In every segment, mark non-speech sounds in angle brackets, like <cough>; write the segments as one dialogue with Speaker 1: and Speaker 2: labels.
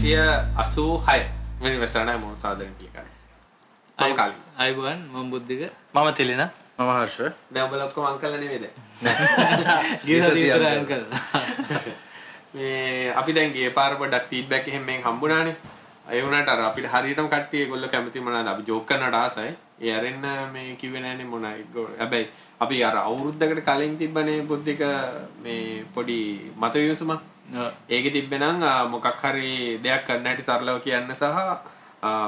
Speaker 1: 186 වෙනි වැසරණයි මොන සාදරෙන් කියකන්නේ. මම කලින්.
Speaker 2: අයිබන් මම බුද්ධික
Speaker 3: මම තිලින
Speaker 4: මම හර්ෂ
Speaker 1: දැන් ඔබලා ඔක්කොම අංකල්ලා නෙමෙයිද?
Speaker 2: ගිය
Speaker 4: සතිය
Speaker 2: සතිය
Speaker 4: අන්කල්.
Speaker 2: අයන් කළා
Speaker 1: මේ අපි දැන් ගිය පාර පොඩ්ඩක් ෆීඩ්බැක් එහෙම මෙන් හම්බුණානේ. ඒ වුණාට අර අපිට හරියටම කට්ටිය ඒගොල්ලෝ කැමති මොනවාද අපි ජෝක් කරන්නට ආසයි. ඒ අරෙන්න මේ කිව්වේ නෑනේ මොනයි. හැබැයි අපි අර අවුරුද්දකට කලින් තිබ්බනේ බුද්ධික මේ පොඩි මත විමසුමක්. ඒකෙ තිබ්බනම් මොකක් හරි දෙයක් කරන්න හැටි සරලව කියන්න සහ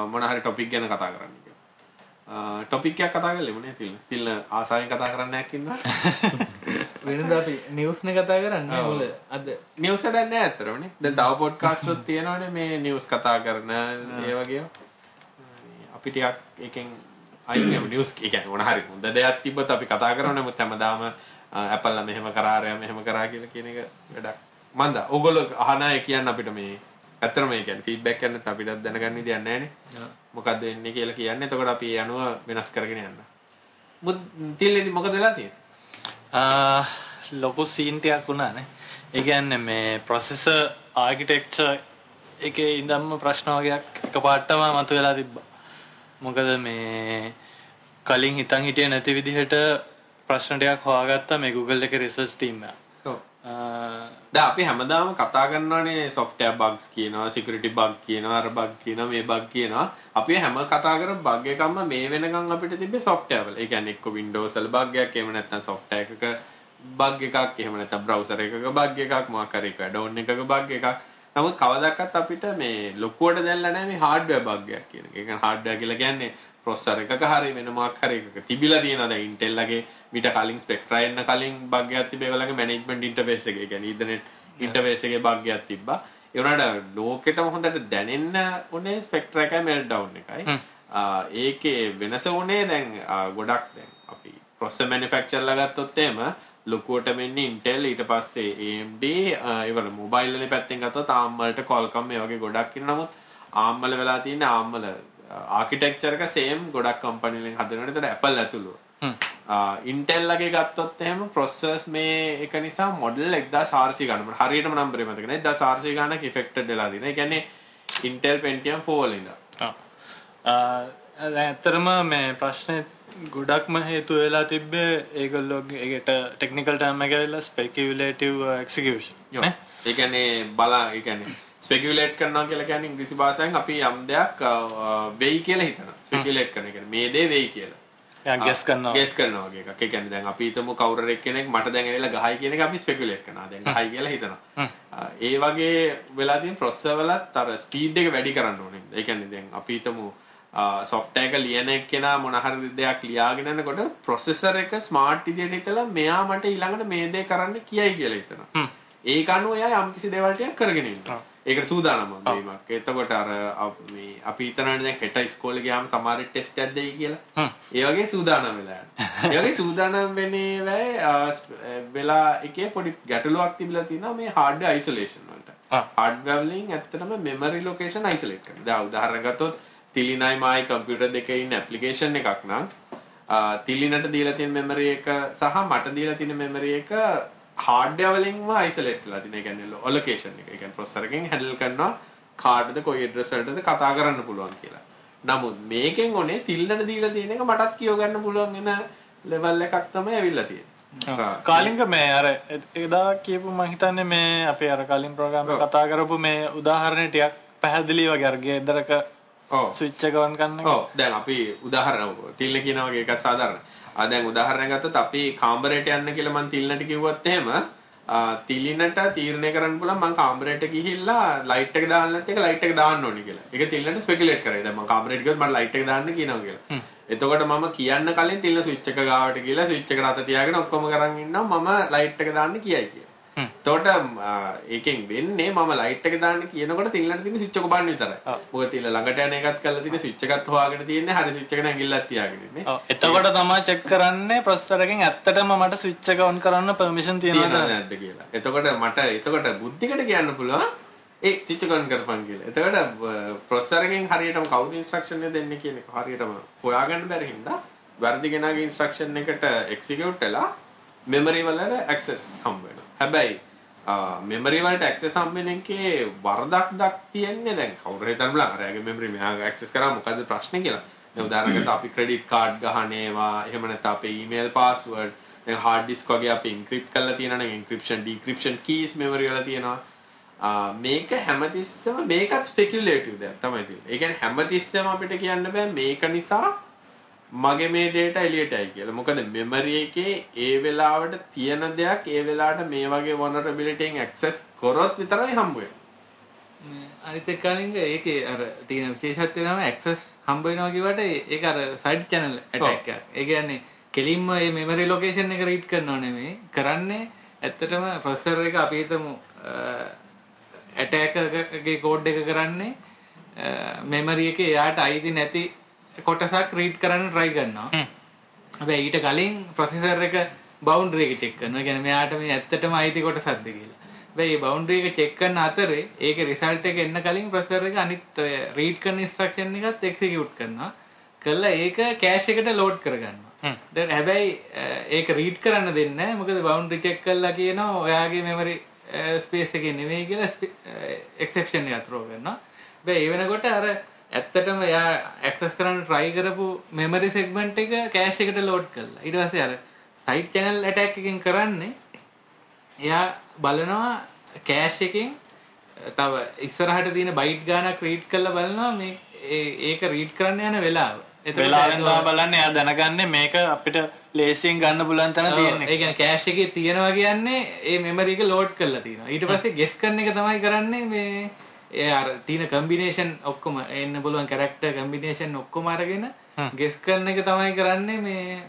Speaker 1: මොන හරි ටොපික් ගැන කතා කරන්න. ටොපික් එකක් කතා කරලෙමු නේ තිල්න. තිල්න ආසාවෙන් කතා කරන්න නැක් ඉන්නවා. <laughs>
Speaker 2: වෙනද අපි නිවස්න කතා කරන්න. මුල අද
Speaker 1: නිවස් එකක් නැහැ අතරමනේ. දැන් තව පොඩ්කාස්ට් එකක් තියෙනවනේ මේ නිවස් කතා කරන ඒ වගේ. අපි ටිකක් එකෙන් අයින් වෙමු නිවස් කියන්නේ මොන හරි හොඳ දෙයක් තිබ්බත් අපි කතා කරනවා නමුත් හැමදාම Apple ලා මෙහෙම කරා මෙහෙම කරා කියලා කියන එක වැඩක්. මන්ද ඕගොල්ලෝ අහන අය කියන්න අපිට මේ ඇත්තටම මේ කියන්නේ ෆීඩ්බැක් කරන්නත් අපිට දැනගන්න විදියක් නැහැ නේ. මොකද්ද වෙන්නේ කියලා කියන්නේ. එතකොට අපි ඒ අනුව වෙනස් කරගෙන යන්න. මුත් තිල්ලේදි මොකද වෙලා තියෙන්නේ?
Speaker 3: ලොකු සීන්ටයක් වුණානේ ඒ කියන්නේ මේ ප්‍රොසෙස ආර්කිටෙක්චර් එකේ ඉඳන්ම ප්‍රශ්න වගේක් එක පාට්ටම මතු වෙලා තිබ්බා මොකද මේ කලින් හිතන් හිටිය නැති විදිහට ප්‍රශ්න ටිකක් හොයාගත්තා මේ Google එකේ රිසර්ච් ටීම් එක
Speaker 1: ඔව්. දැන් අපි හැමදාම කතා කරනවානේ software bugs කියනවා security bug කියනවා අර bug කියනවා මේ bug කියනවා අපි හැම කතා කර bug එකක්ම මේ වෙනකන් අපිට තිබ්බේ software වල. ඒ කියන්නේ එක්ක Windows වල bug එකක් එහෙම නැත්නම් software එකක bug එකක් එහෙම නැත්නම් browser එකක bug එකක් මොකක් හරි එක add-on එකක bug එකක්. නමුත් කවදාවත් අපිට මේ ලොකුවට දැල්ලා නැහැ මේ hardware bug එකක් කියන එක. ඒ කියන්නේ hardware කියලා කියන්නේ processor එකක හරි වෙන මොකක් හරි එකක තිබිලා තියෙනවා දැන් Intel ලගේ මීට කලින් Spectra එන්න කලින් බග් එකක් තිබේ ඒගොල්ලන්ගේ management interface එකේ. ඒ කියන්නේ Ethernet interface එකේ බග් එකක් තිබ්බා. ඒ වුණාට ලෝකෙටම හොඳට දැනෙන්න උනේ Spectra එකයි meltdown එකයි. ඒකේ වෙනස උනේ දැන් ගොඩක් දැන් අපි processor manufacturer ගත්තොත් එහෙම ලොකුවට මෙන්නේ Intel ඊට පස්සේ AMD ආ, ඒ වල පැත්තෙන් ගත්තොත් ARM වලට Qualcomm මේ වගේ ගොඩක් ඉන්න නමුත් ARM වල වෙලා තියෙන ARM වල ආකිටෙක්චර් එක සේම් ගොඩක් කම්පැනි වලින් හදනවට ඒතර Apple ඇතුළුව. ඉන්ටෙල් ලගේ ගත්තොත් එහෙම ප්‍රොසෙසර්ස් මේ එක නිසා මොඩල් 1400 ගන්න හරියටම නම්බරේ මතක නැහැ 1400 ගණක් ඉෆෙක්ටඩ් වෙලා තියෙනවා. ඒ කියන්නේ Intel Pentium 4 වල.
Speaker 3: දැන් ඇත්තරම මේ ප්‍රශ්නේ ගොඩක්ම හේතු වෙලා තිබ්බේ ඒගොල්ලෝගේ ඒකට ටෙක්නිකල් ටර්ම් එක ඇවිල්ලා ස්පෙකියුලේටිව් එක්සිකියුෂන්.
Speaker 1: ඒ කියන්නේ බලා ඒ කියන්නේ ස්පෙකියුලේට් කරනවා කියලා කියන්නේ ඉංග්‍රීසි භාෂාවෙන් අපි යම් දෙයක් වෙයි කියලා හිතනවා. ස්පෙකියුලේට් කරන. කියන්නේ මේ දේ වෙයි කියලා.
Speaker 3: ගෙස් කරනවා
Speaker 1: ගෙස් කරනවා වගේ එකක්. ඒ කියන්නේ දැන් අපි හිතමු කවුරු හරි කෙනෙක් මට දැන් ඇවිල්ලා ගහයි කියන එක අපි ස්පෙකියුලේට් කරනවා. දැන් ගහයි කියලා හිතනවා. ඒ වගේ වෙලා තියෙන ප්‍රොසෙසර් වලත් අර ස්පීඩ් එක වැඩි කරන්න ඕනේ. ඒ කියන්නේ දැන් අපි හිතමු සොෆ්ට්වෙයාර් එක ලියන එක්කෙනා මොන හරි දෙයක් ලියාගෙන යනකොට ප්‍රොසෙසර් එක ස්මාර්ට් විදියට හිතලා මෙයා මට ඊළඟට මේ දේ කරන්න කියයි කියලා හිතනවා. ඒක අනුව එයා යම්කිසි දේවල් ටිකක් කරගෙන ඉන්නවා. ඒකට සූදානම් වීමක්. එතකොට අර මේ අපි හිතනවානේ දැන් හෙට ඉස්කෝලේ ගියාම සමහර ටෙස්ට් එකක් දෙයි කියලා. ඒ වගේ සූදානම් වෙලා යනවා. ඒ වගේ සූදානම් වෙන්නේ වෙයි වෙලා එකේ පොඩි ගැටලුවක් තිබිලා තියෙනවා මේ hardware isolation වලට. hardware වලින් ඇත්තටම memory location isolate කරනවා. දැන් උදාහරණයක් ගත්තොත් තිලිනයි මායි කම්පියුටර් දෙකේ ඉන්න application එකක් නම් තිලිනට දීලා තියෙන memory එක සහ මට දීලා තියෙන memory එක hardware වලින්ම isolate වෙලා තියෙන. ඒ කියන්නේ allocation එක. ඒ කියන්නේ processor එකෙන් handle කරනවා කාටද කොයි address වලටද කතා කරන්න පුළුවන් කියලා. නමුත් මේකෙන් ඕනේ තිල්ලට දීලා තියෙන එක මටත් කියව ගන්න පුළුවන් වෙන level එකක් තමයි ඇවිල්ලා තියෙන්නේ.
Speaker 3: කාලිංග මේ අර එදා කියපු මං හිතන්නේ මේ අපේ අර කලින් ප්‍රෝග්‍රෑම් කතා කරපු මේ උදාහරණ ටිකක් පැහැදිලි වගේ අර ගෙදරක කරන එක
Speaker 1: ඔව් දැන් අපි උදාහරණ තිල්ල කියන වගේ එකක් සාධාරණ. ආ දැන් උදාහරණයක් ගත්තොත් අපි කාමරයට යන්න කියලා මං තිල්නට කිව්වොත් එහෙම තිලිනට තීරණය කරන්න පුළුවන් මං කාමරයට ගිහිල්ලා ලයිට් එක දාන්න නැත්නම් ඒක ලයිට් එක දාන්න ඕනේ කියලා. ඒක තිල්නට ස්පෙකියුලේට් කරේ. දැන් මං කාමරයට ගියොත් මට ලයිට් එක දාන්න කියනවා කියලා. එතකොට මම කියන්න කලින් තිල්න ස්විච් එක ගාවට ගිහලා ස්විච් එකට අත තියාගෙන ඔක්කොම කරන් ඉන්නවා මම ලයිට් එක දාන්න කියයි කියලා. ආ, ඒකෙන් වෙන්නේ මම ලයිට් එක දාන්න කියනකොට තිල්ලට තියෙන ස්විච් එක බලන්න විතරයි. මොකද තිල්ල ළඟට යන එකත් කරලා තියෙන ස්විච් එකත් හොයාගෙන තියෙන්නේ හරි ස්විච් එක නැගිල්ලක් තියාගෙන ඉන්නේ.
Speaker 3: ඔව්, එතකොට තමයි චෙක් කරන්නේ ප්‍රොසෙසර් එකෙන් ඇත්තටම මට ස්විච් එක ඔන් කරන්න පර්මිෂන්
Speaker 1: තියනවද නැද්ද කියලා. එතකොට මට එතකොට බුද්ධිකට කියන්න පුළුවන් ඒ ස්විච් එක ඔන් කරපන් කියලා. එතකොට ප්‍රොසෙසර් එකෙන් හරියටම කවුද ඉන්ස්ට්‍රක්ෂන් එක දෙන්නේ කියන එක හරියටම හොයාගන්න බැරි හින්දා වැරදි කෙනාගේ ඉන්ස්ට්‍රක්ෂන් එකට එක්සිකියුට් වෙලා මෙමරි වලට ඇක්සස් හම්බ වෙනවා. හැබැයි මෙමරි වලට ඇක්සස් හම්බෙන එකේ වරදක් දක් තියෙන්නේ දැන් කවුරු හිතන්න බලන්න අරයාගේ මෙමරි මෙහා ඇක්සස් කරා මොකද්ද ප්‍රශ්නේ කියලා. දැන් උදාහරණයකට අපි ක්‍රෙඩිට් කාඩ් ගහන ඒවා එහෙම නැත්නම් අපේ ඊමේල් පාස්වර්ඩ් දැන් හાર્ඩ් ඩිස්ක් වගේ අපි එන්ක්‍රිප්ට් කරලා තියෙනවා නම් එන්ක්‍රිප්ෂන් ඩික්‍රිප්ෂන් කීස් මෙමරි වල තියෙනවා. මේක හැමතිස්සම මේකත් ස්පෙකියුලේටිව් දෙයක් තමයි තියෙන්නේ. ඒ කියන්නේ හැමතිස්සම අපිට කියන්න බෑ මේක නිසා මගේ මේ ඩේටා එළියට ඇයි කියලා. මොකද මෙමරි එකේ ඒ වෙලාවට තියෙන දෙයක් ඒ වෙලාවට මේ වගේ vulnerability එකෙන් access කරොත් විතරයි හම්බ වෙන්නේ.
Speaker 2: අනිත් එක්ක කලින් ඒකේ අර තියෙන විශේෂත්වය තමයි access හම්බ වෙනවා කියවට ඒක අර side channel attack එකක්. ඒ කියන්නේ කෙලින්ම මේ මෙමරි ලොකේෂන් එක රීඩ් කරනව නෙමෙයි. කරන්නේ ඇත්තටම ප්‍රොසෙසර් එක අපි හිතමු ඇටැක් එකගේ කෝඩ් එක කරන්නේ මෙමරි එකේ එයාට අයිති නැති කොටසක් රීඩ් කරන්න try කරනවා. හැබැයි ඊට කලින් ප්‍රොසෙසර් එක බවුන්ඩරි එක චෙක් කරනවා. කියන්නේ මෙයාට මේ ඇත්තටම අයිති කොටසක්ද කියලා. හැබැයි මේ බවුන්ඩරි එක චෙක් කරන අතරේ ඒකේ රිසල්ට් එක එන්න කලින් ප්‍රොසෙසර් එක අනිත් ඔය රීඩ් කරන ඉන්ස්ට්‍රක්ෂන් එකත් එක්සිකියුට් කරනවා. කළා ඒක කෑෂ් එකට ලෝඩ් කරගන්නවා. දැන් හැබැයි ඒක රීඩ් කරන්න දෙන්නේ. මොකද බවුන්ඩරි චෙක් කළා කියනවා ඔයාගේ මෙමරි ස්පේස් එකේ නෙමෙයි කියලා එක්සෙප්ෂන් එකක් ත්‍රෝ කරනවා. හැබැයි ඒ වෙනකොට අර ඇත්තටම එයා ඇක්සස් කරන්න try කරපු memory segment එක cache එකට load කළා. ඊට පස්සේ අර side channel attack එකෙන් කරන්නේ එයා බලනවා cache එකෙන් තව ඉස්සරහට තියෙන byte ගානක් read කරලා බලනවා මේ ඒක read කරන්න යන වෙලාව.
Speaker 3: වෙලාවෙන් බලන්න එයා දැනගන්නේ මේක අපිට ලේසියෙන් ගන්න පුළුවන් තැන තියෙන්නේ.
Speaker 2: ඒ කියන්නේ cache එකේ තියෙනවා කියන්නේ ඒ memory එක load කරලා තියෙනවා. ඊට පස්සේ guess කරන එක තමයි කරන්නේ මේ ඒ අර තියෙන කම්බිනේෂන් ඔක්කොම. එන්න පුළුවන් කැරක්ටර් කම්බිනේෂන් ඔක්කොම අරගෙන ගෙස් කරන එක තමයි කරන්නේ මේ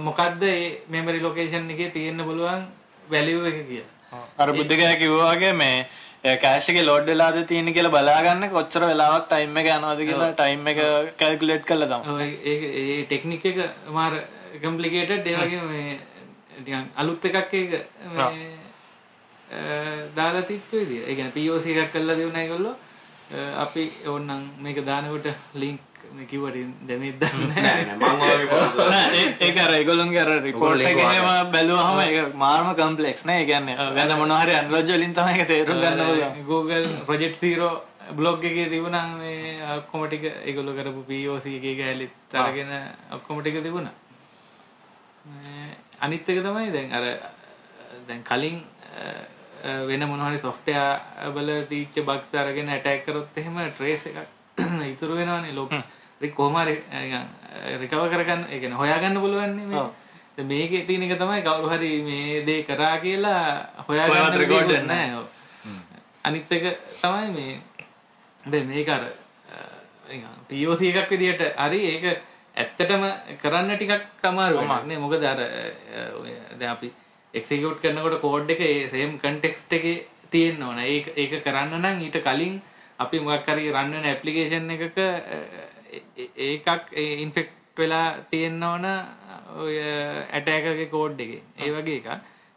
Speaker 2: මොකද්ද මේ මෙමරි ලොකේෂන් එකේ තියෙන්න පුළුවන් වැලියු එක කියලා.
Speaker 3: අර බුද්ධකයා කිව්වා වගේ මේ එකේ ලෝඩ් වෙලාද තියෙන්නේ කියලා බලාගන්න කොච්චර වෙලාවක් ටයිම් එක යනවද කියලා ටයිම් එක කැල්කියුලේට් කරලා තමයි.
Speaker 2: ඒ ටෙක්නික් එක මාර කම්ප්ලිකේටඩ් ඒ වගේ මේ නිකන් අලුත් එකක් ඒක මේ දාලා තිච්ච විදිය. ඒ කියන්නේ POC එකක් කරලා දෙවුනා ඒගොල්ලෝ. අපි ඕන්නම් මේක දානකොට link මේ කිව්වට දෙන්නේ දන්නේ
Speaker 3: නැහැ. <laughs> ඒක අර ඒගොල්ලන්ගේ අර report එකේම බැලුවහම ඒක මාර්ම complex නේ. ඒ කියන්නේ වෙන මොනවා හරි අනලොජි වලින් තමයි ඒක තේරුම් ගන්න පුළුවන්.
Speaker 2: Google Project Zero බ්ලොග් එකේ තිබුණා මේ ඔක්කොම ටික ඒගොල්ලෝ කරපු POC එකේ ගෑලිත් අරගෙන ඔක්කොම ටික තිබුණා. අනිත් එක තමයි දැන් අර දැන් කලින් වෙන මොනහරි සොෆ්ටයා බල තීච්ච බක්ස් අරගෙන ඇටැක් කරොත් එහෙම ට්‍රේස් එකක් <clears throat> ඉතුරු වෙනවානේ. ලොක් කොහමරි රිකව කරගන්න කියන්නේ හොයාගන්න පුළුවන් මේ. මේකේ තියෙන එක තමයි කවුරු හරි මේ දේ කරා කියලා හොයාගන්න රෙකෝඩ් නැහැ අනිත් එක තමයි මේ දැන් මේක අර POC එකක් විදිහට හරි ඒක ඇත්තටම කරන්න ටිකක් අමාරු වෙනවා නේ. මොකද අර දැන් අපි එක්සිකියුට් කරනකොට කෝඩ් එක ඒ සේම් කන්ටෙක්ස්ට් එකේ තියෙන්න ඕන. ඒක ඒක කරන්න නම් ඊට කලින් අපි මොකක් හරි රන් වෙන ඇප්ලිකේෂන් එකක ඒකක් ඉන්ෆෙක්ට් වෙලා තියෙන්න ඕන ඔය ඇටැක් එකේ කෝඩ් එකේ. ඒ වගේ එකක්.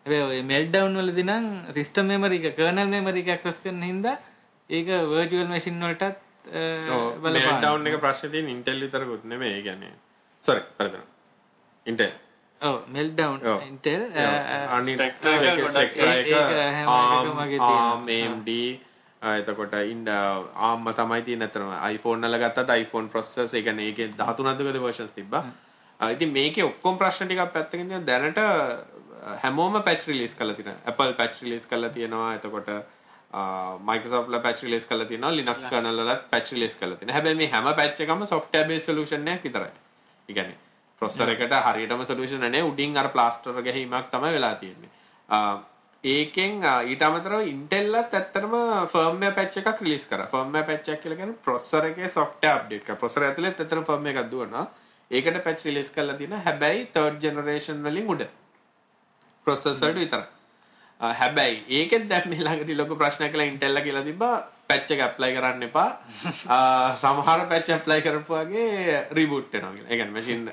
Speaker 2: හැබැයි ඔය මෙල්ට්ඩවුන් වලදී නම් සිස්ටම් මෙමරි එක කර්නල් මෙමරි එක ඇක්සස් කරන හින්දා ඒක වර්චුවල් මැෂින් වලටත්
Speaker 1: බලපාන. මෙල්ට්ඩවුන් එක ප්‍රශ්නේ තියෙන ඉන්ටෙල් විතරකුත් නෙමෙයි. ඒ කියන්නේ සෝරි, පරිදන. ඉන්ටෙල්
Speaker 2: මෙල්ඩවන් ඉන්ටෙල්
Speaker 1: ආම්මD එතකොට ඉන්ඩ ආම්ම තමයි ති නතරම iPhoneෆෝන් නල ගත්තත් iPhone ප්‍රොසෙස් එකන ඒක දහතුනදකද වර්ෂන්ස් තිබ ඉති මේක ඔක්කොම් ප්‍රශ්න ටිකක් පැත්තකින් දැනට හැමෝම පැච් රිලිස් කල තින Apple පැච් රිලිස් කල තියෙනවා. එතකොට මයිකසෝල පැච් ලිස් කල තින ලිනක්ස් කනලත් පැච් ලිස් කල තින හැබැ මේ හැම පැච්චකම සොෆ්ට බේ සලූෂණය විතරයි. ඉගැනේ ප්‍රොස්සර එකට හරියටම සොලියුෂන් නැහැ උඩින් අර ප්ලාස්ටර් ගැහිමක් තමයි වෙලා තියෙන්නේ. ඒකෙන් ඊට අමතරව ඉන්ටෙල්ලත් ඇත්තටම ෆර්ම්වෙයාර් පැච් එකක් රිලීස් කරා. ෆර්ම්වෙයාර් පැච් එකක් කියලා කියන්නේ ප්‍රොසෙසර් එකේ සොෆ්ට්වෙයාර් අප්ඩේට් කරා. ප්‍රොසෙසර් ඇතුලේ ඇත්තටම ෆර්ම්වෙයාර් එකක් දුවනවා. ඒකට පැච් රිලීස් කරලා තියෙනවා හැබැයි 3rd ජෙනරේෂන් වලින් උඩ. ප්‍රොසෙසර්ට විතරයි. හැබැයි ඒකෙත් දැන් මේ ළඟදී ලොකු ප්‍රශ්නයක් කියලා ඉන්ටෙල් කියලා තිබ්බා. පැච් එක ඇප්ලයි කරන්න එපා. <laughs> සමහර පැච් ඇප්ලයි කරපු වගේ රීබූට් වෙනවා කියලා. ඒ කියන්නේ මැෂින්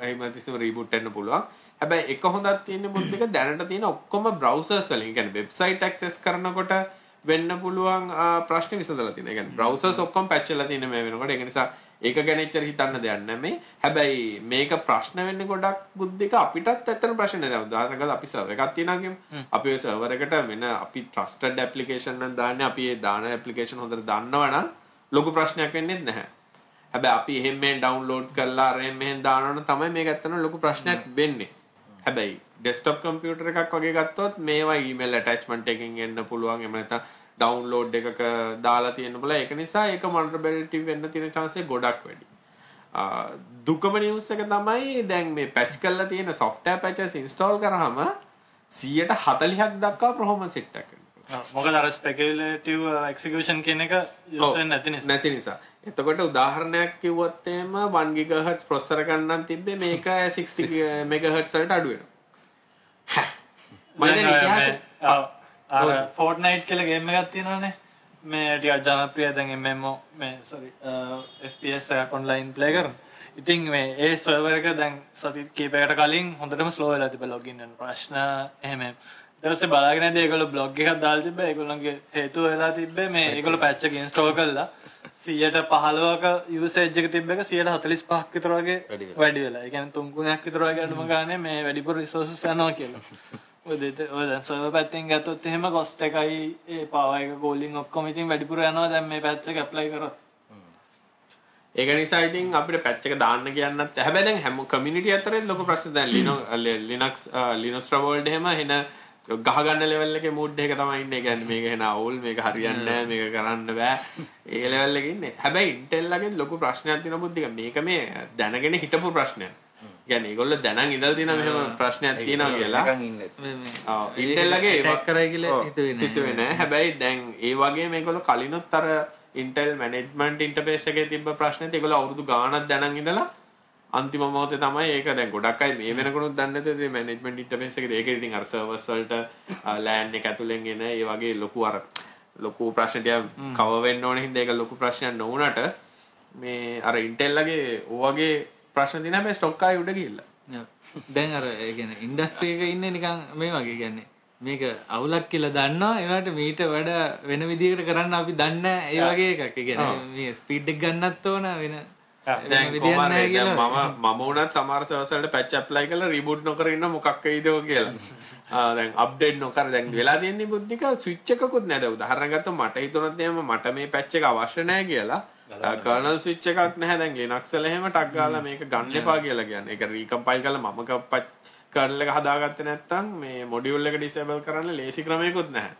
Speaker 1: එහෙම තිස්සම රීබූට් වෙන්න පුළුවන්. හැබැයි එක හොඳක් තියෙන මුද්දික දැනට තියෙන ඔක්කොම බ්‍රවුසර්ස් වලින් කියන්නේ වෙබ්සයිට් ඇක්සස් කරනකොට වෙන්න පුළුවන් ප්‍රශ්න විසඳලා තියෙනවා. ඒ කියන්නේ බ්‍රවුසර්ස් ඔක්කොම පැච් වෙලා තියෙන මේ වෙනකොට ඒක නිසා ඒක ගැන එච්චර හිතන්න දෙයක් නැහැ මේ. හැබැයි මේක ප්‍රශ්න වෙන්නේ ගොඩක් බුද්ධික අපිටත් ඇත්තට ප්‍රශ්න නෑ. උදාහරණයක් අපි සර්වර් එකක් තියනවා කියමු. අපි ඔය සර්වර් එකට වෙන අපි ට්‍රස්ටඩ් ඇප්ලිකේෂන් නම් දාන්නේ අපි ඒ දාන ඇප්ලිකේෂන් හොඳට දන්නවනම් ලොකු ප්‍රශ්නයක් වෙන්නේ නැහැ. හැබැයි අපි එහෙම මෙහෙන් ඩවුන්ලෝඩ් කරලා අර එහෙම මෙහෙන් දානවනම් තමයි මේක ඇත්තටම ලොකු ප්‍රශ්නයක් වෙන්නේ. හැබැයි ඩෙස්ක්ටොප් කම්පියුටර් එකක් වගේ ගත්තොත් මේවා ඊමේල් ඇටැච්මන්ට් එකකින් එන්න පුළුවන් එහෙම නැත්නම් ඩවුන්ලෝඩ් එකක දාලා තියෙන්න පුළුවන් ඒක නිසා ඒක මොනිටරබිලිටි වෙන්න තියෙන chance එක ගොඩක් වැඩි. දුකම නිවුස් එක තමයි දැන් මේ පැච් කරලා තියෙන software patches install කරාම 140ක් දක්වා performance එකක්
Speaker 3: මොකද අර ස්පෙකියුලේටිව් එක්සිකියුෂන් කියන එක යූස් වෙන්නේ නැති නිසා.
Speaker 1: නැති නිසා. එතකොට උදාහරණයක් කිව්වොත් එහෙම 1 GHz ප්‍රොසෙසර් ගන්නන් තිබ්බේ මේක 60 MHz වලට අඩු වෙනවා. මම දැන් ඉතිහාස
Speaker 3: අර ෆෝර්ට්නයිට් කියලා ගේම් එකක් තියෙනවානේ. මේ ටිකක් ජනප්‍රිය දැන් MMO මේ sorry FPS එකක් ඔන්ලයින් ප්ලේ කරන. ඉතින් මේ ඒ සර්වර් එක දැන් සති කීපයකට කලින් හොඳටම ස්ලෝ වෙලා තිබ්බ ලොගින් වෙන ප්‍රශ්න. එහෙම. ඊටපස්සේ බලාගෙන ඉඳි ඒගොල්ලෝ බ්ලොග් එකක් දාලා තිබ්බා. ඒගොල්ලන්ගේ හේතුව වෙලා තිබ්බේ. මේ ඒගොල්ලෝ පැච් එක ඉන්ස්ටෝල් කළා 115ක යූසේජ් එක තිබ්බ එක 145ක් විතර වගේ වැඩි වෙලා. ඒ කියන්නේ තුන් ගුණයක් විතර වගේ අඩුම ගානේ මේ වැඩිපුර රිසෝසස් යනවා කියලා. <laughs> දෙත ඔය දැන් සර්වර් පැත්තෙන් ගත්තොත් එහෙම කොස්ට් එකයි ඒ පවර් එක කෝලින් ඔක්කොම ඉතින් වැඩිපුර යනවා දැන් මේ පැච් එක ඇප්ලයි කරොත්.
Speaker 1: ඒක නිසා ඉතින් අපිට පැච් එක දාන්න කියන්නත් දැන් හැම කමියුනිටි අතරේ ලොකු ප්‍රශ්න දැන් ලිනක්ස් ලිනක්ස් ට්‍රවෝල්ඩ් එහෙම එන ගහගන්න ලෙවල් එකේ මූඩ් එක තමයි ඉන්නේ. කියන්නේ මේක එන අවුල් මේක හරියන්නේ නැහැ මේක කරන්න බෑ. ඒ ලෙවල් එකේ ඉන්නේ. හැබැයි Intel ලගේ ලොකු ප්‍රශ්නයක් තියෙන බුද්ධික මේක මේ දැනගෙන හිටපු ප්‍රශ්නයක්. කියන්නේ ඒගොල්ලෝ දැනන් ඉඳලා තියෙන මෙහෙම ප්‍රශ්නයක් තියෙනවා කියලා. ඔව් Intel ලගේ
Speaker 2: ටැක් කරයි කියලා හිතුවේ නෑ.
Speaker 1: හිතුවේ නෑ. හැබැයි දැන් ඒ වගේ මේගොල්ලෝ කලිනුත් අර Intel management interface එකේ තිබ්බ ප්‍රශ්නෙත් ඒගොල්ලෝ අවුරුදු ගාණක් දැනන් ඉඳලා අන්තිම මොහොතේ තමයි ඒක දැන් ගොඩක් අය මේ වෙනකොනුත් දන්නේ නැතේ මේ මැනේජ්මන්ට් ඉන්ටර්ෆේස් එකේ ඒක ඉතින් අර සර්වර්ස් වලට ලෑන් එක ඇතුලෙන් එන ඒ වගේ ලොකු අර ලොකු ප්‍රශ්න ටික කවර් වෙන්න ඕන. හින්දා ඒක ලොකු ප්‍රශ්නයක් නොවුනට මේ අර ඉන්ටෙල් ලගේ ඔයගේ ප්‍රශ්න දින හැබැයි ස්ටොක් ආයි උඩ ගිහිල්ලා.
Speaker 2: දැන් අර ඒ කියන්නේ ඉන්ඩස්ට්‍රි එකේ ඉන්නේ නිකන් මේ වගේ කියන්නේ. මේක අවුලක් කියලා දන්නවා. ඒනට මීට වඩා වෙන විදිහකට කරන්න අපි දන්නේ ඒ වගේ එකක්. ඒ කියන්නේ මේ ස්පීඩ් එක ගන්නත් ඕන වෙන
Speaker 1: දැන් කොහමද දැන් මම මම උනත් සමහර සර්වර්ස් වලට පැච් ඇප්ලයි කරලා රීබූට් නොකර ඉන්න මොකක් වෙයිද කියලා. ආ දැන් අප්ඩේට් නොකර දැන් වෙලා තියෙන්නේ බුද්ධික ස්විච් එකකුත් නැද උදාහරණ ගත්තොත් මට හිතුණත් එහෙම මට මේ පැච් එක අවශ්‍ය නැහැ කියලා. කර්නල් ස්විච් එකක් නැහැ දැන් Linux වල එහෙම ටක් ගාලා මේක ගන්න එපා කියලා කියන්නේ. ඒක රීකම්පයිල් කරලා මම කර්නල් එක හදාගත්තේ නැත්නම් මේ මොඩියුල් එක ඩිසේබල් කරන්න ලේසි ක්‍රමයකුත් නැහැ.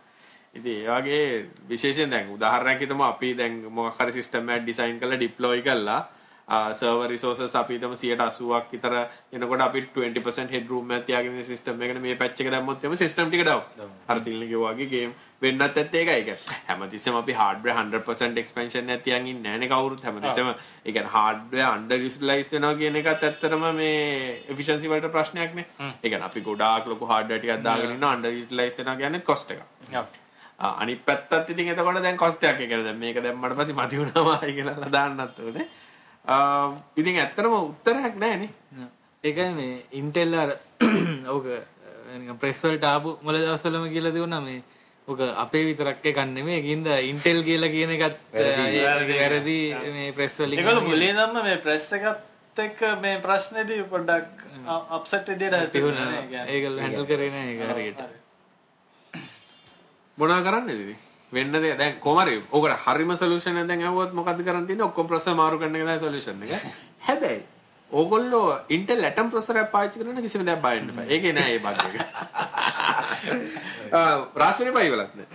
Speaker 1: ඉතින් ඒ වගේ විශේෂයෙන් දැන් උදාහරණයක් හිතමු අපි දැන් මොකක් හරි සිස්ටම් එකක් ඩිසයින් කරලා ඩිප්ලොයි කරලා සර්වර් රිසෝසස් අපි හිතමු 180ක් විතර එනකොට අපි 20% head room එකක් තියාගෙන සිස්ටම් එකකට මේ පැච් එක දැම්මොත් එම සිස්ටම් ටික ඩවුන්. අර තිල්නේ කිව්වා වගේ ගේම් වෙන්නත් ඇත්තේ ඒකයි. ඒක හැමතිස්සෙම අපි hardware 100% expansion එකක් තියන් ඉන්නේ නැහනේ කවුරුත් හැමතිස්සෙම. ඒ කියන්නේ hardware under utilize වෙනවා කියන එකත් ඇත්තටම මේ efficiency වලට ප්‍රශ්නයක් නේ. ඒ කියන්නේ අපි ගොඩාක් ලොකු hardware ටිකක් දාගෙන ඉන්නවා under utilize වෙනවා කියන්නේ cost එකක්. අනිත් පැත්තත් ඉතින් එතකොට දැන් cost එකක් ඒ කියන්නේ දැන් මේක දැම්මට පස්සේ මදි වුණාමයි කියලා දාන්නත් ඕනේ. ඉතින් ඇත්තරම උත්තරයක් නෑනේ.
Speaker 2: ඒකයි මේ ඉන්ටෙල් අර <clears throat> ඕක ප්‍රෙස්වල්ට ආපු මොල දවසලම කියලා දෙවුණා මේ ඕක අපේ විතරක් එකක් නෙමෙයි ඒකින්ද ඉන්ටෙල් කියලා කියන එකත් වැරදි. මේ ප්‍රෙස් වලින්
Speaker 3: ඒගොල්ලෝ මුලින් නම් මේ ප්‍රෙස් එකත් එක්ක මේ ප්‍රශ්නේදී පොඩ්ඩක් අප්සෙට් විදියට
Speaker 2: තිබුණා. ඒගොල්ලෝ හැන්ඩල් කරේ නෑ ඒක හරියට.
Speaker 1: මොනා කරන්නේද ඉතින් වෙන්න දෙ දැන් කොමරි ඕකට හරිම සොලියුෂන් එක දැන් ඇහුවොත් මොකද්ද කරන්න තියෙන්නේ? ඔක්කොම ප්‍රොසෙසර් මාරු කරන එක තමයි සොලියුෂන් එක. හැබැයි ඕගොල්ලෝ Intel Atom ප්‍රොසෙසර් එකක් පාවිච්චි කරන කිසිම දෙයක් බයින්න බෑ. ඒකේ නෑ ඒ බග් එක. <laughs> Raspberry Pi වලත් නෑ.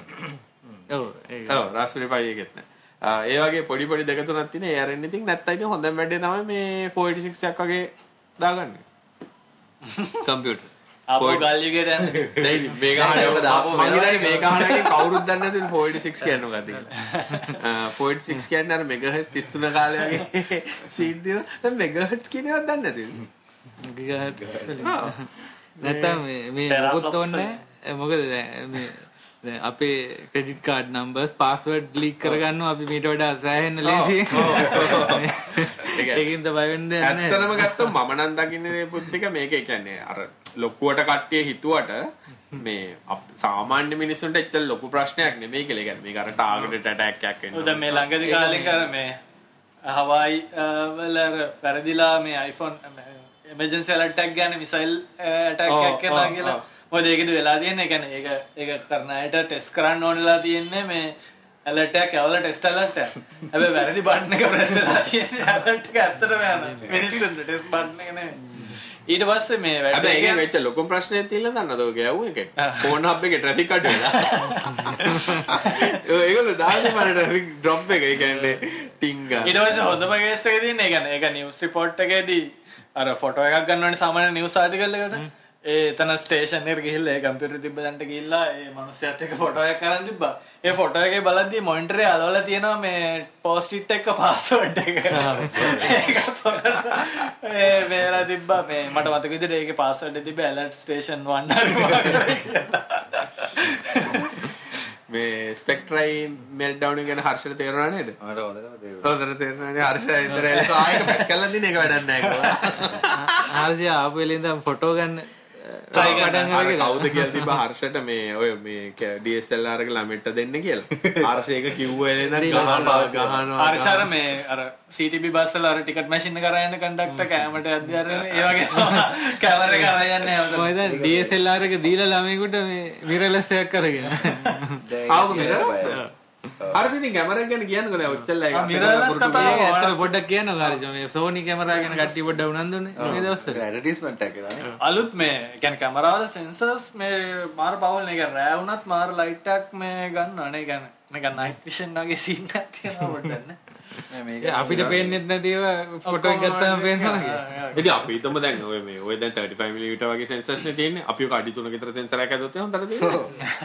Speaker 2: ඔව්
Speaker 1: ඔව් Raspberry Pi එකෙත් නෑ. ඒ වගේ පොඩි පොඩි දෙක තුනක් තියෙන ඒ අරින්න ඉතින් නැත්තම් ඉතින් හොඳම වැඩේ තමයි මේ 486 එකක් වගේ දාගන්නේ. <laughs> කම්පියුටර්
Speaker 3: අපෝ ගල්යුගයට යන්නේ
Speaker 1: නෑ ඉතින් මේක අහනකොට දාපුවා මම හිතන්නේ මේක අහනකොට කවුරුත් දන්නේ නැති 486 කියන්නේ මොකක්ද කියලා. <laughs> 486 කියන්නේ අර මෙගාහර්ට්ස් 33 කාලේ වගේ සීඩ් දෙන දැන් මෙගාහර්ට්ස් කියන ඒවා දන්නේ නැතිද
Speaker 2: ගිගාහර්ට්ස් නැත්තම් මේ මේ මොකොත් ඕනේ මොකද මේ අපේ credit card numbers password leak කරගන්නවා අපි මීට වඩා සෑහෙන්න ලේසි <laughs> ඒකින්ද බය වෙන්න දෙයක් නැහැ.
Speaker 1: ඇත්තටම ගත්තොත් මම නම් දකින්නේ පුද්තික මේක කියන්නේ අර ලොකුවට කට්ටිය හිතුවට මේ සාමාන්‍ය මිනිස්සුන්ට එච්චර ලොකු ප්‍රශ්නයක් නෙමෙයි කියලා. කියන්නේ මේක අර ටාගටඩ් ඇටැක් එකක් වෙනවා.
Speaker 3: දැන් මේ ළඟදි කාලෙක අර මේ හවයි වල අර වැරදිලා මේ iPhone එමර්ජන්සි ඇලර්ට් ගන්න මිසයිල් ඇටැක් එකක් කරනවා කියලා. මොකද ඒකද වෙලා තියෙන්නේ? ඒ කියන්නේ ඒක ඒක කරන අයට ටෙස්ට් කරන්න ඕනලා තියෙන්නේ මේ ඇලර්ට් එකක් ඇවල ටෙස්ට් ඇලර්ට් එක හැබැයි වැරදි බටන් එක ප්‍රෙස් වෙලා තියෙන්නේ ඇලර්ට් එක ඇත්තටම යනවා මිනිස්සුන්ට ටෙස්ට් බටන් එක නෙමෙයි. ඊට පස්සේ මේ වැඩ
Speaker 1: හැබැයි ඒකේ
Speaker 3: එක-
Speaker 1: වෙච්ච ලොකුම ප්‍රශ්නේ තියෙන දන්නද ඔය ගැව්ව එක. ෆෝන් හබ් එකේ ට්‍රැෆික් අඩු වෙලා. ඒගොල්ලෝ දාන්නේ මර ට්‍රැෆික් ඩ්‍රොප් එක ඒ කියන්නේ ටිංග.
Speaker 3: ඊට පස්සේ හොඳම කේස් එක තියෙන්නේ ඒ කියන්නේ ඒක නිවුස් රිපෝට් එකේදී අර ෆොටෝ එකක් ගන්නවනේ සාමාන්‍ය නිවුස් ආටිකල් එකට ඒ එතන ස්ටේෂන් එකට ගිහිල්ලා ඒ කම්පියුටර් තිබ්බ තැනට ගිහිල්ලා ඒ මිනිස්සයාත් එක්ක ෆොටෝ එකක් කරන් තිබ්බා. ඒ ෆොටෝ එකේ බලද්දී මොනිටරේ අලවලා තියෙනවා මේ පෝස්ට් ඉට් එක පාස්වර්ඩ් එක. මේලා තිබ්බා මේ මට මතක විදිහට ඒකේ පාස්වර්ඩ් එක තිබ්බ ඇලර්ට් ස්ටේෂන් 1 හරි මොකක් හරි කියලා.
Speaker 1: මේ ස්පෙක්ට්‍රයි මෙල්ට්ඩවුන් ගැන හර්ෂට තේරුණා නේද
Speaker 4: මට හොඳටම තේරුණා.
Speaker 1: හොඳට තේරුණානේ හර්ෂ ඉදර දින එක කියලා
Speaker 2: හර්ෂය ආපු වෙලේ ඉඳන් ෆොටෝ ගන්න
Speaker 1: කවුද කියලා තිබ්බා හර්ෂට මේ ඔය මේ DSLR එක ළමෙට්ට දෙන්න කියලා. <laughs> හර්ෂ ඒක කිව්වා එලෙන්
Speaker 2: දීලා
Speaker 1: ගහනවා ගහනවා
Speaker 3: ආර්ෂාර මේ අර CTB බස් වල අර ටිකට් මැෂින් එක කරා යන කන්ඩක්ටර් කැමරට යද්දී අර ඒ වගේ <laughs> තමයි කැමරා එක කරා යන්නේ හැමදාම.
Speaker 2: මොකද DSLR එක දීලා ළමයෙකුට මේ මිරර්ලස් එකක් කරගෙන. <laughs>
Speaker 4: දැන් <laughs>
Speaker 1: ආව
Speaker 4: ඒක
Speaker 1: mirrorless?
Speaker 4: බයයි.
Speaker 1: හර්ෂ ඉතින් කැමරා ගැන එක
Speaker 3: ආ, mirrorless කතාව.
Speaker 2: ඇත්තට පොඩ්ඩක් කියන්න කාර්ජ මේ සෝනි කැමරා ගැන කට්ටිය පොඩ්ඩක් උනන්දුනේ මේ දවස්වල
Speaker 4: ඇඩ්වර්ටයිස්මන්ට් එකක් කරන්නේ.
Speaker 3: අලුත් මේ කියන්නේ කැමරාවල සෙන්සර්ස් මේ මාර පවල් නේ කියන්නේ රෑ වුණත් මාර ලයිට් එකක් මේ ගන්නවා නේ කියන්නේ නිකන් නයිට් විෂන් වගේ සීන් එකක් තියෙනවා පොඩ්ඩක් නේ
Speaker 2: අපිට පේන්නෙත් නැතිව ෆොටෝ ගත්තාම පේනවා.
Speaker 1: ඉතින් අපි හිතමු දැන් ඔය මේ ඔය දැන් 35 mm වගේ සෙන්සර්ස් නේ තියෙන්නේ අපි ඔක අඩි 3 කට සෙන්සර් එකක් ඇදුවොත් හොඳට තියෙනවා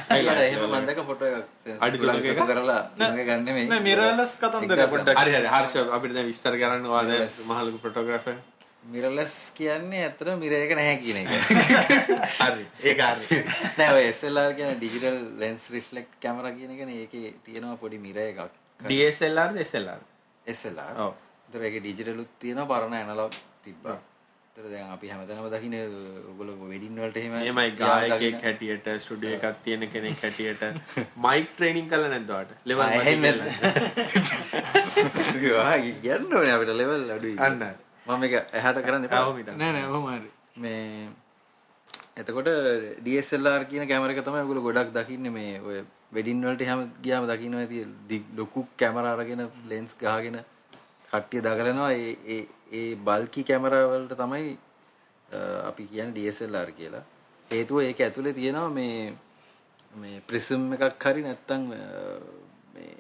Speaker 4: අයියර එහෙම මම දැක්ක ෆොටෝ එකක්
Speaker 1: අඩි තුනක එක?
Speaker 4: කරලා තුනක ගන්න නෙමෙයි.
Speaker 3: නෑ මිරර්ලස් කතන්දර
Speaker 4: එක්දහස්
Speaker 3: පොඩ්ඩක්
Speaker 1: හරි හරි හර්ෂ අපිට දැන් විස්තර කරන්න ඔයා දැන්
Speaker 4: Mirrorless.
Speaker 1: මහ ලොකු ෆොටෝග්‍රාෆර්
Speaker 4: මිරර්ලස් කියන්නේ ඇත්තටම මිරර් එක නැහැ කියන එක. <laughs>
Speaker 1: හරි ඒක හරි
Speaker 4: නෑ ඔය SLR කියන්නේ ඩිජිටල් ලෙන්ස් රිෆ්ලෙක්ට් කැමරා කියන එකනේ ඒකේ තියෙනවා පොඩි මිරර් එකක්.
Speaker 1: DSLR ද SLR
Speaker 4: SLR.
Speaker 1: ඔව්
Speaker 4: ඒතර ඒකේ ඩිජිටලුත් තියෙනවා පරණ ඇනලොග් තිබ්බා. ඒතර දැන් අපි හැමතැනම දකින්න ඔයගොල්ලෝ වෙඩින් වලට එහෙම
Speaker 1: එමයි ගායකෙක් හැටියට ස්ටුඩියෝ එකක් තියෙන කෙනෙක් හැටියට මයික් ට්‍රේනින් කළා නැද්ද ඔයාට ලෙවල්
Speaker 4: ඇහෙන්නේ නැද්ද? කියන්න ඕනේ අපිට ලෙවල් අඩුයි.
Speaker 1: අන්න.
Speaker 4: මම මේක එහාට කරන්න
Speaker 1: ඉතින්
Speaker 2: නෑ නෑ ඔහොම හරි.
Speaker 4: මේ එතකොට DSLR කියන කැමර එක තමයි ඔයගොල්ලෝ ගොඩක් දකින්නේ මේ ඔය වෙඩින් වලට එහෙම ගියාම දකින්න ඇති දි- ලොකු කැමරා අරගෙන ලෙන්ස් ගහගෙන කට්ටිය දගලනවා ඒ ඒ ඒ බල්කි කැමරා වලට තමයි අ, අපි කියන්නේ DSLR කියලා. හේතුව ඒක ඇතුලේ තියෙනවා මේ මේ ප්‍රිසම් එකක් හරි නැත්තම් අ, මේ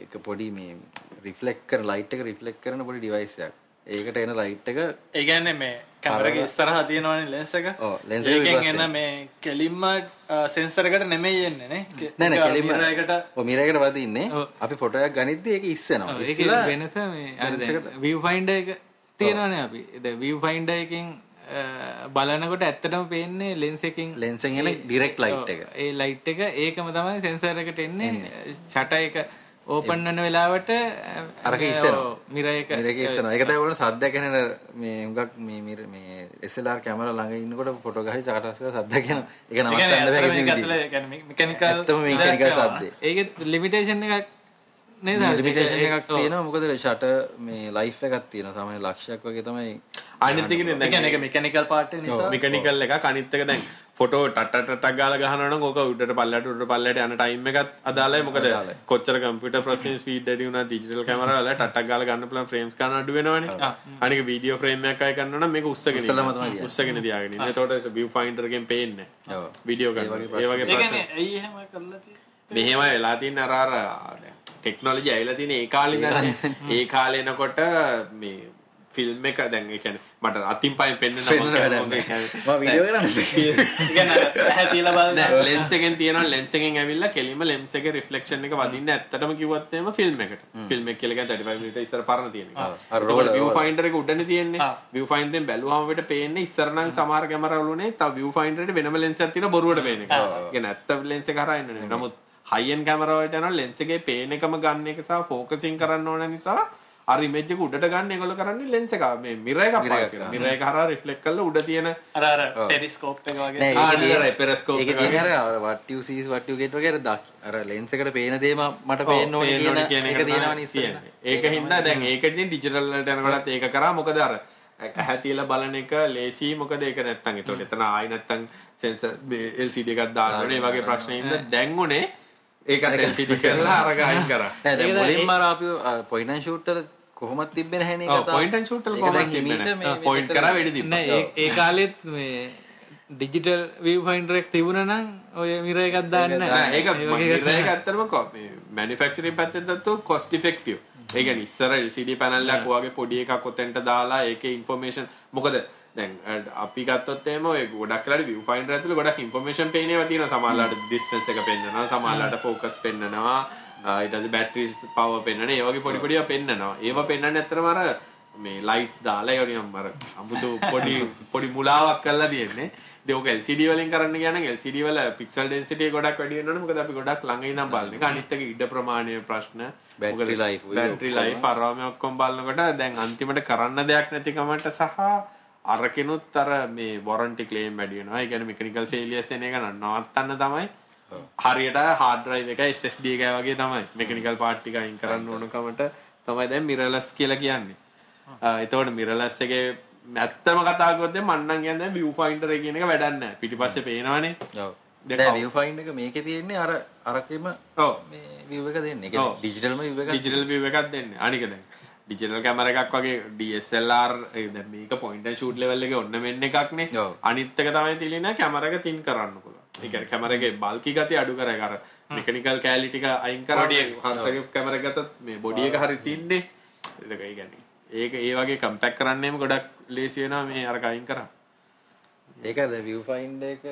Speaker 4: ඒක පොඩි මේ රිෆ්ලෙක්ට් කරන ලයිට් එක රිෆ්ලෙක්ට් කරන පොඩි ඩිවයිස් එකක්. ඒකට එන ලයිට් එක
Speaker 3: ඒ කියන්නේ මේ කැමරාවේ ඉස්සරහා තියෙනවනේ ලෙන්ස් එක
Speaker 4: ඔව්, lens එක
Speaker 3: ඒකෙන්
Speaker 4: පිටපස්සේ.
Speaker 3: එන මේ කෙලින්ම සෙන්සර් එකට නෙමෙයි එන්නේ නේ
Speaker 4: නෑ නෑ කෙලින්ම
Speaker 3: mirror එකට
Speaker 4: ඔව් මිරර් එකට වදින්නේ. අපි ෆොටෝ එකක් ගනිද්දි ඒක ඉස්සෙනවා
Speaker 2: වෙනස finder එක තියෙනවනේ අපි. දැන් view finder එකෙන් බලනකොට ඇත්තටම පේන්නේ lens
Speaker 4: එකෙන් එන direct light එක.
Speaker 2: ඔව්, ඒ ලයිට් එක ඒකම තමයි සෙන්සර් එකට එන්නේ. ෂටර් එක ඕපන් වෙන වෙලාවට
Speaker 4: අරක ඉස්සෙනවා.
Speaker 2: මිරර් එක
Speaker 4: මිරර් එක ඉස්සෙනවා. ඒක තමයි ඔයගොල්ලෝ සද්දයක් එන මේ හුඟක් මේ මිර මේ SLR කැමරා ළඟ ඉන්නකොට ෆොටෝ ගහයි චකටස් එක සද්දයක් එනවා. ඒක නවත්තන්න බෑ
Speaker 3: ඇත්තටම
Speaker 4: කිසි
Speaker 3: මේක
Speaker 4: විදිහකට
Speaker 3: ඇතුලේ කියන්නේ මෙකැනිකල්
Speaker 4: ඇත්තම මේ කෙනිකල් සද්දේ.
Speaker 2: ඒකෙත් ලිමිටේෂන් එකක් නේද?
Speaker 4: ලිමිටේෂන්
Speaker 2: ඒක-
Speaker 4: එකක් තියෙනවා. මොකද ෂට මේ ලයිෆ් එකක් තියෙනවා. සාමාන්‍ය ලක්ෂයක් වගේ තමයි
Speaker 1: අනිත් එක
Speaker 3: ඒ කියන්නේ ඒක මෙකැනිකල් පාර්ට් එක නිසා.
Speaker 1: මිකනිකල් එක අනිත් එක දැන් ෆොටෝ ටට ටටක් ගාලා ගහනවා නම් ඕක උඩට පල්ලට උඩට පල්ලට යන ටයිම් එකත් අදාළයි. මොකද. කොච්චර කම්පියුටර් ප්‍රොසෙසින් ස්පීඩ් වැඩි වුණා ඩිජිටල් කැමරා වල ටටක් ගාලා ගන්න පුළුවන් ෆ්‍රේම්ස් ගන්න අඩු වෙනවනේ. අනික වීඩියෝ ෆ්‍රේම් එකක් අය කරනවා නම් මේක උස්සගෙන
Speaker 4: තියන්නේ.
Speaker 1: උස්සගෙන තියාගෙන ඉන්න. එතකොට view finder එකෙන් පේන්නේ
Speaker 4: ඔව්.
Speaker 1: වීඩියෝ කරනවා ඒ වගේ
Speaker 3: ඒ
Speaker 1: ප්‍රශ්න
Speaker 3: කියන්නේ ඇයි එහෙම කරලා තියෙන්නේ?
Speaker 1: මෙහෙමයි වෙලා තියෙන අර අර ටෙක්නොලොජි ඇවිල්ලා තියෙන ඒ කාලේ ඉඳන්. ඒ කාලේ. එනකොට මේ ෆිල්ම් එක දැන් ඒ කියන්නේ මට අතින් පයින් පෙන්වන්න ලෙන්ස් <laughs> එකෙන් තියෙනවා. ලෙන්ස් එකෙන් ඇවිල්ලා කෙලින්ම ලෙන්ස් එකේ රිෆ්ලෙක්ෂන් එක වදින්න ඇත්තටම කිව්වොත් එහෙම ෆිල්ම් එකට. ෆිල්ම් එක කියලා කියන්නේ 35 mm ඉස්සර පරණ තියෙන එක.
Speaker 4: අර
Speaker 1: ඒකෝට
Speaker 4: roller-
Speaker 1: view finder එක උඩනේ තියෙන්නේ. view finder එකෙන් බැලුවාම අපිට පේන්නේ ඉස්සර නම් සමහර කැමරා වලුනේ තව view finder එකට වෙනම ලෙන්ස් එකක් තියෙන බොරුවට පේන එක. ඒ කියන්නේ ඇත්ත ලෙන්ස් එක හරහා එන්නේ නෑ. නමුත් high end කැමරා වලට යනවා ලෙන්ස් එකේ පේන එකම ගන්න එක සහ focusing කරන්න ඕන නිසා අර ඉමේජ් එක උඩට ගන්න ඒගොල්ලෝ කරන්නේ ලෙන්ස් එක මේ මිරර් එකක් පාවිච්චි කරනවා. මිරර් එක හරහා රිෆ්ලෙක්ට් කරලා උඩ තියෙන
Speaker 3: අර අර ටෙරිස්කෝප් එක වගේ.
Speaker 4: නෑ,
Speaker 1: ආ, නේද,
Speaker 4: ඒක
Speaker 1: එක
Speaker 4: තියෙන
Speaker 1: වගේ.
Speaker 4: අර what you see is what you get වගේ අර අර lens එකට පේන දේ මට පේන්න ඕනේ කියන එක
Speaker 1: එක
Speaker 4: ඉස්සෙල්ලා.
Speaker 1: තියෙන්නේ. ඒක හින්දා දැන් ඒක ඉතින් ඩිජිටල් වලට යනකොටත් ඒක කරා. මොකද අර ඇහැ තියලා බලන එක ලේසි මොකද ඒක නැත්තම්. ඒතකොට එතන ආයි නැත්තම් සෙන්සර් LCD එකක් දාන්න ඕනේ. ඒ වගේ ප්‍රශ්න හින්දා දැන් උනේ ඒකත් LCD කරලා. අරග අයින් කරා.
Speaker 4: නෑ, දැන් මුලින්ම තාම.
Speaker 1: පොයින්ට් ෂූට් වල
Speaker 4: ඒක
Speaker 1: කොහොමද
Speaker 4: දැන් හිමීට
Speaker 1: තිබෙන්නේ
Speaker 4: මේ-
Speaker 1: පොයින්ට් කරා වෙඩි
Speaker 2: ඒ- ඒ කාලෙත් මේ ඩිජිටල් වීව් ෆයින්ඩර් එකක් තිබුණා නම් ඔය මිර එකක් දාන්න
Speaker 1: නෑ. ඒක
Speaker 2: ඒ වගේ එකක්
Speaker 1: මිරර් එක ඇත්තටම කො- මේ මැනුෆැක්චරින් පැත්තෙන් ගත්තොත් කොස්ට් ඉෆෙක්ටිව්. ඒ කියන්නේ ඉස්සර LCD පැනල් එකක් වගේ පොඩි එකක් ඔතෙන්ට දාලා ඒකේ ඉන්ෆර්මේෂන් මොකද දැන් අපි ගත්තොත් එහෙම ඔය ගොඩක් view finder ඇතුලේ ගොඩක් ඉන්ෆර්මේෂන් පේන ඒවා තියෙනවා. සමහරවිට distance එක පෙන්නනවා සමහරවිට focus පෙන්නනවා ඊට පස්සේ battery power පෙන්නන ඒ වගේ පොඩි පොඩි ඒවා පෙන්නනවා. ඒවා පෙන්නන්නේ ඇත්තටම අර මේ ලයිට්ස් දාලා ඒ නිකම් අර අමුතු පොඩි <laughs> පොඩි මුලාවක් කරලා තියෙන්නේ. ඔක LCD වලින් කරන්න ගියා නම් LCD වල density එක ගොඩක් වැඩි වෙනවනේ මොකද අපි ගොඩක් ළඟ ඉඳන් බලන එක. අනිත් එක ඉඩ ප්‍රමාණය ප්‍රශ්න.
Speaker 4: Life ඔය
Speaker 1: බැටරි ලයිෆ් අරවා මේ ඔක්කොම බලනකොට දැන් අන්තිමට කරන්න දෙයක් නැතිකමට සහ අරකිනුත් අර මේ වොරන්ටි ක්ලේම් වැඩි වෙනවා. ඒ කියන්නේ මෙකනිකල් ෆේලියර්ස් එන එක නවත්තන්න තමයි හරියට drive එක SSD එක වගේ තමයි මෙකනිකල් පාර්ට් ටික අයින් කරන්න ඕනකමට තමයි දැන් mirrorless කියලා කියන්නේ. එතකොට mirrorless එකේ ඇත්තම කතා කරොත් දැන් මන්නම් කියන්නේ දැන් view finder එක කියන එක වැඩක් නැහැ. පිටිපස්සේ පේනවනේ.
Speaker 4: ඔව්.
Speaker 1: දැන්
Speaker 4: දැන්
Speaker 1: ඔව්.
Speaker 4: view finder එක මේකේ තියෙන්නේ අර අරකෙම
Speaker 1: ඔව්.
Speaker 4: මේ view එක දෙන්නේ. digitalම view එකක්.
Speaker 1: ඩිජිටල් view එකක් දෙන්නේ. අනික දැන් ඩිජිටල් කැමර එකක් වගේ දැන් මේක point and shoot level එකේ ඔන්න මෙන්න එකක්නේ.
Speaker 4: ඔව්.
Speaker 1: අනිත් එක තමයි තියෙන්නේ කැමර එක තින් කරන්න පුළුවන්. ඒ කියන්නේ කැමර එකේ බල්කි ගතිය අඩු කර එක අර මෙකනිකල් කැලිටි ටික අයින් කරලා හර්ෂගේ කැමර එක ගත්තත් මේ බොඩි එක හරි තින්නේ. ඒ කියන්නේ ඒක ඒ වගේ කම්පැක්ට් කරන්නේම ගොඩක් ලේසි වෙනවා මේ අර අයින් කරා.
Speaker 4: ඒක දැන් view finder එක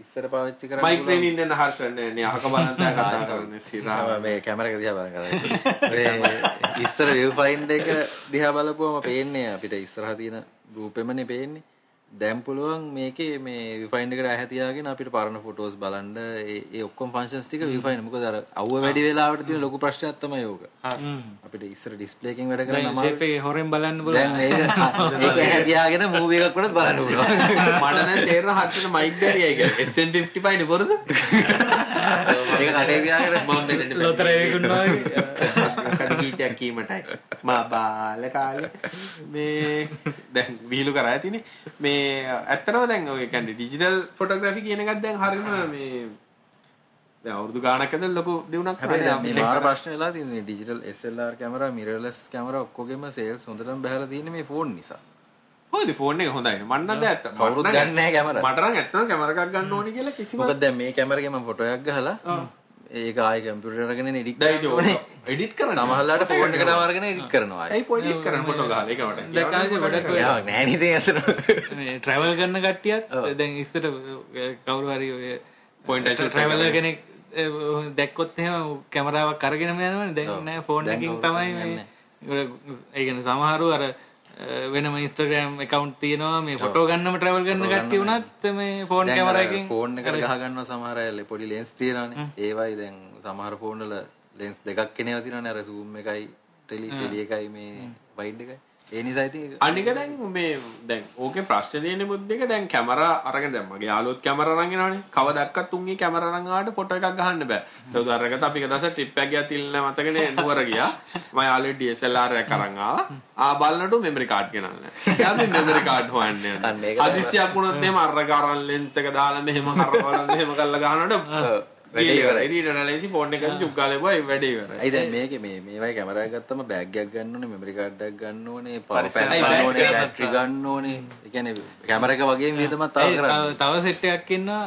Speaker 4: ඉස්සර පාවිච්චි කරන්න
Speaker 1: මයික්
Speaker 4: පුළුවන්.
Speaker 1: ට්‍රේනින් දෙන්න හර්ෂන්නේ නේ අහක බලන් <laughs> දැන් කතා කරන්නේ සිරා.
Speaker 4: ආ, මේ කැමර එක දිහා බලන්න <laughs> මේ ඉස්සර view finder එක දිහා බලපුවම පේන්නේ අපිට ඉස්සරහා තියෙන රූපෙමනේ පේන්නේ. දැන් පුළුවන් මේකේ මේ finder එකට ඇහැ තියාගෙන අපිට පරණ ෆොටෝස් බලන්න ඒ ඒ ඔක්කොම ෆන්ක්ෂන්ස් ටික finder මොකද අර අවුව වැඩි වෙලාවට තියෙන ලොකු ප්‍රශ්නයක් තමයි ඕක. අපිට ඉස්සර ඩිස්ප්ලේ එකකින් වැඩ කරන්න අමාරු.
Speaker 2: ෂේප් එකේ හොරෙන් බලන්න
Speaker 4: දැන්
Speaker 2: පුළුවන්
Speaker 4: ඒක <laughs> ඒක ඇහැ තියාගෙන මූවි එකක් වුණත් බලන්න පුළුවන්.
Speaker 1: මට දැන් තේරෙන හර්ෂට මයික් දැරියයි කියලා. SN55 නේ බොරුද? <laughs> <laughs>
Speaker 4: ඒක කටේ තියාගෙන
Speaker 1: මම දෙන්නේ
Speaker 2: ලොතර
Speaker 1: කඩ ගීතයක් කීමටයි. මා බාල කාලේ. මේ දැන් විහිළු කරා ඇතිනේ. මේ ඇත්තටම දැන් ඔය කියන්නේ ඩිජිටල් ෆොටෝග්‍රැෆි කියන එකත් දැන් හරිම මේ දැන් අවුරුදු ගාණක් ඇතුළත ලොකු
Speaker 4: මාර ප්‍රශ්න වෙලා තියෙන්නේ digital SLR camera mirrorless camera ඔක්කොගෙම සේල්ස් හොඳටම බහලා තියෙන්නේ මේ ෆෝන් නිසා.
Speaker 1: හොයද ෆෝන් එක හොඳයි නේ මන්න දැන් ඇත්ත
Speaker 4: කවුරුත් ගන්න නැහැ කැමරා.
Speaker 1: මට නම් ඇත්තටම කැමරා එකක් ගන්න ඕනි කියලා කිසිම
Speaker 4: මොකද දැන් මේ කැමරාවේ මම ෆොටෝ එකක් ගහලා ඒක ආයෙ කම්පියුටර් අරගෙන එඩිට් ඕනේ.
Speaker 1: එඩිට් කරන්න
Speaker 4: සමහරලාට ෆෝන් එකට අරගෙන එඩිට් කරනවා. ආයෙ.
Speaker 1: ඇයි ෆෝන් එඩිට් කරන්න ෆොටෝ ගහලා ඒක මට
Speaker 2: දැන් කාලේ ගොඩක් ඔය
Speaker 4: නැහැ නේද අතන.
Speaker 2: මේ ට්‍රැවල් කරන කට්ටියත් දැන් ඉස්සර කවුරු හරි ඔය
Speaker 1: and shoot
Speaker 2: ට්‍රැවලර් කෙනෙක් දැක්කොත් එහෙම කැමරාවක් අරගෙන යනවනේ දැන් නෑ ෆෝන් එකකින් තමයි මේ ඒ කියන්නේ සමහරු අර වෙනම ඉන්ස්ටාග්‍රෑම් account තියෙනවා. මේ ෆොටෝ ගන්නම ට්‍රැවල් කරන කට්ටිය වුණත් මේ ෆෝන්
Speaker 4: දැන්
Speaker 2: කැමරා
Speaker 4: අර
Speaker 2: එකකින්
Speaker 4: ෆෝන් එකට ගහ ගන්නවා සමහර අය පොඩි ලෙන්ස් තියෙනවානේ. ඒවයි දැන් සමහර ෆෝන් වල ලෙන්ස් දෙකක් කෙනේවා අර zoom එකයි ටෙලි ටෙලි එකයි මේ වයිඩ් එකයි. ඒ නිසා ඉතින් ඒක-
Speaker 1: අනික දැන් මේ දැන් ඕකේ ප්‍රශ්න තියෙන බුද්ධික දැන් කැමරා අරගෙන දැන් මගේ යාළුවොත් කැමරා අරන් එනවනේ කවදක්වත් උන්ගේ කැමරා අරන් ආවට ෆොටෝ එකක් ගහන්න බෑ. ඒ උදාහරණයකට අපි එක දවසක් ට්‍රිප් එකක් ගියා තිල්න මතකනේ නුවර ගියා. මම යාළුවෙක් DSLR එකක් අරන් ආවා. ආ බලනකොට මෙමරි කාඩ් ගෙනල්ලා එයා මේ මෙමරි කාඩ් හොයන්න
Speaker 4: අන්න ඒක
Speaker 1: එක නැලෙසි ෆෝන් එකෙන් චුක් ගාලා ඉවරයි වැඩේ ඉවරයි.
Speaker 4: ඇයි දැන් මේකේ මේ මේවයි කැමරා එකක් ගත්තම බෑග් එකක් ගන්න ඕනේ මෙමරි කාඩ් එකක් ගන්න ඕනේ පවර්
Speaker 3: පරිස්සම්
Speaker 4: පැන් ගන්න ඕනේ
Speaker 3: ගන්න
Speaker 4: බැටරි ගන්න ඕනේ. ඒ කියන්නේ කැමරා එක වගේම වියදමක් තව
Speaker 2: තව- තව සෙට් එකක් ඉන්නවා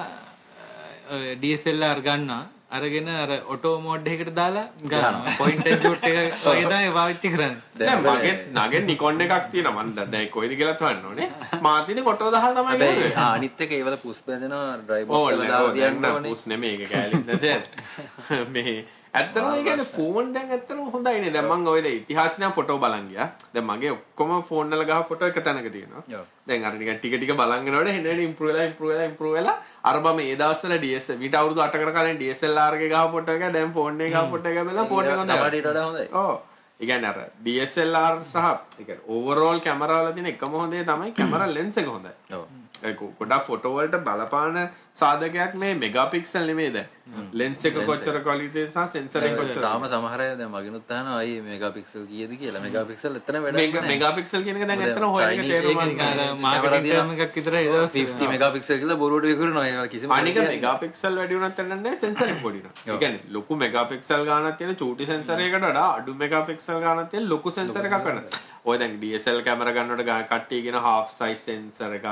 Speaker 2: ඔය DSLR ගන්නවා අරගෙන අර ඔටෝ මෝඩ් එකකට දාලා ගන්නවා. පොයින්ට් ෂූට් එක වගේ පාවිච්චි කරන්නේ.
Speaker 1: දැන් මගේ නගෙන් නිකොන් එකක් තියෙනවා. මම දැන් දැන් කොයිද කියලා හොයන්න ඕනේ. <laughs> මා තියෙන්නේ කොටෝ 10 තමයි ගන්නේ
Speaker 4: ආ අනිත් එක ඒවල පුස් බැඳෙනවා ඩ්‍රයිව් බොක්ස් වල දාලා තියන්න
Speaker 1: දැන්
Speaker 4: ඕනේ.
Speaker 1: පුස් නෙමෙයි ඒක කැලිත් නැද මේ ඇත්තටම ඒ කියන්නේ ෆෝන් දැන් ඇත්තටම හොඳයිනේ දැන් මම ඔය ඉතිහාසෙ නම් ෆොටෝ බලන් ගියා. දැන් මගේ ඔක්කොම ෆෝන් වල ගහ ෆොටෝ එක තැනක තියෙනවා. දැන් අර නිකන් ටික ටික බලන් යනකොට හෙන හෙන ඉම්ප්‍රූව් වෙලා ඉම්ප්‍රූව් වෙලා ඉම්ප්‍රූව් වෙලා අර මම ඒ දවස්වල DS මීට අවුරුදු 8කට කලින් DSLR එකේ ගහ ෆොටෝ එක දැන් ෆෝන් එකේ ගහ ෆොටෝ එක බලලා ෆෝන් එක හොඳයි.
Speaker 4: තවටිට වඩා හොඳයි.
Speaker 1: ඔව්. ඒ කියන්නේ අර DSLR සහ ඒ කියන්නේ ඕවර්ऑल කැමරාවල තියෙන එකම හොඳේ තමයි කැමරා ලෙන්ස් එක හොඳයි.
Speaker 4: ඔව්
Speaker 1: ඒක ගොඩක් ෆොටෝ වලට බලපාන සාධකයක් මේ මෙගාපික්සල් නෙමෙයි දැන්. ලෙන්ස් එක කොච්චර ක්වලිටි සහ සෙන්සර් එක කොච්චර.
Speaker 4: තාම සමහර අය දැන් මගෙනුත් අහනවා අයි මෙගාපික්සල් කීයද කියලා මෙගාපික්සල් එතන
Speaker 1: මෙගා
Speaker 4: නැහැ.
Speaker 1: මෙගාපික්සල් කියන එක දැන් ඇත්තට හොයන්න
Speaker 4: Chinese
Speaker 1: තේරුම්
Speaker 2: ඒක නිකන් අර මාකටිං ටර්ම් එකක් විතර ඒ දවස්
Speaker 4: 50 මෙගාපික්සල් කියලා බොරුවට විකුණනවා ඒවා කිසිම
Speaker 1: අනික. මෙගාපික්සල් වැඩි වුණත් නැහැ සෙන්සර් එක පොඩි නම්. ඒ කියන්නේ ලොකු මෙගාපික්සල් ගානක් තියෙන චූටි සෙන්සර් එකකට වඩා අඩු මෙගාපික්සල් ගානක් තියෙන ලොකු සෙන්සර් එකක් ගන්න. ඔය දැන් DSL කැමරා ගන්නකොට ගා- කට්ටිය කියන half size sensor එකක්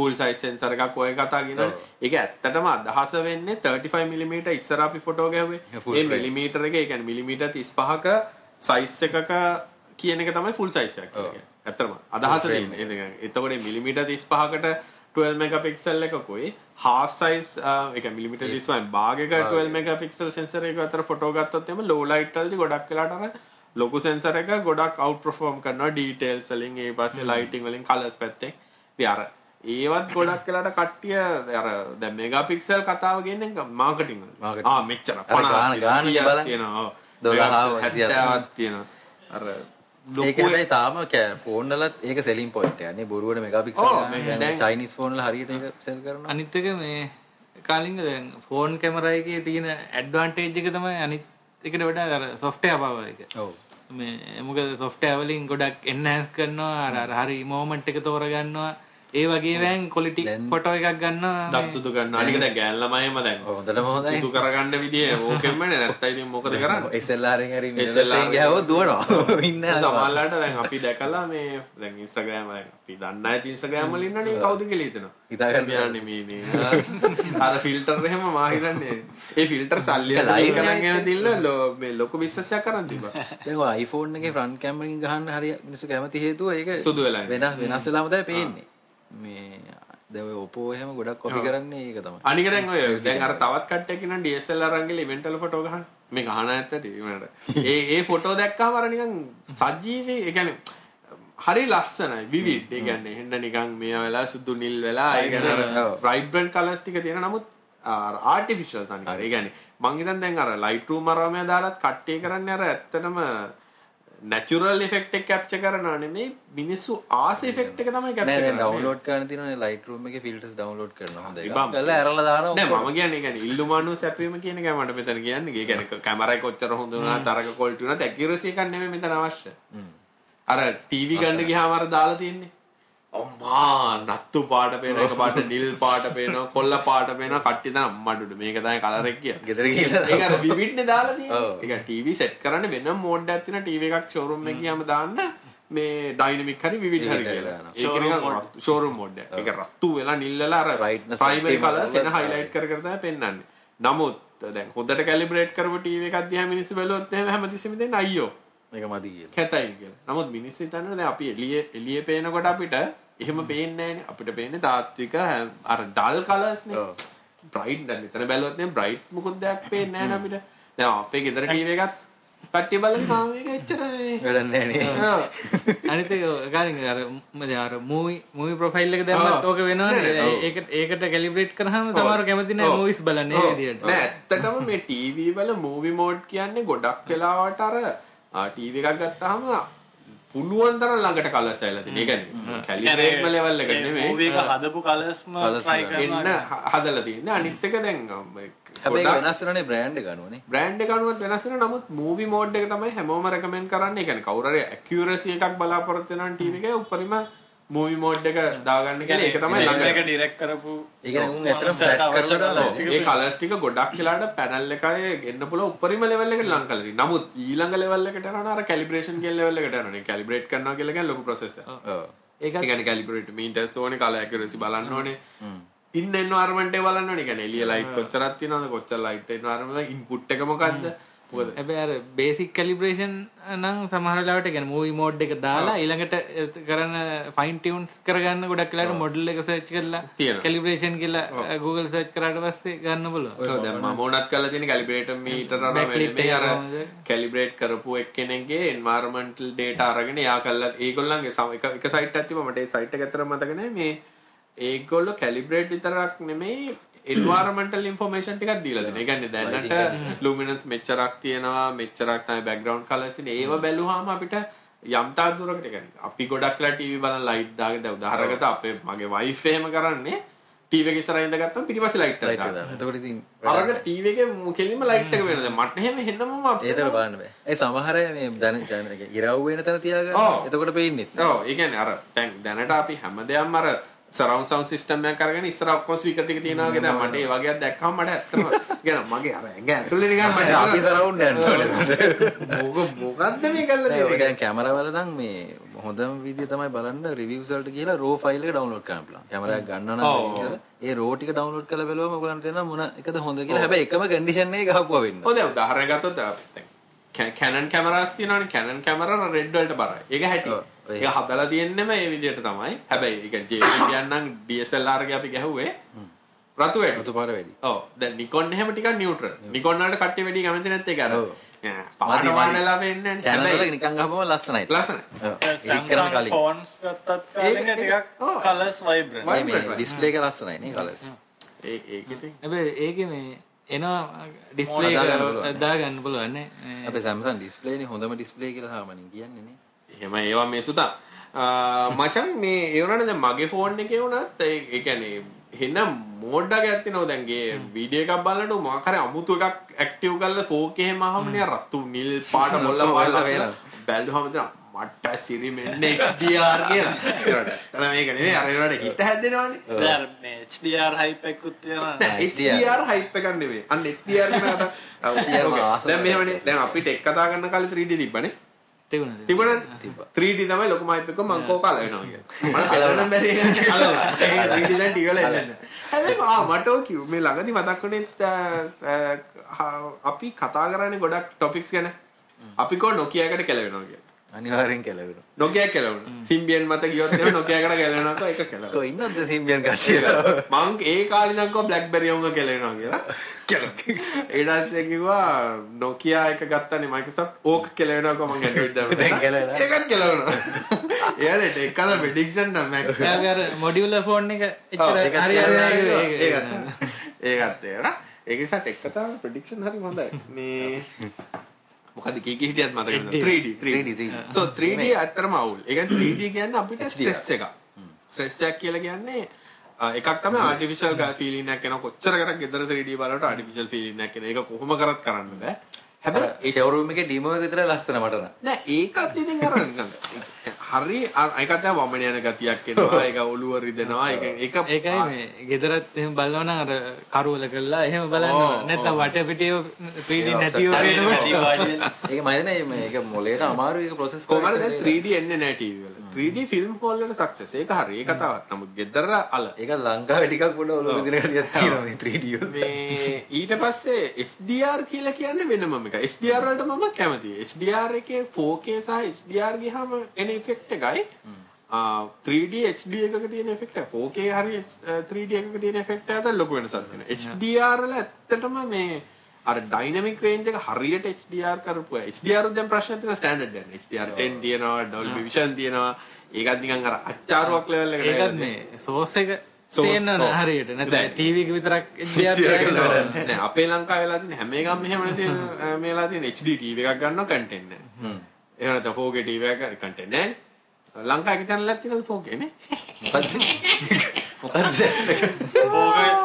Speaker 1: full size sensor එකක් ඔය කතා කියනවා. ඒක ඇත්තටම අදහස වෙන්නේ 35 mm ඉස්සර අපි ෆොටෝ ගැහුවේ.
Speaker 4: frame.
Speaker 1: මිලිමීටර එක ඒ කියන්නේ මිලිමීටර් 35ක size එකක කියන එක තමයි full size එකක් කියන්නේ. ඇත්තටම අදහස කියන්නේ එතකොට මිලිමීටර් 35කට 12 මෙගාපික්සල් එකකුයි half size කියන්නේ මිලිමීටර් 35 භාගයක 12 මෙගාපික්සල් sensor එක අතර ෆොටෝ ගත්තොත් එimhe low light වලදී ගොඩක් වෙලාට අර ලොකු sensor එක ගොඩක් out perform කරනවා details වලින් ඒ පස්සේ lighting වලින් colors පැත්තෙන්. ඉතින් අර ඒවත් ගොඩක් වෙලාට කට්ටිය අර දැන් මෙගාපික්සල් කතාව කියන්නේ මාකටිං වල. ආ මෙච්චර
Speaker 4: අර ගාන-
Speaker 1: 50
Speaker 4: ගාන
Speaker 1: 100ක්
Speaker 4: බලන්න.
Speaker 1: තියෙනවා. ඔව්.
Speaker 4: 12
Speaker 1: 70ක් තියෙනවා. අර ලොකු
Speaker 4: ඒක හැබැයි තාම ෆෝන් වලත් ඒක සෙලින් පොයින්ට් එකක් නේ බොරුවට ගන්න.
Speaker 1: දැන්-
Speaker 4: දැන් චයිනීස් ෆෝන් වල හරියට ඒක සෙල් කරනවා.
Speaker 2: අනිත් එක මේ කාලින්ග දැන් ෆෝන් කැමරා එකේ තියෙන ඇඩ්වාන්ටේජ් එක තමයි අනිත් එකට වඩා අර සොෆ්ට්වෙයාර් පවර් එක.
Speaker 4: ඔව්.
Speaker 2: මේ මොකද සොෆ්ට්වෙයාර් වලින් ගොඩක් එන්හෑන්ස් කරනවා අර අර හරි මොමන්ට් එක තෝරගන්නවා. ඒ වගේ වෑන් ක්වොලිටි ෆොටෝ එකක් ගන්නවා.
Speaker 1: දත් සුදු ගන්න අනික දැන් ගෑන් ළමයිම දැන්
Speaker 4: හොඳටම හොඳයි.
Speaker 1: සුදු කරගන්න විදිය ඕකෙන්මනේ නැත්නම් ඉතින් මොකද කරන්නේ
Speaker 4: SLR එකෙන් හරි
Speaker 1: SLR
Speaker 4: ගහුවොත් දුවනවා. <laughs> <laughs> ඉන්න
Speaker 1: සමහරලාට දැන් අපි දැකලා මේ දැන් Instagram දැන් අපි දන්න අය Instagram වල ඉන්නනේ කවුද කියලා හිතනවා
Speaker 4: හිතා ගන්න
Speaker 1: කියන්නේ මේ මේ අර ෆිල්ටර් එහෙම මා හිතන්නේ ඒ ෆිල්ටර් සල්ලි
Speaker 4: live
Speaker 1: කරන්
Speaker 4: එකයි.
Speaker 1: එහෙම තිල්ල මේ ලොකු බිස්නස් එකක් කරන් තිබ්බා
Speaker 4: දැන් ඔය iPhone එකේ ෆ්‍රන්ට් කැමරා එකෙන් ගහන්න හරිය මිනිස්සු කැමති හේතුව ඒක
Speaker 1: සුදු වෙලා.
Speaker 4: වෙනස් වෙනස් වෙලාම තමයි පේන්නේ. මේ ඔය Oppo එහෙම ගොඩක් කොපි කරන්නේ ඒක තමයි.
Speaker 1: අනික දැන් ඔය දැන් අර තවත් කට්ටියක් ඉන්න DSLR අරන් ගිහලා ඉවෙන්ට් වල ෆොටෝ ගහන මේ ගහන ඇත්ත ඇති මට. ඒ ඒ ෆොටෝ දැක්කම අර නිකන් සජීවී ඒ කියන්නේ හරි ලස්සනයි විවිඩ් ඒ කියන්නේ හෙන්න නිකන් මේ වෙලා සුදු නිල් වෙලා ඒ කියන්නේ. වයිබ්‍රන්ට් කලර්ස් ටික තියෙන නමුත් අර ආටිෆිෂල් තනිකර. ඒ කියන්නේ මං හිතන්නේ දැන් අර ලයිට් රූම් අරම දාලත් කට්ටිය කරන්නේ අර ඇත්තටම නැචරල් ඉෆෙක්ට් එක කැප්චර් කරනවා නෙමෙයි මිනිස්සු ආස ඉෆෙක්ට් එක තමයි
Speaker 4: දැන්
Speaker 1: කරන්නේ
Speaker 4: ඩවුන්ලෝඩ් කරන්න තියෙනනේ Lightroom එකේ filters download කරනවා හොඳ එකක්.
Speaker 1: ඉබම්.
Speaker 4: කරලා ඇරලා දානවා.
Speaker 1: නෑ. මම කියන්නේ කියන්නේ ඉල්ලුමානු සැපීම කියන එක මට මෙතන කියන්නේ. ඒ කියන්නේ කැමරා එක කොච්චර හොඳ වුණා තරක ක්වොලිටි වුණත් ඇකියුරසි එකක් නෙමෙයි මෙතන අවශ්‍ය. අර ටීවී ගන්න ගියාම අර දාලා තියෙන්නේ. අම්මා නත්තු පාට පේනවා එක පාට නිල් පාට පේනවා කොල්ල පාට පේනවා කට්ටිය දැන් අම්මඩුඩු මේක තමයි කලර් එක කියලා.
Speaker 4: ගෙදර ගිහලා
Speaker 1: ඒක අර විවිඩ් නේ දාලා තියෙන්නේ. ඒක ටීවී සෙට් කරන්න වෙනම මෝඩ් එකක් තියෙන ටීවී එකක් ෂෝරූම් එකේ ගියාම දාන්න මේ ඩයිනමික් හරි විවිඩ් හරි කියලා.
Speaker 4: දානවා.
Speaker 1: ඒක නිකන් ෂෝරූම් මෝඩ් එක. ඒක රත්තු වෙලා නිල් වෙලා අර ප්‍රයිමරි කලර්ස් එන highlight කර කර තමයි පෙන්වන්නේ. නමුත් දැන් හොඳට කැලිබ්‍රේට් කරපු ටීවී එකක් දිහා මිනිස්සු බැලුවොත් එහෙම හැමතිස්සෙම දෙන්නේ අයියෝ
Speaker 4: මේක මදි කියලා.
Speaker 1: කැතයි කියලා. නමුත් මිනිස්සු හිතන්නේ දැන් අපි එළියේ එළියේ පේනකොට අපිට එහෙම පේන්නේ නැහැනේ. අපිට පේන්නේ තාත්වික අර ඩල් කලර්ස් නේ.
Speaker 4: ඔව්.
Speaker 1: බ්‍රයිට් දැන් මෙතන බැලුවොත් නේ බ්‍රයිට් මොකොත් දෙයක් පේන්නේ නැහැ අපිට. දැන් අපේ ගෙදර ටීවී එකත් කට්ටිය බලන ආ මේක එච්චර
Speaker 4: වැඩක් නෑ නේ.
Speaker 1: ආ. <laughs>
Speaker 2: අනිත් එක කාලින් අර මොකද අර මූවි මූවි ප්‍රොෆයිල් එක දැම්මත්. ඕක වෙනවනේ ඒකට ඒකට කැලිබ්‍රේට් කරාම සමහර කැමති නැහැ. මූවිස් බලන්න ඒ
Speaker 1: ඔව්.
Speaker 2: විදියට
Speaker 1: නෑ ඇත්තටම මේ ටීවී වල මූවි මෝඩ් කියන්නේ ගොඩක් වෙලාවට අර ටීවී එකක් ගත්තාම පුළුවන් තරම් ළඟට කලර්ස් ඇවිල්ලා තියෙන. ඒ කියන්නේ කැලිබ්‍රේට්ම ලෙවල් එකට නෙමෙයි.
Speaker 3: මූවී එක හදපු කලර්ස්ම
Speaker 4: Colours
Speaker 3: try කරනවා
Speaker 1: හදලා තියෙන්නේ. අනිත් එක දැන්
Speaker 4: හැබැයි ඒක වෙනස් වෙනනේ brand එක අනුවනේ.
Speaker 1: බ්‍රෑන්ඩ් එක අනුවත් වෙනස් වෙනවා. නමුත් මූවි මෝඩ් එක තමයි හැමෝම රෙකමෙන්ඩ් කරන්නේ. ඒ කියන්නේ කවුරු හරි ඇකියුරසි එකක් බලාපොරොත්තු වෙනවා ටීවී එකේ උඩරිම මූවි මෝඩ් එක දාගන්න කියලා ඒක තමයි
Speaker 3: එක
Speaker 1: ළඟට.
Speaker 3: ඩිරෙක්ට් කරපු
Speaker 4: ඒ කියන්නේ උන් ඇත්තටම flat
Speaker 3: අවශ්‍ය
Speaker 4: කරලා
Speaker 1: ඒ කලර්ස් ටික ගොඩක් වෙලාට පැනල් එකයි එන්න පුළුවන් උඩරිම ලෙවල් එකට ලං කරලා තියෙනවා. නමුත් ඊළඟ ලෙවල් එකට යනවා අර කැලිබ්‍රේෂන් කියන ලෙවල් එකට යනවා. කැලිබ්‍රේට් කරනවා කියලා කියන්නේ ලොකු ප්‍රොසෙස් එකක්.
Speaker 4: ඔව්.
Speaker 2: ඒක
Speaker 1: ඒ කියන්නේ කැලිබ්‍රේට් මීටර්ස් ඕනේ කලර් ඇකියුරසි බලන්න ඕනේ. ඉන්න එන්වයරන්මන්ට් එක බලන්න ඕනේ. කියන්නේ එළිය ලයිට් කොච්චරක් තියෙනවද කොච්චර ලයිට් එන්වයරන්මන්ට් ඉන්පුට් එක මොකද්ද?
Speaker 2: අර බේසික් කැලිබ්‍රේෂන් නම් සමහර වෙලාවට කියන්නේ මූවි මෝඩ් එක දාලා ඊළඟට කරන ෆයින් ටියුන්ස් කරගන්න ගොඩක් වෙලාවට මොඩල් එක සර්ච් කරලා. කැලිබ්‍රේෂන් කියලා Google සර්ච් කරාට පස්සේ ගන්න
Speaker 1: මම උනත් කරලා තියෙන කැලිබ්‍රේටර් මීටර අර? කැලිබ්‍රේට් කරපු එක්කෙනෙක්ගේ එන්වයරන්මන්ටල් ඩේටා අරගෙන එයා කළා ඒගොල්ලන්ගේ සම- එක එක සයිට් තිබ්බා. මට ඒ සයිට් මතක නැහැ මේ ඒගොල්ලෝ කැලිබ්‍රේට් විතරක් නෙමෙයි එන්වරමෙන්ටල් ඉන්ෆෝමේෂන් ටිකක් දීලා දෙන. ඒ කියන්නේ දැනට ලුමිනන්ස් මෙච්චරක් තියෙනවා මෙච්චරක් තමයි බෑග්ග්‍රවුන්ඩ් කලර්ස් ඉන්නේ. ඒව බැලුවාම අපිට යම් තාක් දුරකට කියන්නේ අපි ගොඩක් ලා ටීවී බලන ලයිට් දාගෙන දැන් උදාහරණකට අපේ මගේ වයිෆ් එහෙම කරන්නේ ටීවී එක ඉස්සරහින් ඉඳගත්තම පිටිපස්සේ ලයිට් එකක් දානවා.
Speaker 4: එතකොට ඉතින්
Speaker 1: අරක ටීවී එකේ කෙලින්ම ලයිට් එක වෙනවා. දැන් මට එහෙම හෙන්නම
Speaker 4: ඒතර බලන්න බෑ. ඒ සමහර මේ දැන දැන ඉරව් වෙන තැන තියාගන්න.
Speaker 1: ඔව්.
Speaker 4: එතකොට පේන්නේ නැහැ.
Speaker 1: ඔව් ඒ කියන්නේ අර දැන් දැනට අපි හැමදේම අර සරවුන්ඩ් සවුන්ඩ් සිස්ටම් එකක් අරගෙන ඉස්සර ඔක්කොම ස්පීකර් ටික තියනවා වගේ දැන් මට ඒ වගේක් දැක්කම මට ඇත්තම කියන <laughs> මගේ අර ඇඟ ඇතුලේ නිකන් මට
Speaker 4: අපි සරවුන්ඩ් යන්න ඕනේ.
Speaker 1: මොක මොකද්ද මේ කරලා තියෙන්නේ
Speaker 4: දැන් කැමරාවල නම් මේ හොඳම විදිය තමයි බලන්න රිවිව්ස් වලට ගිහලා රෝ ෆයිල් එක ඩවුන්ලෝඩ් කරන්න පුළුවන්. කැමරා එක ගන්නවා නම් ඒ රෝ ටික ඩවුන්ලෝඩ් කරලා බලුවම ඔයගලන්ට තේරෙනවා මොන එකද හොඳ කියලා. හැබැයි එකම කන්ඩිෂන් එකේ ගහපුවා වෙන්න.
Speaker 1: හොඳ උදාහරණයක් ගත්තොත් දැන් කැනන් කැමරාස් තියෙනවානේ කැනන් කැමරා රෙඩ් වලට බරයි. ඒක හැටි.
Speaker 4: ඔව්, ඔය
Speaker 1: ඒක හදලා තියෙන්නෙම මේ විදිහට තමයි. හැබැයි ඒක JVC කියන්නම් DSLR ගේ අපි ගැහුවේ රතු වැඩි.
Speaker 4: රතු පාට වැඩි.
Speaker 1: ඔව් දැන් නිකොන් එහෙම ටිකක් නියුට්‍රල්. නිකොන් වලට කට්ටිය වැඩි කැමති නැත්තේ ඒක අර.
Speaker 4: ඔව්.
Speaker 1: පාට වන්නලා වෙන්නේ නැහැ. හැබැයි
Speaker 4: වල නිකන් ගහපුවම ලස්සනයි.
Speaker 1: ලස්සනයි.
Speaker 4: ඔව්. කලින්.
Speaker 3: ෆෝන්ස් ගත්තත් කාලෙක
Speaker 1: ඒක-
Speaker 3: ටිකක් වයිබ්‍රන්ට්
Speaker 1: වයි-
Speaker 4: මේ
Speaker 1: vibrant.
Speaker 4: ඩිස්ප්ලේ එක ලස්සනයි නේ කලර්ස්.
Speaker 1: ඒ ඒක ඉතින්
Speaker 2: හැබැයි ඒකේ මේ එනවා ඩිස්ප්ලේ
Speaker 4: දාගන්න පුළුවන්.
Speaker 2: දාගන්න පුළුවන් නේ
Speaker 4: අපේ Samsung display නේ හොඳම display කියලා සාමාන්‍යයෙන් කියන්නේ නේ.
Speaker 1: එහෙම ඒවා මේ සුතා මචන් මේ ඒවනට දැන් මගේ ෆෝන් එකේ වුණත් කියන්නේ හෙන්න මෝඩ් එකක් ඇත්තේ දැන්ගේ වීඩියෝ එකක් බලනකොට මොකක් හරි අමුතු එකක් ඇක්ටිව් කරලා 4K එහෙම අහමනේ රතු නිල් පාට මොල්ල පාට <laughs>
Speaker 4: මොල්ල
Speaker 1: ලස්සන. බැලුවම දෙන මට සිරි මෙන්න XDR කියලා. එතන මේක නෙවෙයි අර ඒවට හිත හැදෙනවනේ.
Speaker 3: දැන් මේ HDR hype එකකුත් තියෙනවා.
Speaker 1: නෑ
Speaker 4: HDR.
Speaker 1: HDR hype එකක් නෙවෙයි අන්න Okay.
Speaker 4: මාසෙ
Speaker 1: දැන් මෙහෙමනේ. දැන් අපි ටෙක් කතා කරන කාලේ 3D තිබ්බනේ.
Speaker 2: තිබුණා
Speaker 1: තිබුණනේ
Speaker 4: තිබ්බා.
Speaker 1: 3D තමයි ලොකුම hype එක මං කෝ කල වෙනවා කියලා. මට බලන්න බැරි එක කලවලා. <laughs> ඒ 3D දැන් ටික වෙලා එන්නේ. හැබැයි ආ මට ඔය කිව් මේ ළඟදි මතක් වුණෙත් අ, අ, හා- අපි කතා කරන්නේ ගොඩක් ටොපික්ස් ගැන. අපි කෝ Nokia එකට කෙලවෙනවා කියලා.
Speaker 4: අනිවාර්යෙන් කෙලවෙනවා.
Speaker 1: Nokia කෙලවෙනවා. Symbian මත ගියොත් එහෙම Nokia එකට කෙලවෙනවා කෝ ඒක කෙලවෙනවා.
Speaker 4: කො ඉන්නද Symbian කට්ටිය? <laughs>
Speaker 1: මං ඒ කාලේ නම් කෝ BlackBerry උංග කෙලවෙනවා කියලා. <laughs> පස්සේ කිව්වා Nokia එක ගත්තනේ Microsoft ඕක කෙලවෙනවා කෝ මං.
Speaker 4: කෙලවෙනවා.
Speaker 1: ඒකත් කෙලවෙනවා. එයාලට එකද.
Speaker 2: එයාගේ අර මොඩියුලර් ෆෝන් එක එච්චර
Speaker 1: ඔව්, ඒකත්
Speaker 2: හරියන්නේ
Speaker 1: කෙලවෙනවා.
Speaker 2: නැහැ ඒක.
Speaker 1: ඒකත් ඒකත් තේරෙනවා. ඒක නිසා ටෙක් කතාවේ ප්‍රෙඩික්ෂන් හරි හොඳයි. මේ මොකද කී කී හිටියත් මතක නැහැ. 3D
Speaker 4: 3D 3D.
Speaker 1: so 3D ඇත්තටම අවුල්. ඒ කියන්නේ 3D කියන්නේ අපිට ස්ට්‍රෙස් එකක්. ස්ට්‍රෙස් එකක් කියලා කියන්නේ එකක් තමයි ආටිෆිෂල් ෆීලින් එකක් එනවා කොච්චර කරක් ගෙදර 3D බලනකොට ආටිෆිෂල් ෆීලින් එකක් එන ඒක කොහොම කරත් කරන්න බෑ. හැබැයි
Speaker 4: ඒ ෂෝරූම් එකේ ඩීමෝ එක විතරයි ලස්සන මට නම්.
Speaker 1: නෑ ඒකත් ඉතින් අර <laughs> හරි ඒකත් දැන් වමන යන ගතියක් එනවා ඒක ඔළුව රිදෙනවා ඒක ඒක
Speaker 2: ඒකයි මේ ගෙදරත් එහෙම බලනවා නම් අර කරවල කරලා එහෙම ඕන. නැත්නම් වටපිටිය 3D නැතිව
Speaker 3: වාජිල්.
Speaker 4: ඒක මම හිතන්නේ මේක මොලේට අමාරුයි ඒක ප්‍රොසෙස්
Speaker 1: කොහමද දැන් 3D එන්නේ නැහැ ටීවී වල 3D ෆිල්ම් හෝල් වල සක්සස් ඒක හරි. ඒ කතාවක් නමුත් ගෙදර අල.
Speaker 4: ඒක ලංකාවේ ටිකක් පොඩ ඔලුව විදින ගතියක් තියෙනවා මේ 3D වල.
Speaker 1: මේ ඊට පස්සේ HDR කියලා කියන්නේ වෙනම එකක්. HDR වලට මම කැමතියි. HDR එකේ 4K සහ HDR ගියාම එන ඉෆෙක්ට් එකයි. ආ 3D HD එකක තියෙන ඉෆෙක්ට් එක. 4K හරි අ, 3D එකක තියෙන ඉෆෙක්ට් එක අතර ලොකු වෙනසක් තියෙනවා. HDR වල ඇත්තටම මේ අර ඩයිනමික් රේන්ජ් එක හරියට HDR කරපුවා. HDR දැන් ප්‍රශ්න තියෙන ස්ටෑන්ඩඩ් යන. HDR 10 තියෙනවා, Dolby Vision තියෙනවා. ඒකත් නිකන් අර අච්චාරුවක් ලෙවල් එකට
Speaker 2: ඒකත් මේ සෝස් එක
Speaker 1: ඔව්.
Speaker 2: හරියට නැත්නම්
Speaker 1: දැන්.
Speaker 2: ටීවී එක විතරක්
Speaker 1: HDR නෑ. අපේ ලංකාවේ වෙලා තියෙන හැම එකම මෙහෙම තියෙන මේලා තියෙන HD TV එකක් ගන්නවා කන්ටෙන්ට් නෑ.
Speaker 4: හ්ම්.
Speaker 1: එහෙම නැත්නම් 4K TV එකක් කන්ටෙන්ට් නෑනේ. ලංකාවේ channel එකක් තියෙනවා 4K නේ.
Speaker 4: මොකද්ද?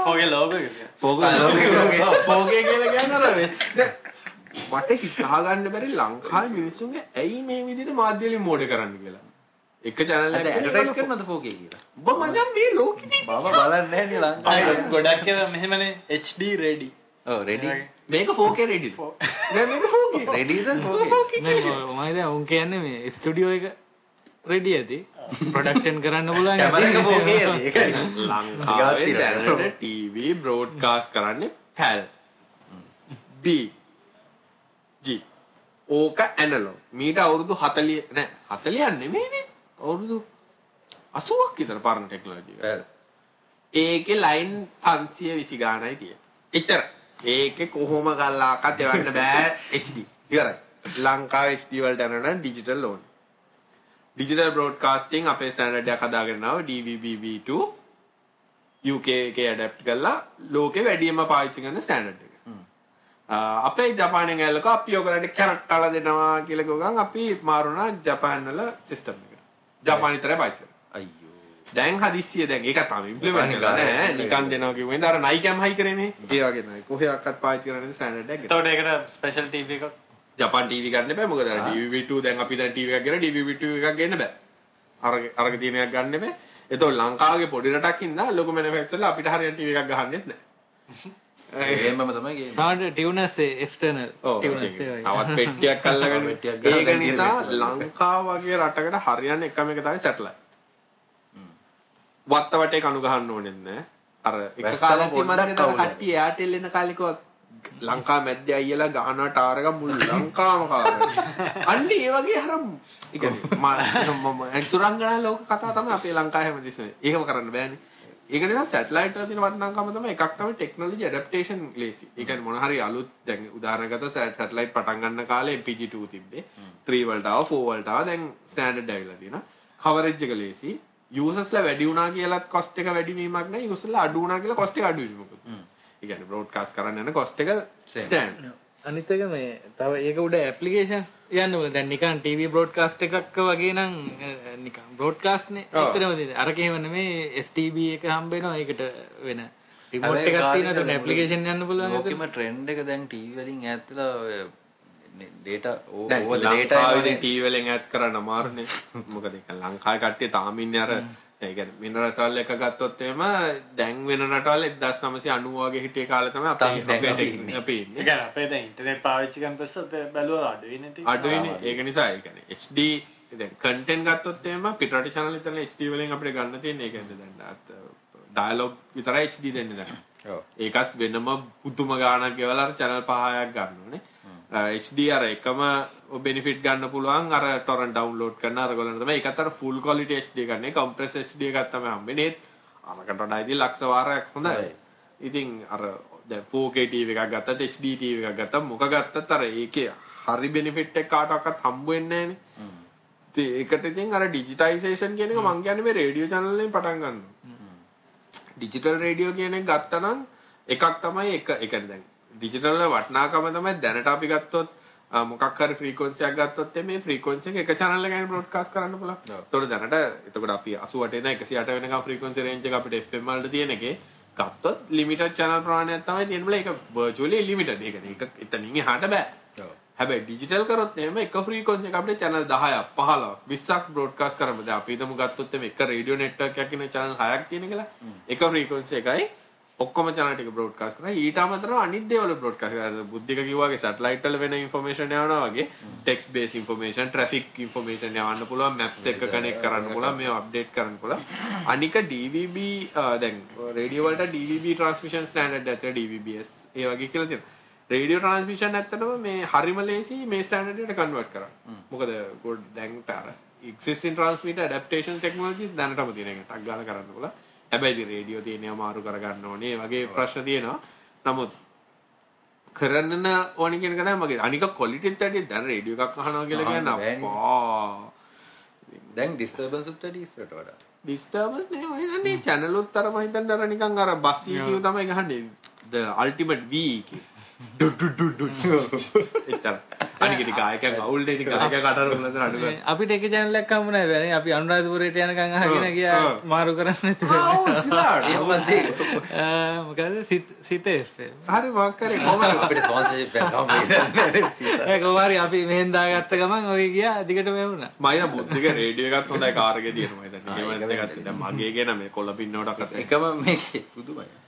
Speaker 3: පෝගේ පෝගේ.
Speaker 4: පොගෝ ලෝකේ ලෝකේ.
Speaker 1: 4K කියලා දැන් මට හිතා ගන්න බැරි ලංකාවේ මිනිස්සුන්ගේ ඇයි මේ විදිහට මාධ්‍ය වලින් මෝඩ කරන්න කියලා. එක එකක්
Speaker 4: ඇඩ්වර්ටයිස් කරනවද 4K කියලා?
Speaker 1: ඔබ මචං මේ ලෝකෙ
Speaker 4: මම බලන්නේ ලංකාවේ.
Speaker 3: ගොඩක් ඒවා මෙහෙමනේ HD ready.
Speaker 4: ඔව් රෙඩි.
Speaker 1: මේක 4K ready. දැන් මේක 4K.
Speaker 4: රෙඩිද 4K?
Speaker 2: මම දැන් උන් කියන්නේ මේ ස්ටුඩියෝ එක රෙඩි ඇති ප්‍රොඩක්ෂන් කරන්න පුළුවන්
Speaker 4: කැමරා එක
Speaker 2: ඇති.
Speaker 4: 4K ඇති. ඒකයි.
Speaker 1: ලංකාවේ. දැනට TV බ්‍රෝඩ්කාස්ට් කරන්නේ PAL B G ඕක ඇනලොග් මීට අවුරුදු 40 නෑ 40ක් නෙමෙයිනේ අවුරුදු 80ක් විතර පරණ ටෙක්නොලොජි එක. ඒකේ ලයින් 520 ගානයි තියෙන්නේ. එච්චර. ඒකේ කොහොම ගල්ලාකත් එවන්න බෑ HD. ඉවරයි. ලංකාවේ HD වලට යනවා නම් ඩිජිටල් ඕනේ. ඩිජිටල් බ්‍රෝඩ්කාස්ටිං අපේ ස්ටෑන්ඩඩ් එකක් හදාගෙන ආව DVB-V2 UK එකේ ඇඩප්ට් කරලා ලෝකෙ වැඩියම පාවිච්චි කරන ස්ටෑන්ඩඩ් එක. අපේ ජපානයෙන් ඇල්ලක අපි ඔයගලන්ට කැරට් අල දෙනවා කියලා කිව්වම අපි මාරුණා ජපාන් වල සිස්ටම් එකට. ජපාන විතරයි පාවිච්චි කරන්නේ.
Speaker 4: අයියෝ
Speaker 1: දැන් හදිස්සිය දැන් ඒක තාම ඉම්ප්ලිමන්ට් කරලා නැහැ. නිකන් දෙනවා කිව්වෙන්ද අර නයිකම් හයි කරේ මේ. ඒ වගේ නයි. කොහේවත් පාවිච්චි කරන්නේ ස්ටෑන්ඩඩ් එක.
Speaker 3: එතකොට ඒකට ස්පෙෂල් ටීවී එකක්
Speaker 1: ජපාන් ටීවී ගන්න බෑ මොකද අර DVB2 දැන් අපි දැන් ටීවී එකක් ගෙන DVB2 එකක් ගන්න බෑ. අර අරක තියෙන එකක් ගන්න බෑ. ඒතකොට ලංකාවේ පොඩි රටක් ඉඳලා ලොකු මැනුෆැක්චරර්ලා අපිට හරියට ටීවී එකක් ගහන්නෙත් නෑ.
Speaker 4: ගේම්මම තමයි ගේම්
Speaker 2: නාට ටියවනස් එක්ස්ටර්නල් ටියවනස්
Speaker 1: තවත් පෙට්ටියක් අල්ලගෙන
Speaker 4: පෙට්ටියක් ගහලා
Speaker 1: ඒක නිසා ලංකාව වගේ රටකට හරියන්න එකම එක තමයි සැටලයිට්. වත්ත වටේ කණු ගහන්න ඕනෙත් නෑ. අර එක කාලේ
Speaker 4: කවුද?
Speaker 1: කට්ටිය එයාටෙල් එන කාලෙකවත් ලංකා මැද්දේ අයියලා ගහනවා ටාවර් එක මුළු ලංකාවම කාරයි. අන්න ඒ වගේ අර ඒ කියන්නේ මම සුරංගනා ලෝක කතා තමයි අපේ ලංකාවේ හැමදෙස්සම. ඒකම කරන්න බෑනේ. ඒක නිසා සැටලයිට් වල තියෙන වටිනාකම තමයි එකක් තමයි ටෙක්නොලොජි ඇඩැප්ටේෂන් ලේසි. ඒ කියන්නේ මොන හරි අලුත් දැන් උදාහරණ ගත්තොත් සැටලයිට් පටන් ගන්න කාලේ MPG2 තිබ්බේ. 3 වලට ආව 4 වලට ආව දැන් ස්ටෑන්ඩඩ් ඇවිල්ලා තියෙනවා. කවරේජ් එක ලේසි. යූසර්ස්ලා වැඩි වුණා කියලාත් කොස්ට් එක වැඩි වීමක් නෑ. යූසර්ස්ලා අඩු වුණා කියලා කොස්ට් එක අඩු වීමකුත්. කියන්නේ බ්‍රෝඩ්කාස්ට් කරන්න යන කොස්ට් එක ස්ටෑන්ඩ්.
Speaker 2: අනිතක මේ තව ඒක උඩ ඇපලිකේෂන් යන්න බල දැන් නිකන් ටීවී බ්‍රෝඩ්කාස්ට් එකක් වගේ නම් නිකන් බ්‍රෝඩ්කාස්ට්නේ. ඇත්තටම තියෙන අරකේම නෙමේ STB එක හම්බ වෙනවා ඒකට වෙන රිමෝට් එකක් තියෙනවා.
Speaker 4: දැන්
Speaker 2: ඇප්ලිකේෂන් යන්න පුළුවන්
Speaker 4: ලෝකෙම ට්‍රෙන්ඩ් එක දැන් ටීවී වලින් ඈත් වෙලා ඔය ඩේටා
Speaker 1: දැන් ලංකාවේ
Speaker 4: ඩේටා
Speaker 1: ටීවී වලින් ඇඩ් කරන්න අමාරුනේ. මොකද ඒක ලංකාවේ කට්ටිය තාම ඉන්නේ අර ඒ කියන්නේ වෙන රටවල් එක ගත්තොත් එහෙම දැන් වෙන රටවල් 1990 වගේ හිටිය කාලේ තමයි අපේ අපේ
Speaker 4: ඉන්නේ.
Speaker 1: අපි ඉන්නේ.
Speaker 3: ඒ කියන්නේ අපේ දැන් ඉන්ටර්නෙට් පාවිච්චි කරන පස්සේ බැලුවා අඩුයිනේ ටික.
Speaker 1: අඩුයිනේ ඒක නිසා ඒ කියන්නේ HD දැන් කන්ටෙන්ට් ගත්තොත් එහෙම පිටරට channel විතරනේ HD වලින් අපිට ගන්න තියෙන්නේ. ඒ කියන්නේ දැන් ඩයලොග් විතරයි HD දෙන්නේ දැන්.
Speaker 4: ඔව්
Speaker 1: ඒකත් වෙනම පුදුම ගාණක් ගෙවලා අර channel පහයක් ගන්න ඕනේ. HD අර එකම බෙනිෆිට් ගන්න පුළුවන් අර torrent download කරන අරගොල්ලන් තමයි ඒකත් අර full quality HD ගන්නේ compress HD එකක් තමයි හම්බෙන්නේ. අරකට වඩා ඉතින් ලක්ෂ වාරයක් හොඳයි. ඉතින් අර දැන් 4K TV එකක් ගත්තත් HD TV එකක් ගත්තත් මොක ගත්තත් අර ඒකේ හරි බෙනිෆිට් එක කාටවත් හම්බ වෙන්නේ නැහනේ. ඉතින් ඒකට ඉතින් අර ඩිජිටයිසේෂන් කියන එක මං කියන්නේ මේ රේඩියෝ channel වලින් පටන් ගන්නවා. ඩිජිටල් රේඩියෝ කියන එක ගත්තනම් එකක් තමයි එක ඒ කියන්නේ දැන් ඩිජිටල් වල වටිනාකම තමයි දැනට අපි ගත්තොත් මොකක් හරි ෆ්‍රීකවන්සි එකක් ගත්තොත් මේ ෆ්‍රීකවන්සි එක එක channel එකකින් බ්‍රෝඩ්කාස්ට් කරන්න පුළුවන්. ඒතකොට දැනට එතකොට අපි 88 ඉඳන් 108 වෙනකම් ෆ්‍රීකවන්සි රේන්ජ් එක අපිට FM වලට තියෙන එකේ ගත්තොත් ලිමිටඩ් channel ප්‍රමාණයක් තමයි තියෙන බල ඒක virtually limited. ඒක නේ ඒක එතනින් එහාට බෑ. හැබැයි ඩිජිටල් කරොත් එහෙම එක ෆ්‍රීකවන්සි එක අපිට channel 10ක් 15ක් 20ක් බ්‍රෝඩ්කාස්ට් කරන්න බෑ. අපි හිතමු ගත්තොත් එහෙම එක රේඩියෝ නෙට්වර්ක් එකක් ඉන්න channel 6ක් තියෙන කියලා. එක ෆ්‍රීකවන්සි එකයි ඔක්කොම channel ටික බ්‍රෝඩ්කාස්ට් කරනවා. ඊට අමතරව අනිත් දේවල් බ්‍රෝඩ්කාස්ට් කරනවා. බුද්ධික කිව්වාගේ සැටලයිට් වල වෙන ඉන්ෆර්මේෂන් යවනවා වගේ text base information, traffic information යවන්න පුළුවන්, මැප්ස් එක කනෙක්ට් කරන්න පුළුවන්, මේවා අප්ඩේට් කරන්න පුළුවන්. අනික DVB දැන් රේඩියෝ වලට DVB ට්‍රාන්ස්මිෂන් ස්ටෑන්ඩඩ් ඇතුළේ DVBS ඒ වගේ කියලා තියෙනවා. රේඩියෝ ට්‍රාන්ස්මිෂන් ඇත්තටම මේ හරිම ලේසි මේ ස්ටෑන්ඩඩ් එකට කන්වර්ට් කරන්න. මොකද ගොඩ දැන් අර existing transmitter adaptation technologies දැනටම තියෙන එක ටක් ගාලා කරන්න පුළුවන්. හැබැයි රේඩියෝ තියෙන අමාරු කරගන්න ඕනේ. වගේ ප්‍රශ්න තියෙනවා. නමුත් කරන්න ඕනි කියන එක මගේ. අනික quality එකත් ඇටි දැන් රේඩියෝ එකක් අහනවා කියලා
Speaker 4: බෑනේ.
Speaker 1: අප්පා.
Speaker 4: දැන් ඩිස්ටර්බන්ස් උත් වැඩි ඉස්සරට වඩා.
Speaker 1: ඩිස්ටර්බන්ස් නේ. මම හිතන්නේ channel උත් අර මම හිතන්නේ අර නිකන් අර බස් EQ තමයි ගහන්නේ. The ultimate V EQ ඩු ඩු ඩු ඩු එච්චර අනික ඉතින් ගායකයන් <laughs> අවුල් දෙන ගායකයා කටර උලතර අඩු කරලා
Speaker 2: අපිට එක එකක් හම්බුනේ බෑනේ අපි අනුරාධපුරයට යනකම් අහගෙන ගියා. මාරු කරන්න <laughs> මොකද සිත
Speaker 1: හරි මොකක් කරේ. කොහමද <laughs>
Speaker 4: අපිට ස්පොන්සර්ෂිප් එකක් හම්බෙන්නේ
Speaker 2: ඒ කොහොමරි අපි මෙහෙන් දාගත්ත ගමන් ඔය ගියා දිගටම වුණා.
Speaker 1: මයින බුද්ධික රේඩියෝ එකත් හොඳයි කාර් එකේ තියෙනවා. මම හිතන්නේ ඒවත් එකත් දැන් මගේ ගෙන මේ කොළ පින්නවටක් අතේ
Speaker 4: එකම මේකේ. පුදුමයි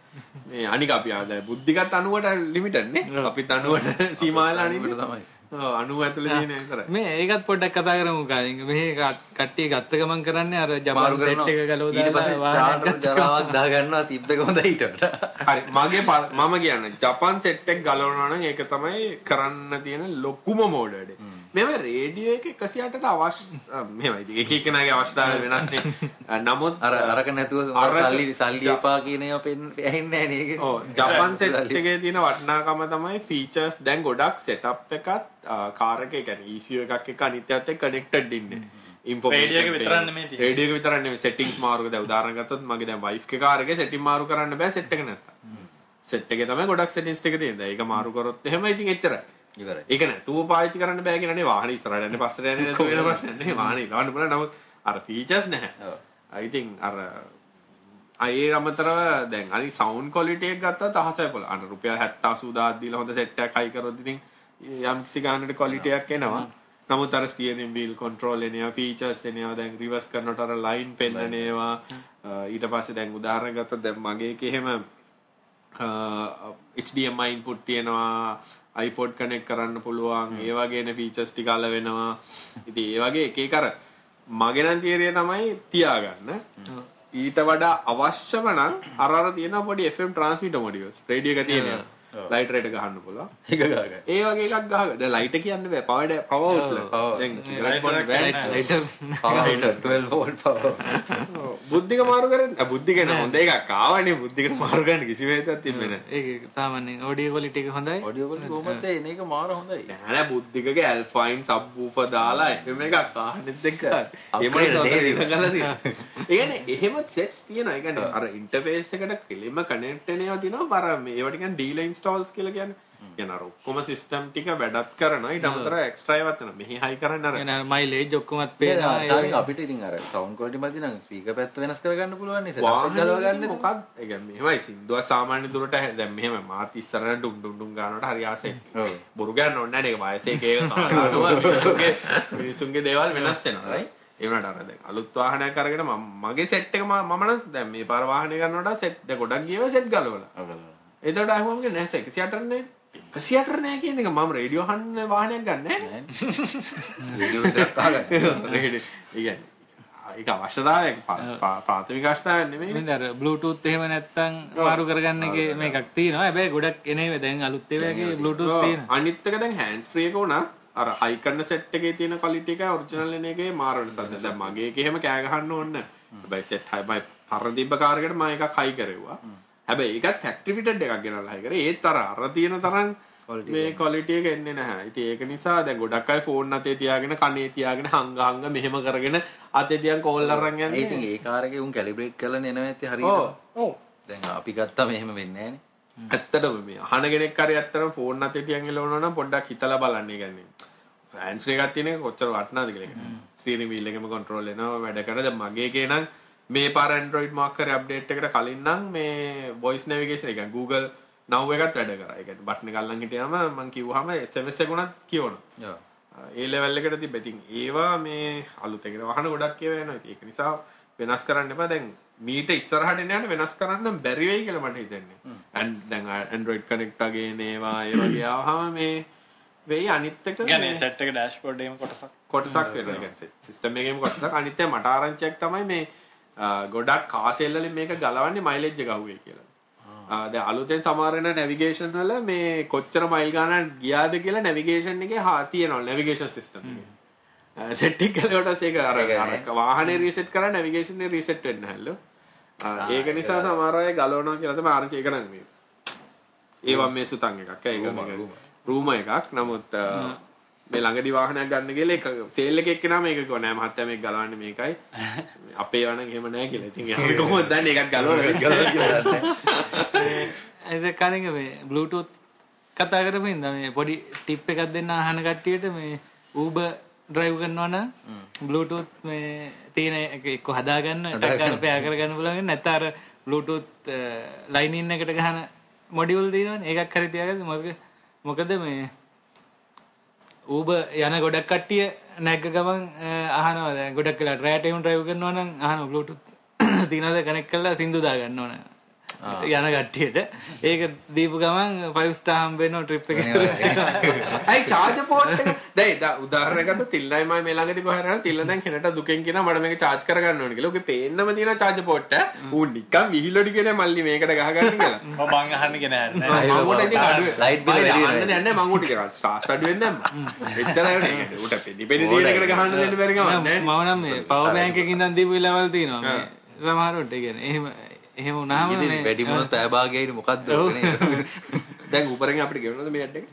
Speaker 1: මේ අනික අපි ආ දැන් බුද්ධිකත් 90ට ලිමිටඩ් නේ. අපිත් 90ට සීමා වෙලා
Speaker 4: අනිකට තමයි.
Speaker 1: ඔව් 90 ඇතුලේ තියෙන විතරයි
Speaker 2: මේ ඒකත් පොඩ්ඩක් කතා කරමු මෙහෙ ක- කට්ටිය ගත්ත ගමන් කරන්නේ අර ජපාන් සෙට් එක ගලව
Speaker 4: ඊට පස්සේ
Speaker 2: දාලා
Speaker 4: චාටර් ජරාවක් දාගන්නවා තිබ්බ එක හොඳයි ඊට වඩා
Speaker 1: හරි මගේ ප- මම කියන්නේ ජපාන් සෙට් එක ගලවනවා නම් ඒක තමයි කරන්න තියෙන ලොකුම මෝඩඩ. මෙම රේඩියෝ එක 108ට අවශ්‍ය මෙහෙමයි. ඉතින් එක එකනාගේ අවශ්‍යතාවය වෙනස්නේ. නමුත්
Speaker 4: අර අරක නැතුව සල්ලි සල්ලි එපා කියන ඒවා පෙන්න ඇහෙන්නේ නැහැ
Speaker 1: ජපාන් <laughs> සෙට් එකේ තියෙන වටිනාකම තමයි ෆීචර්ස් දැන් ගොඩක් සෙටප් එකත් කාර් එකේ කියන්නේ ECU එකක් එක්ක අනිත් එකත් එක්ක කනෙක්ටඩ් ඉන්නේ.
Speaker 3: Radio එක විතරක් නෙමෙයි තියෙන්නේ.
Speaker 1: රේඩියෝ එක විතරක් නෙමෙයි. settings මාරු කරලා. දැන් උදාහරණ ගත්තොත් මගේ දැන් wife ගේ කාර් එකේ setting මාරු කරන්න බෑ set එක නැත්තම්. set එකේ තමයි ගොඩක් settings ටික තියෙන්නේ. ඒක මාරු කරොත් එහෙම. ඉතින් එච්චරයි
Speaker 4: ඉවරයි.
Speaker 1: ඒක නැතුව පාවිච්චි කරන්න බෑ කියනනේ වාහනේ ඉස්සරහට යන්නේ පස්සට යන්නේ නැතුව වෙන ප්‍රශ්නයක් නෙමෙයි වාහනේ ඉලවන්න පුළුවන්. නමුත් අර ෆීචර්ස් නැහැ.
Speaker 4: ඔව්.
Speaker 1: I think අර අයේ අමතරව දැන් අනි සවුන්ඩ් ක්වොලිටි එක ගත්තත් අහසයි පොළ අර රුපියල් 70 80000 දීලා හොඳ සෙට් එකක් හයි කරොත් ඉතින් යම් කිසි ගානකට ක්වොලිටි එකක් එනවා. නමුත් අර ස්ටියරින් වීල් කන්ට්‍රෝල් එනවා ෆීචර්ස් එනවා දැන් රිවර්ස් කරනකොට අර ලයින් පෙන්නන ඒවා ඊට පස්සේ දැන් උදාහරණ ගත්තොත් දැන් මගේ එකේ එහෙම HDMI input තියෙනවා iPod connect කරන්න පුළුවන් ඒ වගේන features ටික අල වෙනවා ඉතින් ඒ වගේ එක එක අර මගේ නම් තියරිය තමයි තියාගන්න. ඊට වඩා අවශ්‍යම නම් අර තියෙන පොඩි FM transmitter modules. රේඩියෝ තියෙනවා ලයිට් රේට ගහන්න
Speaker 4: ගාගන්න
Speaker 1: ඒ වගේ එකක් දැන් ලයිට් කියන්න බෑ. Power power outlet
Speaker 4: power.
Speaker 1: දැන් සිගරට් බොන්න බෑ
Speaker 4: power 12 volt power
Speaker 1: බුද්ධික මාරු කරන්නේ ආ, බුද්ධික නේ. හොඳ එකක් ආවනේ. බුද්ධිකට මාරු ගන්න කිසි වේදක් තිබෙන්නේ නැහැ
Speaker 2: ඒක සාමාන්‍යයෙන් ඔඩියෝ ක්වොලිටි එක හොඳයි.
Speaker 4: වලින් කොහොමද? එන එක මාර හොඳයි.
Speaker 1: නෑ බුද්ධිකගේ ඇල්ෆයින් සබ්වූෆර් දාලා එහෙම එකක් ආහනෙත් එක්ක
Speaker 4: Upgrade
Speaker 1: එහෙම
Speaker 4: නේද?
Speaker 1: ගලලා <laughs> තියෙනවා. ඒ කියන්නේ එහෙම සෙට්ස් තියෙනවා. ඒ කියන්නේ අර ඉන්ටර්ෆේස් එකට කෙලින්ම කනෙක්ට් වෙන ඒවා තියෙනවා. බර මේවට කියන්නේ ඩීලර් ඉන්ස්ටෝල්ස් කියලා කියන්නේ. කියන අර ඔක්කොම සිස්ටම් ටික වැඩත් කරනවා. ඊට අමතරව එක්ස්ට්‍රා ඒවාත් වෙනවා. මෙහි හයි කරන්න අර
Speaker 2: එන මයිලේජ් ඔක්කොමත් ඒ
Speaker 4: අපිට ඉතින් අර සවුන්ඩ් ක්වොලිටි මැදි නම් ස්පීකර් පැත්ත වෙනස් කරගන්න පුළුවන් ගන්න
Speaker 1: මොකක්ද? ඒ කියන්නේ මෙහෙමයි සින්දුව සාමාන්‍ය දුරට හැ- දැන් මෙහෙම මාත් ඉස්සරහට ඩුම් ඩුම් ඩුම් ගන්නකොට හරි ආසයි.
Speaker 4: ඔව්.
Speaker 1: බොරු ගන්න ඕනේ නැහැ නේ. ඒක වයසේ එක කාරණාව මිනිසුන්ගේ දේවල් වෙනස් වෙනවා. right? ඒ වුණාට අර දැන් අලුත් වාහනයක් අරගෙන මම මගේ සෙට් එක මම මම නම් දැන් මේ පාර වාහනේ ගන්නකොට සෙට් දැන් ගොඩක් ගියව සෙට් ගලවලා. එතකොට අහුවම කියන්නේ නැහැ 108 නේ. 108 නෑ කියන එක මම රේඩියෝ අහන්න වාහනයක් ගන්න <laughs> කියන්නේ ඒක අවශ්‍යතාවයක් පා- පා- ප්‍රාථමික අවශ්‍යතාවයක් නෙමෙයි.
Speaker 2: ඉතින් අර Bluetooth එහෙම නැත්තම් මාරු කරගන්න එකේ මේකක් තියෙනවා. හැබැයි ගොඩක් එනේ දැන් අලුත් ඒවාගේ Bluetooth
Speaker 1: ඔව්.
Speaker 2: තියෙනවා.
Speaker 1: අනිත් එක දැන් free එක උනත් අර හයි කරන සෙට් එකේ තියෙන එක ඔරිජිනල් එන එකේ මාර වෙනසක්. දැන් මගේ එකේ එහෙම කෑ ගහන්න ඕනේ නැහැ. හැබැයි සෙට් හයි මම පරණ තිබ්බ කාර් එකට මම එකක් හයි කරෙව්වා. හැබැයි ඒකත් fitted එකක් ගෙනල්ලා කරේ. ඒත් අර අර තියෙන තරම් මේ quality එක එන්නේ නැහැ. ඉතින් ඒක නිසා දැන් ගොඩක් අය ෆෝන් අතේ තියාගෙන කනේ තියාගෙන හංග හංග මෙහෙම කරගෙන අතේ තියන් කෝල් අරන්
Speaker 4: ඒ ඉතින්
Speaker 1: යන්නේ.
Speaker 4: ඒ කාර් එකේ උන් කැලිබ්‍රේට් කරලා එනවා ඇත්තේ. හරියට
Speaker 1: ඔව්.
Speaker 4: දැන් අපි ගත්තාම එහෙම වෙන්නේ නැහනේ
Speaker 1: ඇත්තටම මේ අහන කෙනෙක් හරි ඇත්තටම ෆෝන් අතේ තියන් එලවනවා නම් පොඩ්ඩක් හිතලා බලන්න ඒ කියන්නේ හෑන්ඩ් ෆ්‍රී එකක් තියෙන එක කොච්චර වටිනවද කියලා. ස්ටීරින් වීල් එකෙම කන්ට්‍රෝල් වෙනවා වැඩ කරන දැන් මගේ එකේ නම් මේ පාර Android මාක් කරේ අප්ඩේට් එකට කලින් නම් මේ voice navigation එක Google now එකත් වැඩ කරා. ඒ කියන්නේ බටන් එක අල්ලන් හිටියාම මම කිව්වහම SMS එක උනත් කියවනවා. ඒ ලෙවල් එකට තිබ්බ. ඉතින් ඒවා මේ අලුත් එකට වහන ගොඩක් එනවා. ඉතින් ඒක නිසා වෙනස් කරන්න එපා. දැන් මීට ඉස්සරහට එන යන වෙනස් කරන්න බැරි වෙයි කියලා මට හිතෙන්නේ. දැන් Android Connect වගේ නේවා ඒ වගේ ආවහම මේ වෙයි අනිත් එක මේ
Speaker 3: සැට් එක ඩෑෂ්බෝඩ් එකම කොටසක්
Speaker 1: කොටසක් වෙනවා. ඒ කියන්නේ සිස්ටම් එකේම කොටසක්. අනිත් එක මට ආරංචියක් තමයි මේ ගොඩක් කාසෙල් වලින් මේක ගලවන්නේ මයිලේජ් එක අහුවේ කියලා. දැන් අලුතෙන් සමහර වෙන නැවිගේෂන් වල මේ කොච්චර මයිල් ගානක් ගියාද කියලා නැවිගේෂන් එකේ හා තියෙනවා නැවිගේෂන් සිස්ටම් එකේ. සෙට් එක කළකොට ඒක අර අර වාහනේ රීසෙට් කරා නැවිගේෂන් එක රීසෙට් වෙන්න හැල්ලු. ඒක නිසා සමහර අය ගලවනවා කියලා තමයි ආරංචි ඒක නම් මේ. ඒවා මේ සුතන් එකක්. ඒක රූම එකක්. නමුත් මේ ළඟදි වාහනයක් ගන්න ගිහලා ඒක සේල් එකේ එක්කෙනා මේක කිව්වා. නෑ මහත්තයා මේක ගලවන්නේ මේකයි. අපේ වණ එහෙම නෑ කියලා. ඉතින් අපි කොහොමද දන්නේ? එකක් ගලවලා ගලවලා කියලා දන්නේ.
Speaker 2: ඒක කලින් මේ Bluetooth කතා කරපු හින්දා මේ පොඩි ටිප් එකක් දෙන්න අහන කට්ටියට මේ Uber drive කරනවා නම් Bluetooth මේ තියෙන එක එක්ක හදාගන්න එකක් ගන්න පෑ කරගන්න පුළුවන් නැත්නම් අර Bluetooth line in එකට ගහන මොඩියුල් තියෙනවනේ. ඒකක් හරි තියාගන්න මොකද මොකද මේ Uber යන ගොඩක් කට්ටිය නැග්ග ගමන් අ, අහනවා. දැන් ගොඩක් වෙලා රෑට එවුන් drive කරනවා නම් අහනවා. Bluetooth <coughs> තියනවාද? කනෙක්ට් කරලා සින්දු දාගන්න ඕන. <laughs> යන කට්ටියට ඒක දීපු ගමන් 5 star හම්බ වෙනවා trip එක
Speaker 1: අයි චාර්ජ් පෝට් එක දැන් උදාහරණයක් ගත්තොත් තිල්ලයි මම මේ ළඟදී යනවා තිල්ල දැන් කෙනට දුකෙන් කියනවා මට මේක charge කරගන්න ඕනේ කියලා. ඔගේ පේන්නම තියෙන charge port එක. ඌ නිකන් විහිළොඩි කියන මල්ලි මේකට ගහගන්න කියලා. <laughs>
Speaker 3: මම බං අහන්න ගෙන හැරෙන්නේ
Speaker 1: මම උට ඉතින් අඩු
Speaker 4: Light bill වැඩි වෙනවා.
Speaker 1: අන්න මම උට ටිකක් ස්ටාර්ස් අඩුවෙන් දැම්මා. එච්චරයි උනේ. උට පෙඩි පෙඩි දින එකට ගහන්න දෙන්න බැරි ගමන් නෑ.
Speaker 2: මම නම් මේ power bank එකකින් ඉඳන් දීපු ලෙවල් තියෙනවා මේ සමහරවිට ඒ කියන්නේ එහෙම එහෙම වුණාම මේ
Speaker 4: වැඩි මොනොත් පැය භාගයයි මොකක්ද ඕනේ <laughs>
Speaker 1: දැන් උපරෙන් අපිට ගෙවනවද මේ ඇඩ් එක?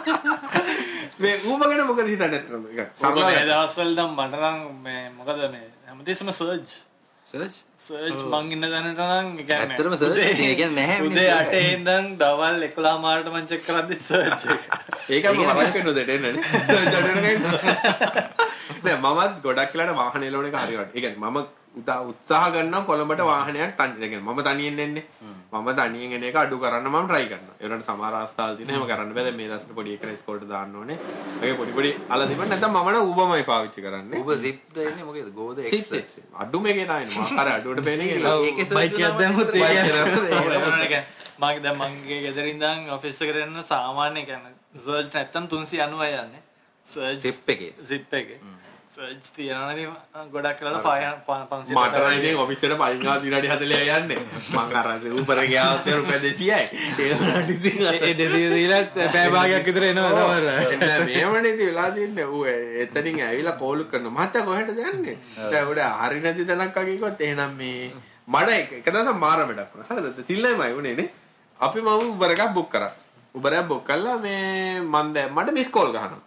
Speaker 1: <laughs> මේ ඌබ ගැන මොකද හිතන්නේ ඇත්තටම? ඒක
Speaker 3: මේ
Speaker 1: සරලව
Speaker 3: දවස්වල නම් මට නම් මේ මොකද මේ හැමතිස්සම සර්ජ්
Speaker 4: සර්ච්
Speaker 3: සර්ජ් මං ඉන්න දැනට නම් ඒ කියන්නේ
Speaker 4: ඇත්තටම ඉතින් ඒ කියන්නේ නැහැ
Speaker 3: උදේ
Speaker 4: මිනිස්සු.
Speaker 3: අටේ ඉඳන් දවල් 11 මාරට මං චෙක් කරද්දි සර්ජ් එක. <laughs>
Speaker 1: ඒකම වරක් වෙන උදේට එන්නනේ. සර්ජ් අඩේන නෑ මමත් ගොඩක් වෙලාට වාහනේ එලවන එක හරියට. ඒ කියන්නේ මම උදා උත්සාහ ගන්නවා කොළඹට වාහනයක් තනි. ඒ කියන්නේ මම තනියෙන් එන්නේ. මම තනියෙන් එන එක අඩු කරන්න මම try කරනවා. ඒ වුණාට සමහර අවස්ථාවල් තියෙනවා එහෙම කරන්න බෑ. දැන් මේ දවස්වල පොඩි එකන ඉස්කෝලේට දාන්න ඕනේ. ඒකේ පොඩි පොඩි අල තිබුණ නැත්නම් මම නම් ඌබමයි පාවිච්චි කරන්නේ.
Speaker 4: ඔබ zip ද එන්නේ මොකේද ගෝද
Speaker 1: සිප්. අඩු මේකේ නායන මම අර අඩුවට පේන එක
Speaker 2: ඔව්.
Speaker 4: ඒකේ
Speaker 2: බයික් එකක් දැම්මොත්. ඒක
Speaker 4: එකක්
Speaker 3: මගේ දැන් මගේ ගෙදරින් ඉඳන් ඔෆිස් එකට එන්න සාමාන්‍ය කියන්නේ සර්ජ් නැත්තම් 390යි යන්නේ සර්ජ්
Speaker 4: zip එකේ.
Speaker 3: zip එකේ. සර්ජ් තියනවා ඉතින් ගොඩක් වෙලාවට 500
Speaker 1: මට නම් ඉතින් ඔෆිස් එකට පයින් ආව විනාඩි 40 යන්නේ. මං අර ඌපර ගියාත් රුපියල් 200යි. ඒ වුණාට ඉතින් අර
Speaker 2: ඒ දෙසිය දීලත් පැය භාගයක් විතර එනවා තමර
Speaker 1: නෑ, මේවනේ ඉතින් වෙලා තියන්නේ. ඌ එතනින් ඇවිල්ලා කෝල් කරනවා. මහත්තයා කොහෙටද යන්නේ? දැන් උඩ හරි නැති තැනක් වගේ කිව්වොත් එහෙනම් මේ මඩ එක දවසක් මාර වැඩක් වුණා. හරිද? තිල්ලයිමයි උනේ නේ. අපි මම උබර එකක් බුක් කරා. උබර එකක් බුක් කළා. මේ මන් දැන් මට මිස් කෝල් ගහනවා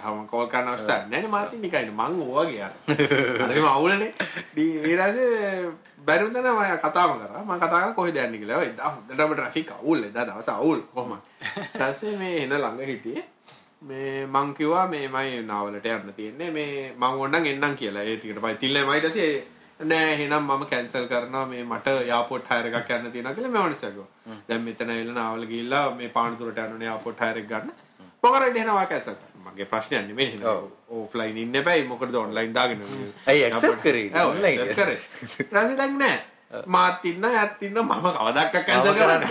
Speaker 1: මිස් කෝල් කරන්න අවස්ථාවක් නෑනේ මාත් ඉන්නේ කයිනේ මං ඕවා ගියා. හරිම අවුලනේ. ඊට පස්සේ බැරි වුණා නම් මම කතාම කරා. මම කතා කරා කොහෙද යන්නේ කියලා. හොඳටම ට්‍රැෆික් අවුල් එදා දවස අවුල්. ඊට පස්සේ මේ එන ළඟ හිටියේ. මේ මං කිව්වා මේ මයි නාවලට යන්න තියෙන්නේ. මේ මං ඕනනම් එන්නම් කියලා. ඒ ටිකට පස්සේ තිල්ලේ මයි ඊට පස්සේ නෑ එහෙනම් මම කැන්සල් කරනවා. මේ මට එයාපෝට් හයර් එකක් යන්න තියෙනවා කියලා කිව්වා. දැන් මෙතන ඇවිල්ලා නාවල ගිහිල්ලා මේ පානතුරට යන්න ඕනේ එයාපෝට් හයර් එක ගන්න මොකද එහෙනම් වා කැන්සල් කරනවා මගේ ප්‍රශ්නයක් නෙමෙයි ඕෆ්ලයින් ඉන්න එපයි මොකද ඔන්ලයින් දාගෙන
Speaker 4: ඇයි accept කරේ?
Speaker 1: ඔන්ලයින්? කරේ. ඊට පස්සේ දැන් නෑ. මාත් ඉන්න යත් ඉන්න මම කවදක්ක කැන්සල් කරන්නේ?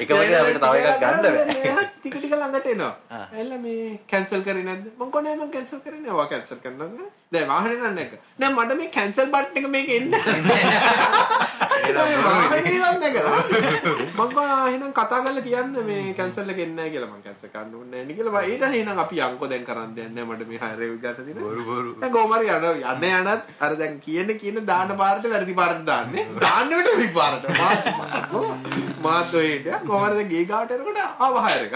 Speaker 1: <laughs>
Speaker 4: එක වගේ අපිට තව එකක් ගන්න බෑ. <laughs>
Speaker 1: ටික ටික ළඟට එනවා. එල්ල මේ කැන්සල් කරේ නැද්ද? මං කොහේ මං කැන්සල් කරේ? නෑ ඔයා කැන්සල් කරනවා දැන් වාහනේ නන්න එක. නෑ මට මේ කැන්සල් බටන් එක මේක එන්න. <laughs> වාහනේ නන්න එක. <laughs> මං කෝ එහෙනම් කතා කරලා කියන්න මේ කැන්සල් එක එන්නේ නැහැ කියලා මං කැන්සල් කරන්න ඕනේ නැහැ නේ කියලා. ඊට එහෙනම් අපි යන්කෝ දැන් කරන් දෙන්නේ නැහැ මට මේ හයරේ ගන්න දින බොරු බොරු. දැන් කොහමරි යන යන්න යනත් අර දැන් කියන කියන දාන පාරට වැරදි පාරට දාන්නේ. <laughs> දාන්න විට වැරදි පාරට. මාත් ඔය හිටියා කොහමද දැන් ගේ ගාවට එනකොට ආව හයර එක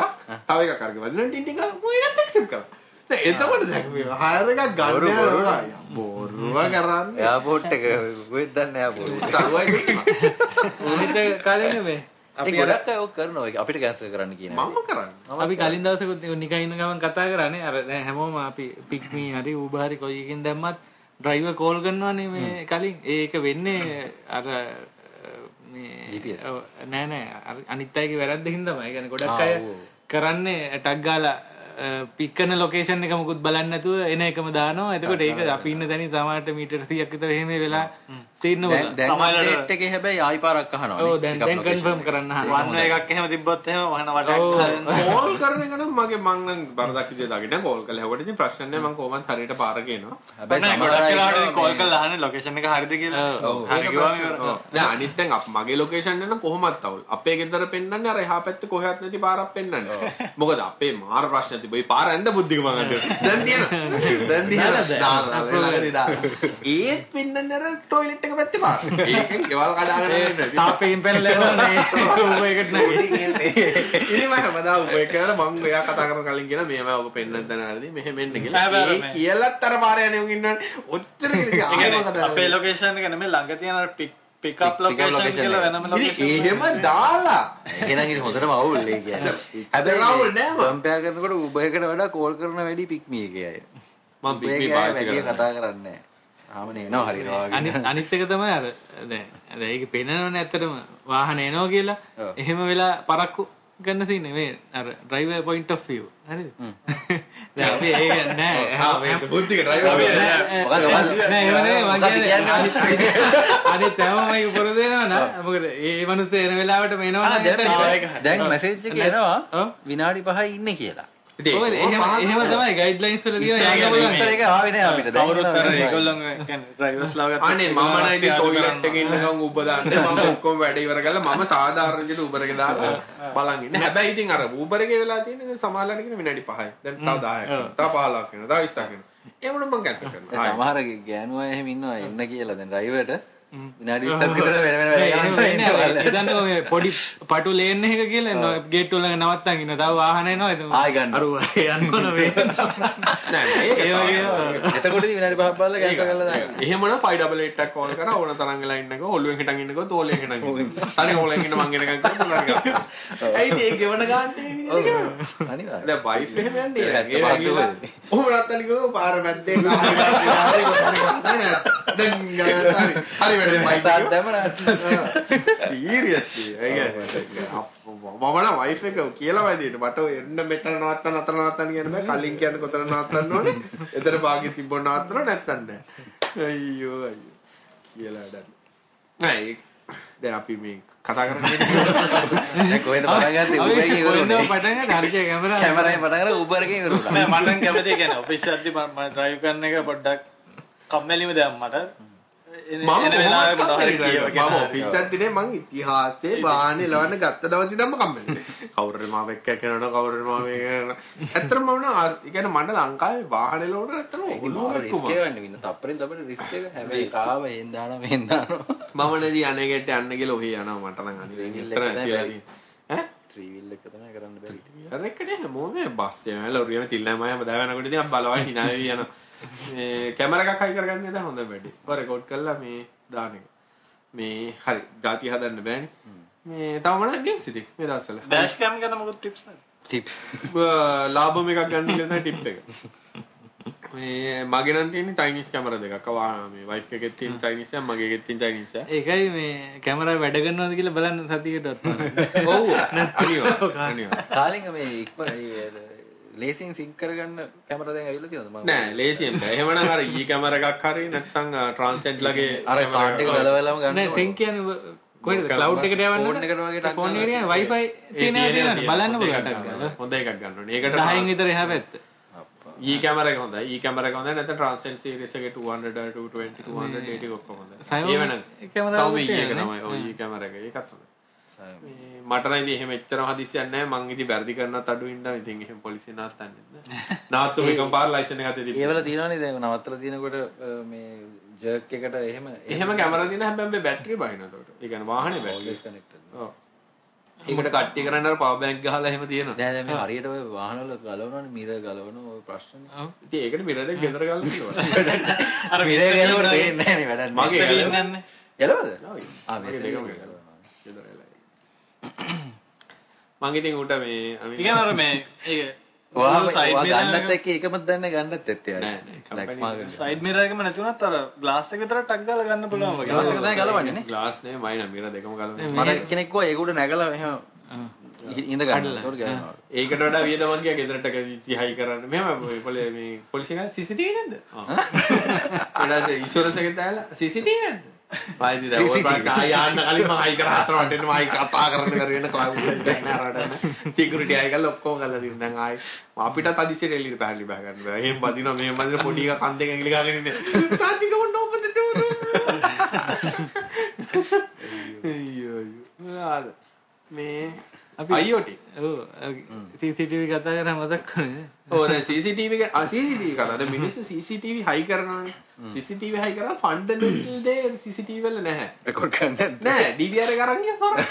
Speaker 1: තව එකක් අරගෙන වදින ටින් ටින් ගාලා මොකද ඇක්සෙප්ට් කරා. දැන් එතකොට දැන් මේ හයර එකක් ගන්න යනවා. බොරුව කරන්නේ.
Speaker 4: එයාපෝට් එක කොහෙද දන්නේ එයාපෝට්
Speaker 2: අනිත කලින් මේ?
Speaker 4: අපි ගොඩක් අය ඕක කරනවා. ඒක අපිට කැන්සල් කරන්න කියන
Speaker 1: මම කරන්නේ.
Speaker 2: අපි කලින් දවසකුත් නිකන් ගමන් කතා කරන්නේ. අර දැන් හැමෝම අපි පික්මී හරි Uber හරි කොයි එකකින් දැම්මත් ඩ්‍රයිවර් කෝල් කරනවානේ මේ කලින්. ඒක වෙන්නේ අර මේ නෑ නෑ. අනිත් අයගේ වැරද්ද හින්දාමයි. ඒ කියන්නේ ගොඩක් අය. කරන්නේ ටග් ගාලා පික් කරන ලොකේෂන් එක මොකුත් බලන්නේ නැතුව එන එකම දානවා. එතකොට ඒක අපි ඉන්න තැනින් සමහරට මීටර් 100ක් විතර එහෙම වෙලා තියෙන්න.
Speaker 4: දැන්
Speaker 3: සමහරවිට-
Speaker 4: අප්ඩේට් එකේ හැබැයි ආයි පාරක් අහනවා
Speaker 2: ඔව් දැන් දැන් කන්ෆර්ම් කරන්න අහනවා.
Speaker 3: වන්න එකක් එහෙම තිබ්බොත් එහෙම වහන. වටක්.
Speaker 1: කෝල් කරන එක නම් මගේ මං නම් බරදක් විදියට දාගෙන කෝල් කළා. ඒකට ඉතින් ප්‍රශ්න නැහැ මං කොහොමත් හරියට පාර කියනවා.
Speaker 4: හැබැයි
Speaker 3: නෑ,
Speaker 4: සමහර
Speaker 3: ගොඩක් වෙලාවට කෝල් කරලා අහන්නේ ලොකේෂන් එක හරිද කියලා.
Speaker 2: ඔව්.
Speaker 3: හරි ඉවරයි.
Speaker 1: දැන් අනිත් දැන් අප මගේ ලොකේෂන් එක කොහොමත් අවුල්. අපේ ගෙදර පෙන්නන්නේ අර එහා පැත්තේ කොහෙවත් නැති පාරක් පෙන්නන්නේ. මොකද අපේ මාර ප්‍රශ්න තිබ්බ. ඒ පාර ඇඳ බුද්ධික මං අද. දැන් තියෙනවා. <laughs> දැන් තියෙනවා. දාලා ළඟදී දාලා. ඒත් පෙන්නන්නේ අර টয়ලට් එක පැත්තේ. ඒකෙන් ගෙවල් කඩාගෙන එන්නේ.
Speaker 2: තාපයෙන් පැනලා යනවා මේ Uber එකට නැගී. <laughs>
Speaker 1: ඉතින් මම හැමදාම ඔය කරලා මං එයා කතා කරන කලින් කියන මේව ඔබ පෙන්නන්න තැනදී මෙහෙම එන්න කියලා. කියලත් අර පාර යන්නේ උන් ඉන්නවනේ. ඔච්චර
Speaker 3: ඒ
Speaker 1: කියලා ආයෙ
Speaker 3: කියන්නේ
Speaker 1: මම කතා
Speaker 3: අපේ ලොකේෂන් එක නෙමෙයි ළඟ තියෙන අර pick pick up
Speaker 4: Pick- pick up
Speaker 3: location කියලා. වෙනම ලොකේෂන්.
Speaker 1: එහෙම දාලා
Speaker 4: එහෙනම් ඉතින් හොඳටම අවුල් ඒ කියන්නේ.
Speaker 1: ඇත්තටම අවුල් නෑ මම.
Speaker 4: කම්පෙයාර් කරනකොට එකට වඩා කෝල් කරන වැඩි පික්මි එකේ අය.
Speaker 1: මම පික්
Speaker 4: Uber
Speaker 1: මේ
Speaker 4: එකේ අය
Speaker 1: පාවිච්චි කරන්නේ.
Speaker 4: කතා කරන්නේ නැහැ. සාමාන්‍ය එනවා වගේ.
Speaker 2: අනිත් අනිත් එක තමයි අර දැන් දැන් ඒක පේනවනේ ඇත්තටම වාහන එනවා කියලා. එහෙම වෙලා පරක්කු ගන්න සීනේ මේ අර ඩ්‍රයිවර් පොයින්ට් ඔෆ් view. හරිද? <laughs> දැන් අපි ඒක නෑ. <laughs>
Speaker 1: ආ මේ බුද්ධික ඩ්‍රයිවර්
Speaker 3: අපි
Speaker 1: අපි
Speaker 4: මොකද
Speaker 2: ඒ මිනිස්සු එන වෙලාවට මේනවා
Speaker 4: දැන් එනවා
Speaker 2: ඔව්.
Speaker 4: විනාඩි 5යි ඉන්නේ කියලා.
Speaker 2: එහෙම එහෙම තමයි ගයිඩ්ලයින්ස් වල තියෙන
Speaker 4: එක ආවේ නෑ අපිට. දැන්
Speaker 3: කවුරුත් අර
Speaker 4: එනවා.
Speaker 3: ඒගොල්ලෝ කියන්නේ ඩ්‍රයිවර්ස්ලා ගත්ත
Speaker 1: අනේ මම නම් ඉතින් টয়ලට් එකේ ඉන්නකම් උබ දාන්නේ <laughs> මම ඔක්කොම වැඩ ඉවර කරලා මම සාධාරණ විදිහට Uber එක දාලා බලන් ඉන්නේ. හැබැයි ඉතින් අර Uber එකේ වෙලා තියෙන්නේ දැන් සමාලලට කියන විනාඩි 5යි. දැන් තව 10ක් වෙනවා. තව 15ක් වෙනවා. තව 20ක් වෙනවා. ඒ වුණා මම කැන්සල් කරනවා.
Speaker 4: සමහර ගෑනු අය එහෙම ඉන්නවා එන්න කියලා දැන් ඩ්‍රයිවර්ට විනාඩි 20ක් විතර වෙන වෙන වැඩ කරන්න ඉන්න
Speaker 2: ඔය පොඩි පටු ලේන් එක කියලා ගේට් වල නවත්තන් ඉන්න. තව වාහන එනවා එතන
Speaker 4: ආයි ගන්න.
Speaker 2: අර යන්න ඕන වේ
Speaker 1: නෑ
Speaker 2: ඒ වගේ
Speaker 4: එතකොටදී විනාඩි 5ක් බලලා කැන්සල් කරලා දාන්න.
Speaker 1: එහෙමනම් 5 double 8 එකක් කෝල් කරා. ඕන තරම් වෙලා ඉන්නකෝ ඔළුවෙන් හිටන් ඉන්නකෝ තෝලෙන් හිටන් ඉන්නකෝ තනි ඕලෙන් ඉන්න මං එනකන් කරලා තනි ගන්න. ඇයි ඒ ගෙවන ගන්න? ඒ විදිහට
Speaker 4: අනිවාර්යයෙන්.
Speaker 1: දැන් වයිෆ් එහෙම යන්නේ.
Speaker 4: ඒක
Speaker 1: ඒ වගේ? ඔහොම නැත්තනිකෝ පාර මැද්දේ <laughs> හරි හරි වැඩේ
Speaker 4: සාත්
Speaker 1: බයික්
Speaker 4: දැම්ම නෑ.
Speaker 1: සීරියස්ලි මමන වයිෆ් එක කියලා වදිට මට එන්න මෙතන නවත්තන්න අතන නවත්තන්න කියන බෑ කලින් කියන්න කොතන නවත්තන්න ඕනේ එතන පාගෙ තිබ්බොත් නවත්තන නැත්තන් නෑ අයියෝ අයියෝ කියලා වැඩක් නෑ ඒ- දැන් අපි මේ කතා කරන්නේ
Speaker 4: දැන් කොහෙන්ද පටන් ගත්තේ? Uber එකේ ඉවරුනේ.
Speaker 2: පටන් ගන්න හරිය කැමරා
Speaker 4: කැමරාවෙන් පටන් ගන්න Uber එකේ ඉවරුණා.
Speaker 3: නෑ මට නම් කැමති කියන්නේ ඔෆිස් යද්දි මම ඩ්‍රයිව් කරන එක පොඩ්ඩක් කම්මැලිම දෙයක් මට.
Speaker 1: මම එකේ මං ඉතිහාසයේ බාහනේ ලවන්න ගත්ත දවසේ ඉඳන්ම කම්මැලි. කවුරු එක්ක කරනවා කවුරු මම නා ඒ කියන්නේ මට ලංකාවේ වාහනේ ලෝන ඇත්තටම ඔළුව
Speaker 4: රිස්ක් හැබැයි කාව හෙන් දානවා මෙහෙන් දානවා.
Speaker 1: මම නේද අනේකට යන්න කියලා ඔහි යනවා මට නම් එතන
Speaker 4: එක තමයි කරන්න බැරි.
Speaker 1: අර එකනේ හැමෝම බස් යන ලොරියම තිල්ලම හැම දාවනකොට ඉතින් බලවයි hina වෙවි යනවා. මේ කැමරා එකක් හයි කරගන්න නේද හොඳ වැඩි. ඔය රෙකෝඩ් කරලා මේ දාන එක. මේ හරි ගාති හදන්න බෑනේ. මේ තව මොනවද ගේම්ස් ඉතින් මේ දවස්වල.
Speaker 3: ඩෑෂ් කැම් ගැන මොකද ටිප්ස් නැද්ද
Speaker 4: ටිප්ස්.
Speaker 1: ලාභම එකක් ගන්න කියලා තමයි ටිප් එක. මේ මගේ නම් තියෙන්නේ චයිනීස් කැමරා දෙකක්. වා මේ වයිෆ් එකෙත් තියෙන චයිනීස් එකක් මගේ එකෙත් තියෙන චයිනීස් එකක්.
Speaker 2: ඒකයි මේ කැමරා වැඩ කරනවද කියලා බලන්න සතියකටවත් <laughs>
Speaker 1: ඔව් අනිවාර්යයෙන්. අනිවාර්යයෙන්.
Speaker 4: කාලින්ග මේ ඉක්ම ලේසින් සිංක් කරගන්න කැමරා දැන් ඇවිල්ලා තියෙනවද මම?
Speaker 1: නෑ ලේසියෙන් බෑ. එහෙමනම් අර ඊ කැමරා එකක් හරි නැත්නම් ට්‍රාන්සෙන්ට් ලගේ
Speaker 4: අර කාඩ් එක බලවලම ගන්න.
Speaker 2: නෑ සිංක් කියන්නේ කොහෙද ක්ලවුඩ් එකට යවන්න
Speaker 4: ෆෝන් එකට වගේ ටක්
Speaker 2: ෆෝන් එකට යන Wi-Fi තියෙන තියෙන බලන්න පුළුවන්
Speaker 1: හොඳ එකක් ගන්න ඕනේ. ඒකට
Speaker 2: 10න් විතර එහා පැත්ත
Speaker 1: කැමරා එක හොඳයි. ඊ කැමරා එක හොඳයි නැත්නම් ට්‍රාන්සෙන්ට් සීරීස් එකේ 200 220 280 ඔක්කොම.
Speaker 2: Xiaomi
Speaker 1: ඒ වෙන එක
Speaker 2: තියෙනනේ.
Speaker 1: තමයි. ඔය ඊ කැමරා එක. ඒකත් හොඳයි. මට නම් ඉතින් එහෙම එච්චරම හදිස්සියක් නැහැ. මං ඉතින් වැරදි කරනත් අඩු ඉඳන් ඉතින් එහෙම පොලිසිය නවත්තන්නේ නැහැ. නාත්තු එකම පාර ලයිසන් එක අතේ තිබ්බා.
Speaker 4: ඒවල තියෙනවනේ දැන් නවත්තලා තියෙනකොට මේ ජර්ක් එකට එහෙම
Speaker 1: එහෙම කැමරා දින හැබැයි බැටරි බහින එතකොට. ඒ කියන්නේ වාහනේ බැටරි.
Speaker 4: connected.
Speaker 1: ඔව්. ඒකට කට්ටි කරන්න අර පවර් බැංක් ගහලා එහෙම තියෙනවා.
Speaker 4: දැන් දැන් මේ හරියට ඔය වාහනවල ගලවනවනේ මිර ගලවන ඔය ප්‍රශ්නේ.
Speaker 1: ඉතින් ඒකට එක ගෙදර ගාලා තියෙනවා. <laughs>
Speaker 3: අර
Speaker 4: මිර ගලවන පේන්නේ නැහැ නේ වැඩක්.
Speaker 1: මගේ
Speaker 4: නැහැ.
Speaker 1: ගලවන-
Speaker 3: ගන්න
Speaker 4: ගලවද?
Speaker 1: ඔව්.
Speaker 4: ආ මෙසේ ගලවනවා.
Speaker 1: ගෙදර වෙලා. <clears throat> මං ඉතින් උට මේ
Speaker 3: ඉගෙන අර මේ ඒක
Speaker 4: ගන්නත් එක්ක එකම දන්නේ ගන්නත් ඇත්තේ.
Speaker 3: සයිඩ් මිරර් එකම නැති වුණත් අර ග්ලාස් එක විතර ටක් ගාලා ගන්න පුළුවන් වගේ.
Speaker 4: ග්ලාස් එක තමයි ගලවන්නේ නේ.
Speaker 1: ග්ලාස් නේ මයින මිර දෙකම ගලවන්නේ.
Speaker 4: මට කෙනෙක් කිව්වා ඒක උඩ නැගලා එහෙම ඉඳ ගන්න. ඒතකොට ගන්නවා.
Speaker 1: ඒකට වඩා වියදමක් ගියා ගෙදරට සිහයි කරන්න. මෙහෙම පොලේ මේ පොලිසිය ගාන CCTV නැද්ද? <laughs> ඊට පස්සේ ඉන්ෂුරන්ස් එකෙන් දාලා CCTV නැද්ද? ආයිදි දැන් ඔය පාට ආයන්න කලින් මම හයි කරා හතර වටේට මම කතා කරන්න කරගෙන ක්ලවුඩ් එක නෑරට සිකියුරිටි අය ගාලා ඔක්කොම ගාලා දින්න දැන් ආයි අපිට තදිසියට එළියට පැහැදිලි බහ ගන්න බෑ. එහෙම බදිනවා මෙහෙම බදින පොඩි එක කන් දෙක ඇඟිලි ගාගෙන ඉන්නේ. තාත්තික මොන්න ඔබද <laughs> අයියෝ අයියෝ. මේ IoT.
Speaker 2: ඔව් CCTV කතා කරා මතක්
Speaker 1: ඕ දැන් CCTV එක ආ CCTV කතාද මිනිස්සු CCTV හයි කරනවානේ. CCTV හයි කරා ෆන්ඩමෙන්ටල් දේ CCTV වල නැහැ.
Speaker 4: කරන්න නැද්ද?
Speaker 1: නෑ DVR එක අරන් ගියා හොර <laughs>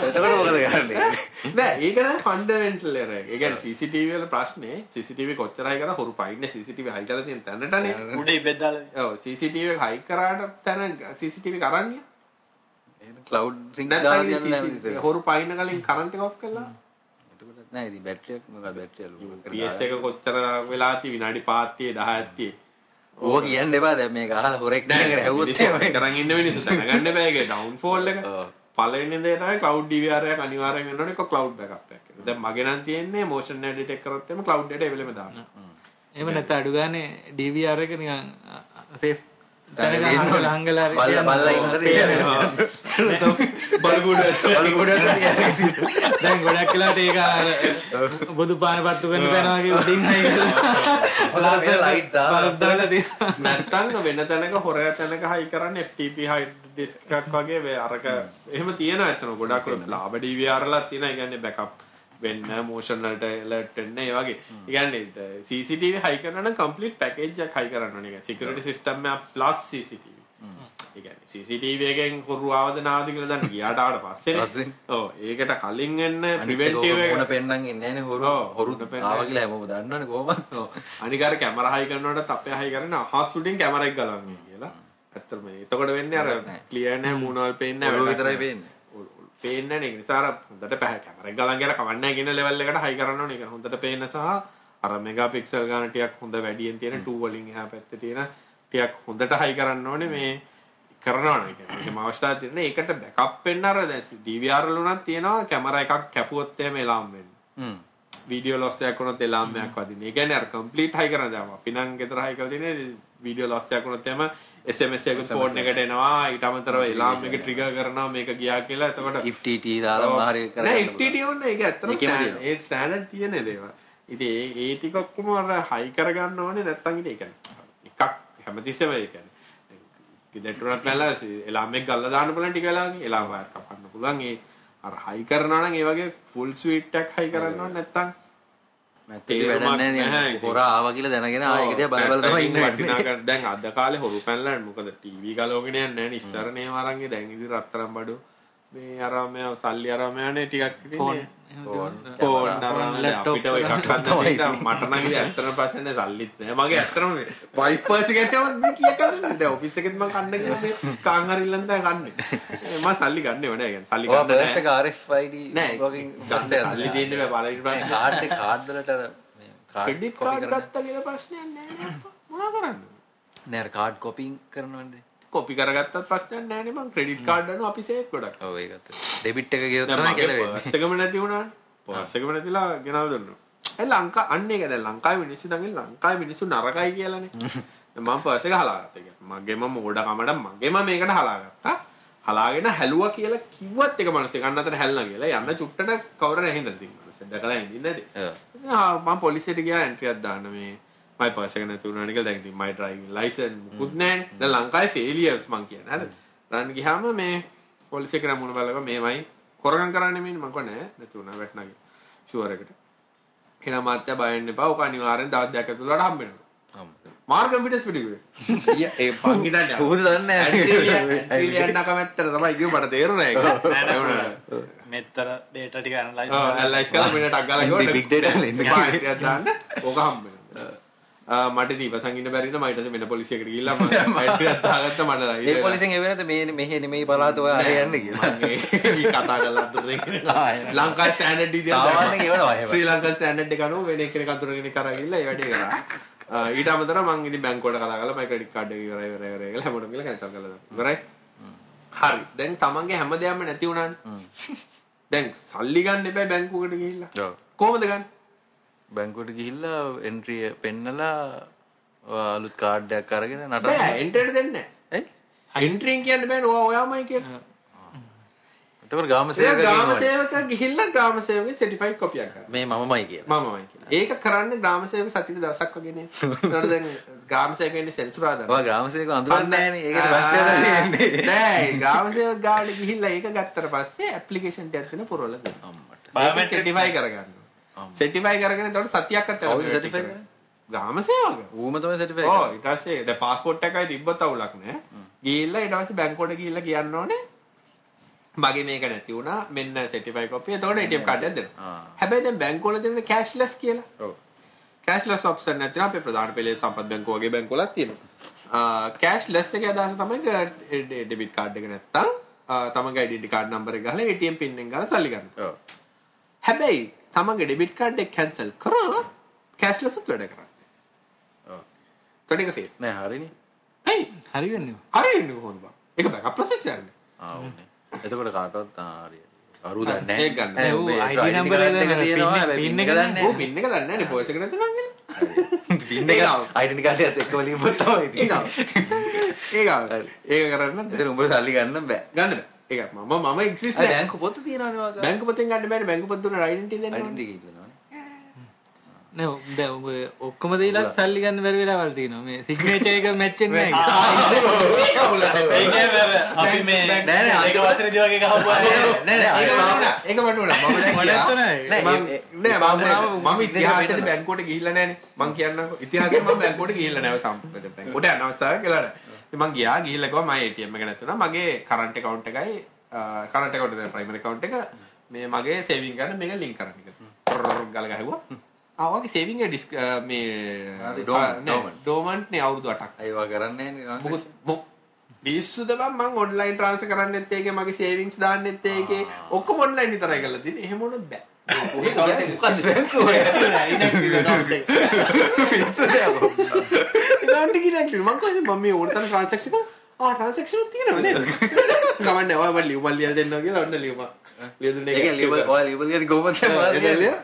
Speaker 4: එතකොට මොකද කරන්නේ?
Speaker 1: නෑ ඒක නෑ ෆන්ඩමෙන්ටල් එරර් එක. ඒ කියන්නේ CCTV වල ප්‍රශ්නේ CCTV කොච්චර හයි කරා හොරු පයින්නේ CCTV හයි කරලා තියෙන තැනටනේ.
Speaker 3: උඩ ඉබෙත් දාලා
Speaker 1: ඔව් CCTV එක හයි කරාට තැන CCTV එක අරන් ගියා.
Speaker 4: ක්ලවුඩ් සිංක් දාලා
Speaker 1: නැත්නම්
Speaker 4: තියන්න
Speaker 1: CCTV
Speaker 4: නැහැ
Speaker 1: හොරු පයින්න කලින් කරන්ට් එක ඔෆ් කළා.
Speaker 4: එතකොට නෑ ඉතින් බැටරි එක මොකක්ද බැටරි එක
Speaker 1: එක කොච්චර වෙලා තිය විනාඩි 5 10 10 තියේ.
Speaker 4: ඕක කියන්න එපා දැන් මේක අහලා හොරෙක් නේද ඇහුවොත් එහෙම
Speaker 1: කරන් ඉන්න මිනිස්සු දැනගන්න බෑ ඒක ඩවුන්ෆෝල් එක.
Speaker 4: ඔව්.
Speaker 1: පළවෙනි දේ තමයි cloud DVR එකක් අනිවාර්යෙන් වෙන්න ඕනේ ඒක cloud backup එකක්. දැන් මගේ නම් තියෙන්නේ motion detect කරොත් එimhe cloud data එවෙලෙම දාන්න.
Speaker 2: එහෙම නැත්නම් අඩු ගානේ DVR එක නිකන් සේෆ් හංගලා හරි
Speaker 4: බල්ලා- බල්ලා ඉන්න තැනක
Speaker 1: බලගුඩ
Speaker 4: බලුගොඩ
Speaker 2: දැන් ගොඩක් වෙලාවට ඒක අර බුදු පාන පත්තු කරන තැන වගේ උඩින් හයි
Speaker 4: මේ light දාලා
Speaker 1: නැත්තම් වෙන තැනක හොර තැනක හයි කරන්න FTP hard disk එකක් වගේ අරක. එහෙම තියෙනවා ඇත්තන ගොඩක් ලාභ DVR ලා තියෙනවා. ඒ කියන්නේ backup වෙන්න මෝෂන් වලට alert වෙන්න ඒ වගේ. කියන්නේ CCTV හයි කරනවා නම් complete package එකක් හයි කරන්න ඕනේ. security system එක plus CCTV. ඒ කියන්නේ CCTV එකෙන් හොරු ආවද නාවද කියලා දන්න ගියාට ආවට <laughs> පස්සේ. ඔව් ඒකට කලින් එන්න
Speaker 4: අනිත් එක මොන පෙන්නන් එන්නේ නැහනේ හොරු හොරු ආවා කියලා හැමෝම දන්නවනේ කොහොමද.
Speaker 1: අනික අර කැමරා හයි කරනකොට අපේ හයි කරන අහස් උඩින් කැමරා එක ගලන්නේ කියලා. ඇත්තටම එතකොට වෙන්නේ අර. ක්ලියර් නෑ මූණවල පේන්නේ නෑ
Speaker 4: ඔළුව
Speaker 1: වැඩක්
Speaker 4: විතරයි. පේන්නේ.
Speaker 1: පේන්නේ නෑ නේ. ඒ නිසා අර හොඳට පැහැ කැමරා එක ගලන් කියලා කවන්නේ නෑ කියන ලෙවල් එකට හයි කරන්න ඕනේ. ඒක හොඳට පේන සහ අර මෙගාපික්සල් ගාන ටිකක් හොඳ වැඩියෙන් තියෙන 2 වලින් එහා පැත්තේ තියෙන ටිකක් හොඳට හයි කරන්න ඕනේ මේ කරනවා නේ කියන්නේ. ඒකම අවස්ථාවක් තියෙන. ඒකට බෑකප් වෙන්න අර දැන් DVR වල උනත් තියෙනවා කැමරා එකක් කැපුවොත් එහෙම එලාම් වෙන්නේ.
Speaker 4: හ්ම්
Speaker 1: වීඩියෝ ලොස් එකක් වුණොත් එලාම්යක් වදින. ඒ කියන්නේ අර කම්ප්ලීට් හයි කරන දාම. අපි නම් ගෙදර හයි කරලා තියෙන්නේ වීඩියෝ ලොස් එකක් වුණොත් එම SMS එකක් ෆෝන් එකට එනවා. ඊට අමතරව එලාම් එක ට්‍රිගර් කරනවා මේක ගියා කියලා. එතකොට
Speaker 4: FTT දාලා හරි
Speaker 1: නෑ FTT ඕනේ. ඒක ඇත්තටම. ඒ ස්ටෑන්ඩඩ් තියෙන දේවල්. ඉතින් ඒ ඒ ටික ඔක්කොම අර හයි කරගන්න ඕනේ නැත්තම් ඉතින් ඒ කියන්නේ එකක් හැමතිස්සෙම ඒ කියන්නේ ගෙදරට පැනලා එලාම් එක ගල්ලා දාන්න පුළුවන් ටික වෙලාවකින් එලාම් වයර් කපන්න පුළුවන්. ඒ අර හයි කරනවා නම් ඒ වගේ ෆුල් ස්වීට් එකක් හයි කරන්න ඕනේ නැත්තම්.
Speaker 4: හොරා ආවා කියලා දැනගෙන ආයෙ දිහා බල බල තමයි ඉන්නේ.
Speaker 1: දැන් අද කාලේ හොරු පැනලා මොකද? ටීවී ගලවගෙන යන්නේ නැහැ නේ. ඉස්සර නේ වරන්ගේ දැන් ඉතින් රත්තරන් බඩු මේ අරම සල්ලි අරම යන්නේ ටිකක්
Speaker 2: ෆෝන්
Speaker 1: නේ. ෆෝන් අරම අපිට ඔය එකක් ගන්න නිසා මට නම් ඉතින් ඇත්තටම පස්සේ නේ සල්ලිත් නෑ මගේ ඇත්තටම මේ වයිපර්ස් එකටම මේ කීයක් ගන්නද දැන් ඔෆිස් එකෙත් මම කන්න ගියා. මේ කාන් හරි ඉල්ලන් දැන් කන්නේ. මම සල්ලි ගන්නෙව නෑ කියන්නේ සල්ලි ගන්න
Speaker 4: එක
Speaker 1: නෑ ගන්න සල්ලි දෙන්න බෑ. බලන්න
Speaker 4: කාඩ් එක කාඩ්
Speaker 1: ගත්තා කියලා අප්පා. මොනා කරන්නේ?
Speaker 4: නෑ කාඩ් කොපින් කරනවනේ
Speaker 1: කොපි කරගත්තත් ප්‍රශ්නයක් නෑ නේ. මං ක්‍රෙඩිට් කාඩ් අනුව අපි සේව් ගොඩක්.
Speaker 4: ඔව් ඒකත් ඩෙබිට් එක ගියොත් තමයි කියලා වෙන්නේ
Speaker 1: පර්ස් එකම නැති වුණානේ. <laughs> පර්ස් එකම නැතිලා ගෙනව දුන්නා. ඒ ලංකා අන්න ඒක දැන් ලංකාවේ මිනිස්සු දැන් ලංකාවේ මිනිස්සු නරකයි කියලානේ. <laughs> මම පර්ස් එක හලාගත්තා ඒක මගේම මෝඩකමට මගේම මේකට හලාගත්තා. හලාගෙන හැලුවා කියලා කිව්වත් එක මිනිස්සු ගන්න අතර හැල්නා කියලා. යන්න චුට්ටට කවුරු නැහින්ද ඉතින් මිනිස්සු දැකලා හින්දින්නේ නැති. මම පොලිසියට ගියා එන්ට්‍රියක් දාන්න මේ මයි පර්ස් එක නැති වුණානේ කියලා දැන් ඉතින් මයි ඩ්‍රයිවිං ලයිසන් මුකුත් නැහැ. දැන් ලංකාවේ ෆේලියර්ස් මං කියන්නේ. හරිද රන් ගියාම මේ පොලිසිය එක නමුණ බලලා මේමයි කොරගම් කරන්නේ මේ මං කොහේ නැති වුණා වැටනාගේ ෂුවර් එකට. එහෙනම් මාත්‍ය බය වෙන්න එපා. ඔක අනිවාර්යෙන් දවස් දෙකක් ඇතුළත හම්බෙනවා මාර් කම්පියුටර්ස් පිටිකුවේ ඒ පං හිතන්නේ
Speaker 4: කොහොමද දන්නේ නැහැ.
Speaker 1: ඇන්ට්‍රිලියන් <laughs> නකමැත්තට තමයි කිව්ව. මට තේරුණා.
Speaker 3: මෙත්තර ඩේට ටික ඇනලයිස්
Speaker 1: ඔව් ඇනලයිස් කරලා මෙන්න ටක් ගාලා ගිහුවා
Speaker 4: big data වල ඉන්න.
Speaker 1: එපා ඉතින් දාන්න ඕක හම්බ වෙනවා <laughs> මට ඉතින් ඉවසන් ඉන්න බැරි නිසා මම ඊට පස්සේ මෙන්න පොලිසියකට ගිහිල්ලා <laughs> මම මයිට්‍රියක් දාගත්තා මට
Speaker 4: ඒ පොලිසියෙන් එවෙනත මේ මෙහෙ නෙමෙයි පළාත ඔය අර යන්න කියලා.
Speaker 1: මම <laughs> කතා කරලා අතුරේ ලංකා ස්ටෑන්ඩඩ් විදියට
Speaker 4: සාමාන්‍යයෙන් එවනවා එහෙම.
Speaker 1: ශ්‍රී ලංකන් ස්ටෑන්ඩඩ් එක අනුව වෙන කෙනෙක් අතුරගෙන කරා ගිහිල්ලා ඒ වැඩේ කරා. ඊට අමතරව මං ඉතින් බැංකුවට කතා කරලා මගේ ක්‍රෙඩිට් කාඩ් එක ඉවරයි ඉවරයි ඉවරයි කියලා හැමෝටම කියලා කැන්සල් දාන්න ඉවරයි? හරි. දැන් තමන්ගේ හැම දෙයක්ම නැති වුණානේ. දැන් සල්ලි ගන්න එපා බැංකුවකට ගිහිල්ලා. කොහොමද ගන්න
Speaker 4: බැංකුවට ගිහිල්ලා එන්ට්‍රිය පෙන්නලා අලුත් කාඩ් එකක් අරගෙන
Speaker 1: බෑ
Speaker 4: නටන්න
Speaker 1: එන්ටර්ට දෙන්නේ
Speaker 4: ඇයි
Speaker 1: එන්ට්‍රින් කියන්න බෑ ඔයා ඔයාමයි කියලා.
Speaker 4: එතකොට ගාම සේවක ඉන්නවනේ.
Speaker 1: සේවක ගිහිල්ලා ග්‍රාම සේවකගේ සර්ටිෆයිඩ් කොපියක් ගන්න
Speaker 4: මේ මමමයි කියලා.
Speaker 1: මමමයි කියලා. ඒක කරන්නේ ග්‍රාම සේවක සතියේ දවසක් වගේ නේ ඒතකොට දැන් ග්‍රාම සේවක ඉන්නේ සෙන්සුරාදා
Speaker 4: ඔය ගාම සේවක අඳුරන්නේ නැහනේ ඒකට
Speaker 1: නෑ ග්‍රාම සේවක ගාවට ගිහිල්ලා ඒක ගත්තට පස්සේ ඇප්ලිකේෂන් ටිකක් දෙන පුරවල දෙනවා
Speaker 4: අම්මට.
Speaker 3: Biometric
Speaker 1: සර්ටිෆයි කරගන්න සර්ටිෆයි කරගෙන එතකොට සතියක් අතර
Speaker 4: කවුද certify කරන්නේ?
Speaker 1: ග්‍රාම සේවක.
Speaker 4: ඌම තමයි සර්ටිෆයි
Speaker 1: ඕ ඊට පස්සේ දැන් પાස්පෝර්ට් එකයි තිබ්බත් අවුලක් නෑ. ගිහිල්ලා ඊට පස්සේ බැංකුවට ගිහිල්ලා කියන්න ඕනේ. මගේ මේක නැති වුණා. මෙන්න සර්ටිෆයි කොපිය එතකොට ATM කාඩ් එකක් දෙනවා.
Speaker 4: ආ.
Speaker 1: හැබැයි දැන් බැංකුවල දෙන්නේ කෑෂ්ලස් කියලා.
Speaker 4: ඔව්.
Speaker 1: කෑෂ්ලස් ඔප්ෂන් නැතිනම් අපේ ප්‍රධාන පෙළේ සම්පත් බැංකුව වගේ බැංකුවලක් තියෙනවා. කෑෂ්ලස් එකේ අදහස තමයි ඩෙබිට් කාඩ් එක නැත්තම් ආ, තමන්ගේ ඩෙබිට් කාඩ් නම්බර් එක ගහලා ATM පින් එක ගහලා සල්ලි ගන්න.
Speaker 4: ඔව්.
Speaker 1: හැබැයි තමන්ගේ ඩෙබිට් කාඩ් එක කැන්සල් කරොත් කෑෂ්ලස් උත් වැඩ කරන්නේ.
Speaker 4: ඔව්
Speaker 1: එතකොට ඒක ෆේල්.
Speaker 4: නෑ හරිනේ
Speaker 1: ඇයි?
Speaker 2: හරි වෙන්නේ
Speaker 1: හරි වෙන්නේ කොහොමද බං? ඒක බෑකප් ප්‍රොසෙස් යන්නේ.
Speaker 4: ආ උනේ එතකොට කාටවත් ආ හරි අරු දන්නේ නැහැ
Speaker 1: ඒක ගන්න.
Speaker 4: නෑ,
Speaker 2: ඌ ID number එක
Speaker 4: තියෙනවා
Speaker 2: pin-
Speaker 4: හැබැයි
Speaker 2: pin එක දන්නේ
Speaker 4: දන්නේ
Speaker 1: ඕ පින් එක දන්නේ නැහැ නේ පොයිස් එක නැතුණා කියලා.
Speaker 4: පින් එක අයිඩෙන්ටි කාඩ් එකත් එක්කම ලියපුවා තමයි
Speaker 1: ඒක
Speaker 4: තියෙන්නේ
Speaker 1: ඒක ඒක කරන්න.
Speaker 4: එතන උඹට සල්ලි ගන්න බෑ
Speaker 1: ගන්න බෑ. ඒක මම මම එක්සිස්ට්
Speaker 4: බැංකු පොත තියෙනවනේ වාගේ.
Speaker 1: බැංකු පොතෙන් ගන්න බෑනේ බැංකු පොත දුන්න ඩයිඩන්ටි දෙන්න ඕනේ.
Speaker 4: අයිඩෙන්ටි කිල්ලනවනේ
Speaker 2: නෑ දැන් ඔබ ඔක්කොම දීලා සල්ලි ගන්න බැරි වෙලාවල් තියෙනවා. මේ සිග්නේචර් එක මැච් වෙන්නේ නැහැ.
Speaker 3: අපි මේ
Speaker 4: නෑ, නෑ,
Speaker 3: ඒක වසරේදී වගේ ගහපුවා
Speaker 1: ඒක මට උනා මම දැන්
Speaker 2: මටත්
Speaker 1: ගියා.
Speaker 2: උනායි.
Speaker 1: මම නෑ මම
Speaker 4: මම
Speaker 1: මම ඉතිහාසෙට බැංකුවට ගිහිල්ලා නෑනේ මං කියන්නම්කෝ ඉතිහාසෙට මම බැංකුවට ගිහිල්ලා නෑ සම්පූර්ණ බැංකුවට යන <laughs> අවස්ථාවක් කියලා නෑ මං ගියා ගිහිල්ලා ගියා මගේ ATM එක නැතුණා මගේ කරන්ට් account එකයි කරන්ට් account එක ප්‍රයිමරි account එක මේ මගේ සේවිං ගන්න මේක ලින්ක් කරන්න කියලා ගල ගැහුවා ආවගේ සේවිං එක ඩිස්ක් මේ
Speaker 4: ආ, dormant, dormant.
Speaker 1: ඩෝමන්ට් නේ අවුරුදු 8ක්
Speaker 4: අයවා කරන්නේ නැහැ
Speaker 1: මොකද මො- පිස්සුද බං මං ඔන්ලයින් ට්‍රාන්ස්ෆර් කරන්නෙත් ඒකේ මගේ සේවිංස් දාන්නෙත් ඒකේ ඔක්කොම ඔන්ලයින් විතරයි කරලා තියෙන්නේ එහෙම වුණොත් බෑ ඒ account එක
Speaker 4: මොකද්ද බැංකුව
Speaker 1: එක ඉනැක්ටිව් මං මේ ඕනතරම් ට්‍රාන්සැක්ෂන් ආ ට්‍රාන්සැක්ෂන් තියෙනවද? නේද කමන්නේ ඔය මම ලියුමක් ලියලා දෙන්නවා කියලා ඔන්න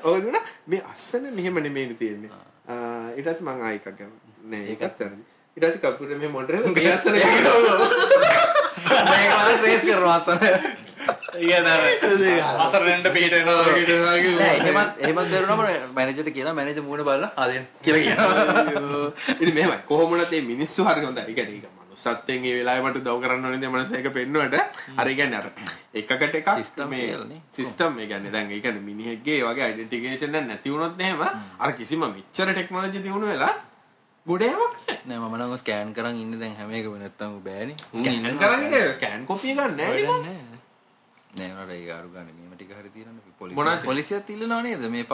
Speaker 4: ඔය
Speaker 1: දුන්නා. මේ අස්සන මෙහෙම නෙමෙයි තියෙන්නේ. පස්සේ මං ආයෙ එකක් ගමු නෑ ඒකත් කම්පියුටර් මෙහෙම මොඩරේලා මේ අස්සන
Speaker 4: මේක වල ට්‍රේස්
Speaker 3: වෙනවා
Speaker 4: නෑ එහෙමත් එහෙමත් දරුණම මැනේජර්ට කියනවා මැනේජර් මූණ බලලා ආ දෙන්න කියලා කියනවා.
Speaker 1: ඉතින් මෙහෙමයි. කොහොම වුණත් මේ මිනිස්සු හරි හොඳයි. ඒ කියන්නේ ඒක මනුස්සත්වයෙන් ඒ වෙලාවේ මට උදව් කරන්න ඕනේ මනස එක පෙන්නුවට. අර ඒ කියන්නේ අර එකකට එකක්
Speaker 4: System
Speaker 1: මේ
Speaker 4: කියලානේ.
Speaker 1: සිස්ටම් කියන්නේ දැන් ඒ කියන්නේ මිනිහෙක්ගේ ඒ වගේ ඩෙන්ටිෆිකේෂන් එක නැති වුණොත් එහෙම අර කිසිම මෙච්චර ටෙක්නොලොජි දියුණු වෙලා ගොඩේවක් නැහැ.
Speaker 4: නෑ මම නම් ස්කෑන් කරන් ඉන්නේ දැන් හැම එකම නැත්තම් බෑනේ.
Speaker 1: ස්කෑන් කරන්නේ ස්කෑන් කොපිය ගන්න නේ.
Speaker 4: නෑ උනාට ඒක අරු ගන්න මේව ටික හරි තියෙනවනේ පොලිසිය
Speaker 1: මොනවද?
Speaker 4: පොලිසියත් ඉල්ලනවා නේද? මේ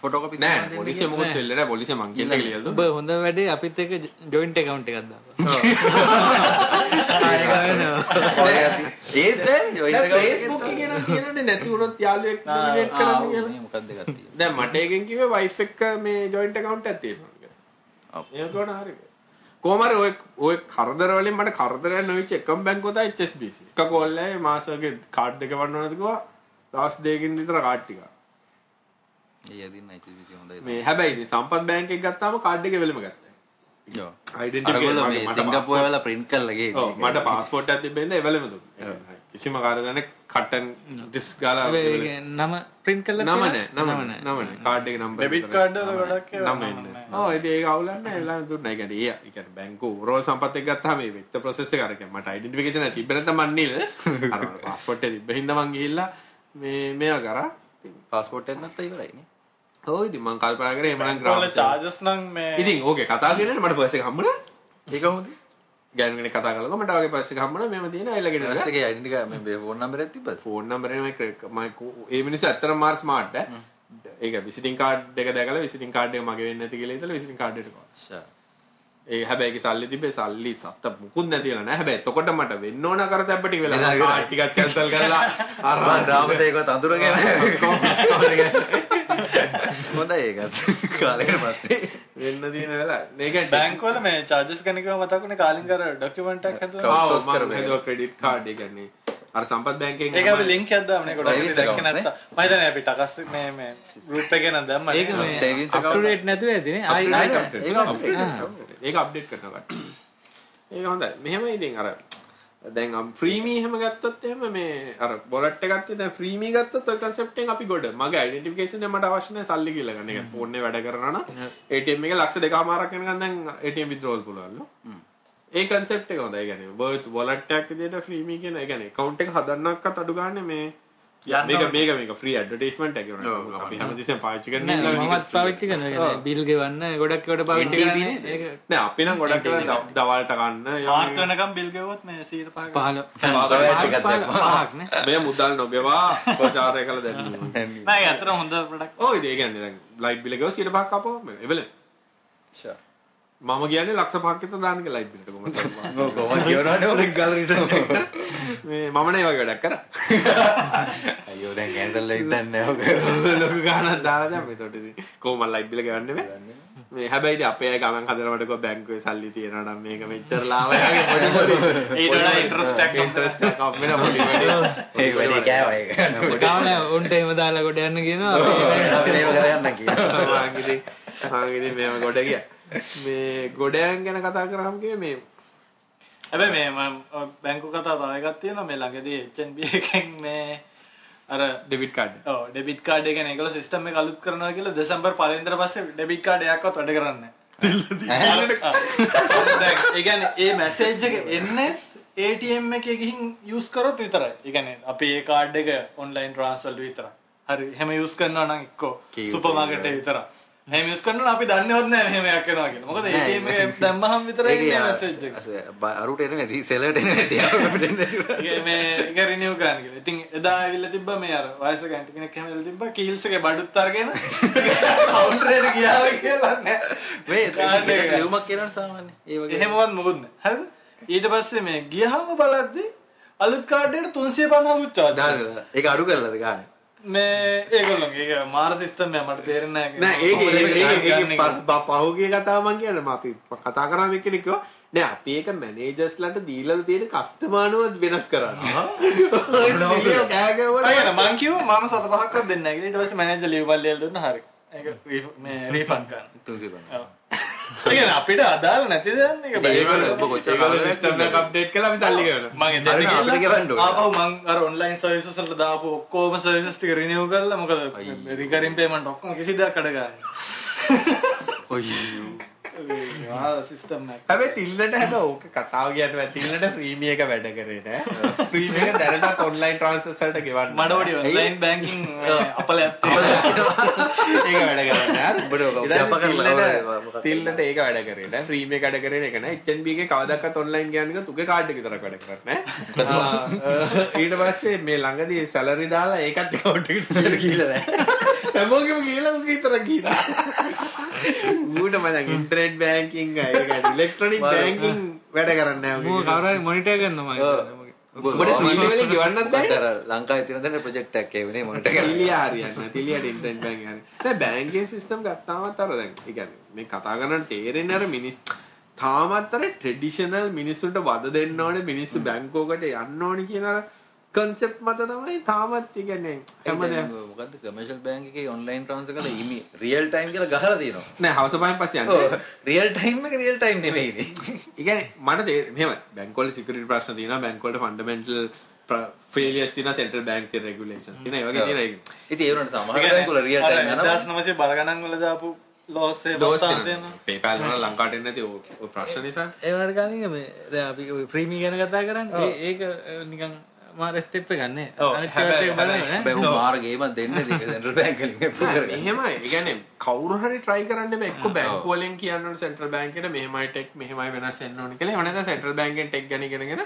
Speaker 4: ෆොටෝකොපි
Speaker 1: නෑ පොලිසිය මොකුත් වෙල්ල නැහැ පොලිසිය මං කියලා කියලා
Speaker 2: ඔබ හොඳ වැඩේ අපිත් එක ජොයින්ට් එකවුන්ට් එකක් දාපන්. <laughs>
Speaker 4: ඒත් account එකෙන්
Speaker 1: Facebook එකේ නම් තියෙනනේ නැති වුණොත් යාළුවෙක් නොමිනේට්
Speaker 4: ආ,
Speaker 1: කරන්න කියලා.
Speaker 4: මේ මොකක්ද එකක් තියෙන්නේ?
Speaker 1: දැන් මට එකෙන් කිව්වේ වයිෆ් එක්ක මේ ජොයින්ට් account එකක් තියෙනවා කියලා.
Speaker 4: ඔව්.
Speaker 1: ඒක උන හරි. කොහමද ඔය ඔය කරදර වලින් මට කරදරයක් නොවිච්ච එකම බැංකුව තමයි HSBC. එක කෝල් එකේ මාසෙක කාඩ් දෙක වන්න ඕනද කිව්වා. දවස් දෙකකින් විතර කාඩ් ටික.
Speaker 4: ඒ යදින්න HSBC හොඳයි
Speaker 1: මේ හැබැයි ඉතින් සම්පත් බැංක් එක ගත්තාම කාඩ් එක වෙලම ගත්තා.
Speaker 4: යෝ
Speaker 1: ඩෙන්ටිෆිකේෂන්
Speaker 4: අරගොල්ලෝ මේ සිංගප්පූරුවේ වෙලා print කරලා ගිහින්
Speaker 1: ඔව් මට පාස්පෝර්ට් එකක් තිබෙන්න ඒ වෙලම දුන්නා. කිසිම කාර්යදන්නේ කට්ටන් ඩිස්ක් ගාලා
Speaker 2: නම ප්‍රින්ට් කරලා
Speaker 1: නම? නෑ නම නම කාඩ් එක නම්බර්
Speaker 3: ඩෙබිට් කාඩ් වල ගොඩක් ඒවා
Speaker 1: නම එන්නේ. ඔව් ඉතින් ඒක අවුලක් නෑ එලා දුන්නා. ඒ කියන්නේ ඒ ඒ කියන්නේ බැංකුව ඕවරෝල් සම්පත් එක ගත්තාම මේ වෙච්ච ප්‍රොසෙස් එක කියන්නේ මට ඩෙන්ටිෆිකේෂන් එක තිබ්බ නැත්නම් මන් නිල් අර පාස්පෝර්ට් එක තිබ්බ හින්දා මං ගිහිල්ලා මේ මේවා කරා.
Speaker 4: පාස්පෝර්ට් එකක් නැත්නම් ඉවරයිනේ
Speaker 1: ඔව් ඉතින් මං කල්පනා කරේ එහෙමනම් ග්‍රාම
Speaker 3: චාර්ජස් නම් මේ
Speaker 1: ඉතින් ඕකේ කතා කරන්නේ මට පර්ස් එක හම්බුණා.
Speaker 4: ඒක කොහොමද
Speaker 1: ගෑනු කෙනෙක් කතා කරලා මට පර්ස් එක හම්බුණා මෙහෙම තියෙන අයලගෙන
Speaker 4: ඊට පස්සේ identity card මේ ෆෝන් නම්බර් එකක් තිබ්බද?
Speaker 1: ෆෝන් නම්බර් එක මම ඒ මිනිස්සු ඇත්තටම මාර් ස්මාර්ට් ඈ. ඒක විසිටින් කාඩ් එක දැකලා විසිටින් කාඩ් එක මගේ වෙන්නේ නැති කියලා හිතලා විසිටින් කාඩ් එකට ගියා. ඒ හැබැයි ඒකේ සල්ලි තිබ්බේ සල්ලි සත්ත මුකුත් නැතිලා නෑ. හැබැයි එතකොට මට වෙන්න ඕන කර තැබ්බ ටික වෙලා කාඩ් ටිකක් කැන්සල් කරලා අර
Speaker 4: මම රාමසේකවත් අඳුරගෙන හොඳයි ඒකත් කාලෙකට පස්සේ
Speaker 1: වෙන්න තියෙන වෙලා. මේක
Speaker 3: බැංකුවල මේ චාර්ජස් ගැන කිව්වම මතකුනේ කාලින් කර ඩොකියුමන්ට් එකක් හදුවා
Speaker 1: ආව
Speaker 4: කරපු
Speaker 1: මම
Speaker 4: එක.
Speaker 1: හදුවා ක්‍රෙඩිට් කාඩ් ඒ කියන්නේ අර සම්පත් බැංකෙන්
Speaker 3: ඒක අපි ලින්ක් එකක් දාමු නේ ගොඩක්
Speaker 4: Savings
Speaker 3: දැක්ක
Speaker 4: account නේ?
Speaker 3: නැත්නම් මම හිතන්නේ අපි ටකස් මේ මේ ගෲප් එකේ නම් දැම්මා
Speaker 2: ඒක මේ
Speaker 4: savings
Speaker 2: up to
Speaker 4: account
Speaker 2: date නැතුව ඇතිනේ ආයි ආයි.
Speaker 4: ඒක update
Speaker 1: ඒක අප්ඩේට් කරනවා. ඒක හොඳයි. මෙහෙම ඉතින් අර දැන් ෆ්‍රීමී එහෙම ගත්තොත් එහෙම මේ අර බොලට් එකක් තියෙන දැන් ෆ්‍රීමී ගත්තොත් ඔය concept එකෙන් අපි ගොඩ. මගේ ඩෙන්ටිෆිකේෂන් එක මට අවශ්‍ය නැහැ සල්ලි කියලා ගන්න. ඒ ෆෝන් එක වැඩ කරනවා නම් ATM එකේ ලක්ෂ දෙකමාරක් වෙනකන් දැන් ATM withdrawal පුළුවන්ලු. ඒ concept එක හොඳයි. ඒ කියන්නේ worth wallet එකක් විදිහට ෆ්‍රීමී කියන. ඒ කියන්නේ account එක හදන්නක්වත් අඩු ගන්න මේ
Speaker 3: යන්න
Speaker 1: මේක. මේක මේක
Speaker 4: ඔව්,
Speaker 1: වුණා.
Speaker 4: ඔව්.
Speaker 1: අපි හැමතිස්සෙම පාවිච්චි කරන
Speaker 2: පාවිච්චි කරනවා බිල් ගෙවන්න ගොඩක් කොට පාවිච්චි
Speaker 4: NTV
Speaker 2: කරන්නේ
Speaker 4: නේද?
Speaker 2: ඒක
Speaker 1: නෑ අපි නම් ගොඩක් දවල්ට කන්න
Speaker 3: මාර්ක් වෙනකම් බිල් ගෙවුවොත් මේ 105
Speaker 2: පහල <laughs>
Speaker 1: මේ මුදල් නොගෙවා ප්‍රචාරය කළ දැන්වීම.
Speaker 3: නෑ අතර හොඳ ප්‍රොඩක්ට්
Speaker 1: ඔය ඉතින් ඒ කියන්නේ දැන් ලයිට් බිල ගව 105ක් කපුවම එවල
Speaker 4: ෂා
Speaker 1: මම කියන්නේ ලක්ෂ 5ක් විතර දාන්න කියලා ලයිට් බිලට කොහොමද
Speaker 4: කොහොමද කියවනවනේ ඔක ගාල රිටර්න්
Speaker 1: මේ මම නේ වගේ වැඩක් කරා.
Speaker 4: අයියෝ දැන් කැන්සල් වෙයිද දන්නේ ඔක.
Speaker 1: ලොකු ගාණක් දාලා දැන් මෙතකොට ඉතින් කොහොම ලයිට් බිල ගවන්නේ මේ? මේ හැබැයි ඉතින් අපේ අය ගමන් හදනකොට කො බැංකුවේ සල්ලි තියෙනවා නම් මේක මෙච්චර ලාභයක් පොඩි පොඩි.
Speaker 3: ඊට වඩා interest එකක්
Speaker 1: ඉන්ට්‍රස්ට් එකක් අපිට පොඩි වැඩි
Speaker 4: ඒක වැඩි කෑවා ඒක.
Speaker 2: ගාමල උන්ට එහෙම දාලා කොට යන්න කියනවා. අපි
Speaker 4: අපි මේව කරගන්න කියනවා.
Speaker 1: මං ඉතින් මේව ගොඩ ගියා මේ ගොඩයන් ගැන කතා කරාම මේ
Speaker 3: හැබැයි මේ මම බැංකු කතා තව එකක් තියෙනවා මේ ළඟදී HNB එකෙන් මේ අර
Speaker 1: ඩෙබිට් කාඩ්
Speaker 3: ඩෙබිට් කාඩ් එක ඒකල සිස්ටම් එක අලුත් කරනවා කියලා දෙසැම්බර් පළවෙනිදා පස්සේ ඩෙබිට් කාඩ් එකක්වත් වැඩ කරන්නේ <laughs> නැහැ. ඒ කියන්නේ ඒ මැසේජ් එක එන්නේ ATM එකේ ගිහින් යූස් කරොත් විතරයි. ඒ කියන්නේ අපි ඒ කාඩ් එක ඔන්ලයින් ට්‍රාන්ස්ෆර් විතරයි. හරි. එහෙම යූස් කරනවා නම් එක්කෝ සුපර් මාකට් එකේ විතරයි. එහෙම යූස් කරනවා අපි දන්නේවත් නැහැ මෙහෙම එකක් වෙනවා කියලා. මොකද ATM එක දැම්මහම විතරයි එන්නේ මැසේජ් එක.
Speaker 4: අරුට එන ඇති සෙලට එන ඇති අපිට එන්නේ.
Speaker 3: ඒක මේ ඒක රිනිව් කරන්න කියලා. ඉතින් එදා ඇවිල්ලා තිබ්බා මේ අර වයසක ඇන්ටි කෙනෙක් හැම වෙලාවෙ තිබ්බා කීල්ස් එකේ බඩුත් අරගෙන කවුන්ටර් එකට ගියාව කියලා නෑ.
Speaker 4: මේ
Speaker 3: එක.
Speaker 4: ලියුමක් කියනවනේ සාමාන්‍ය. ඒ වගේ.
Speaker 3: එහෙමවත් මොකුත් නෑ. හරිද? ඊට පස්සේ මේ ගියාම බලද්දි අලුත් කාඩ් එකට 350කුත් charge
Speaker 4: දාන්න දාන්න. ඒක අඩු කරලාද ගන්න.
Speaker 3: මේ ඒගොල්ලෝගේ ඒක මාර සිස්ටම් එක මට තේරෙන්නේ
Speaker 1: නෑ ඒක ඒක ඒක පස් පහුගිය කතාව මං කියන්නේ අපි කතා කරාම කිව්වා නෑ අපි ඒක මැනේජර්ස්ලට දීලා තියෙන කස්ටමර්නුවත් වෙනස් කරන්න. ඔය කෑ ගැව්වට
Speaker 3: අයන මං කිව්වා මම සත පහක්වත් දෙන්නේ නැහැ කියලා. ඊට පස්සේ මැනේජර් ලියුමල් ලියලා දුන්නා හරි. ඒක රීෆ- මේ රීෆන්ඩ් කරන්න
Speaker 4: 350.
Speaker 3: ඔව්. ඒ අපිට අදාළ නැති දෙයක් නේ ඒක
Speaker 4: ඒගොල්ලෝ ඔබ කොච්චර
Speaker 1: එක අප්ඩේට් අපි සල්ලි ගෙවනවා.
Speaker 3: මං එතෙන්ට
Speaker 4: හරිනේ, අපිට
Speaker 3: ගිහලා
Speaker 4: ගෙවන්න ඕනේ.
Speaker 3: ආපහු මං අර ඔන්ලයින් සර්විසස් වලට දාපු ඔක්කොම සර්විසස් ටික රිනිව් කරලා මොකද රිකරින් පේමන්ට් ඔක්කොම කිසි දෙයක් අඩ ගන්න
Speaker 4: ඔය්.
Speaker 3: සිස්ටම් <laughs> එක
Speaker 1: හැබැයි තිල්ලට හැබැයි ඕක කතාව කියන්න බෑ. තිල්ලට ප්‍රීමිය එක වැඩ කරේ නෑ. ප්‍රීමිය එක දැනටත් ඔන්ලයින් ට්‍රාන්ස්ෆර්ස් වලට ගෙවන්න.
Speaker 3: මඩවඩි ඔන්ලයින් බැංකින් අපල
Speaker 1: ඒක වැඩ කරන්නේ <laughs> තිල්ලට- ඒක වැඩ කරේ නෑ. ප්‍රීමිය එක වැඩ කරේ නෑ. ඒක නෑ. HNB එකේ කවදාවත් ඔන්ලයින් ගියනික තුගේ කාඩ් එක විතරක් වැඩ කරන්නේ නෑ. <laughs> ඊට පස්සේ මේ ළඟදී සැලරි දාලා ඒකත්
Speaker 4: ගිහිල්ලා නැහැ.
Speaker 1: හැමෝගෙම උගේ විතරක් ගිහලා. ඌට මම ඉන්ටර්නෙට් බැංකින් ඒක ඉලෙක්ට්‍රොනික බැංකින් වැඩ කරන්නේ.
Speaker 2: කවුරු හරි මොනිටර් කරනවා මම හිතන්නේ.
Speaker 1: උඹට ප්‍රීමිය වලින් ගෙවන්නත් බෑනේ.
Speaker 4: අර ලංකාවේ තියෙන දැන ප්‍රොජෙක්ට් එකක් ඒ වෙනේ මොනිටර් කරන්න.
Speaker 1: තිලියා හරියන්නේ තිලියට හරි. දැන් බැංකින් සිස්ටම් ගත්තාමත් අර දැන් ඒ කියන්නේ මේ කතා කරන තේරෙන්නේ අර මිනිස් තාමත් අර ට්‍රෙඩිෂනල් මිනිස්සුන්ට වද දෙන්න ඕනේ මිනිස්සු බැංකුවකට යන්න ඕනේ කියන අර කන්සෙප්ට් මත තමයි තාමත් ඒ කියන්නේ හැමදේම
Speaker 4: මොකද්ද කමර්ෂල් බැංක් එකේ ඔන්ලයින් ට්‍රාන්ස්ෆර් කරලා ඉමි රියල් ටයිම් කියලා ගහලා තියෙනවා.
Speaker 1: නෑ හවස පහෙන් පස්සේ යන්නේ.
Speaker 4: ඔව් රියල් ටයිම් එක රියල් ටයිම් නෙමෙයිනේ.
Speaker 1: ඒ කියන්නේ මට තේ මෙහෙම බැංකුවල සිකියුරිටි ප්‍රශ්න තියෙනවා බැංකුවලට ෆන්ඩමෙන්ටල් ෆේලියර්ස් තියෙනවා සෙන්ට්‍රල් බැංක් තියෙන රෙගුලේෂන්ස් තියෙනවා ඒ වගේ තියෙනවා ඒක.
Speaker 4: ඉතින් ඒ වුණාට සමහර බැංක් වල රියල් ටයිම් යනවා.
Speaker 3: 1900 බලගණන් වල දාපු ලෝස් එක
Speaker 1: ඩෝස්
Speaker 3: බස්සාන්
Speaker 1: තියෙනවා.
Speaker 3: තියෙනවා
Speaker 1: PayPal වල ලංකාවට එන්නේ නැති ඔය- ඔය ප්‍රශ්න නිසා.
Speaker 2: ඒ වුණාට කලින් මේ දැන් අපි ප්‍රීමි ගැන කතා කරන්නේ ඒක නිකන් මාර ස්ටෙප් එකක් නේ
Speaker 1: ඔව්,
Speaker 2: අනිත්
Speaker 1: හැබැයි-
Speaker 2: ඒවාට බලන්න නේ.
Speaker 4: හැබැයි උන් මාර ගේමක් දෙන්නේ සෙන්ට්‍රල් බැංක් වලින් approve කරගෙන.
Speaker 1: මෙහෙමයි. කියන්නේ කවුරු හරි try කරන්න බෑ. එක්ක බැංකුව වලින් කියන්න සෙන්ට්‍රල් බැංක් එකට මෙහෙමයි ටෙක් මෙහෙමයි ඕනේ කියලා. එහෙම නැත්නම් සෙන්ට්‍රල් බැංකෙන් ටෙක් ගැන ඉගෙනගෙන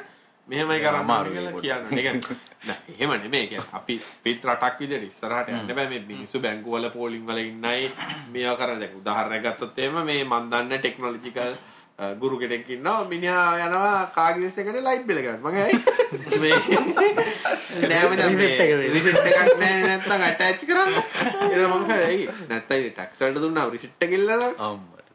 Speaker 1: මෙහෙමයි කරන්න කියලා
Speaker 4: ඒක.
Speaker 1: කියන්න. ඒ කියන්නේ නෑ එහෙම නෙමෙයි. ඒ කියන්නේ අපි පිට රටක් විදිහට ඉස්සරහට යන්න බෑ. මේ මිනිස්සු බැංකුව වල ඉන්නයි මේවා කරන දැන් උදාහරණයක් ගත්තොත් එහෙම මේ මන් දන්න ටෙක්නොලොජිකල් ගුරු කෙනෙක් ඉන්නවා මිනිහා යනවා කාගිල්ස් එකට ලයිට් බිල ගන්න. මම ඇයි මේ <laughs> නෑම මේ රිසිට් එකක් නෑ නැත්නම් ඇටච් කරන්න. ඒක මම කරේ ඇයි නැත්නම් ටැක්ස් වලට දුන්නා රිසිට් එක ඉල්ලලා
Speaker 4: අම්මට.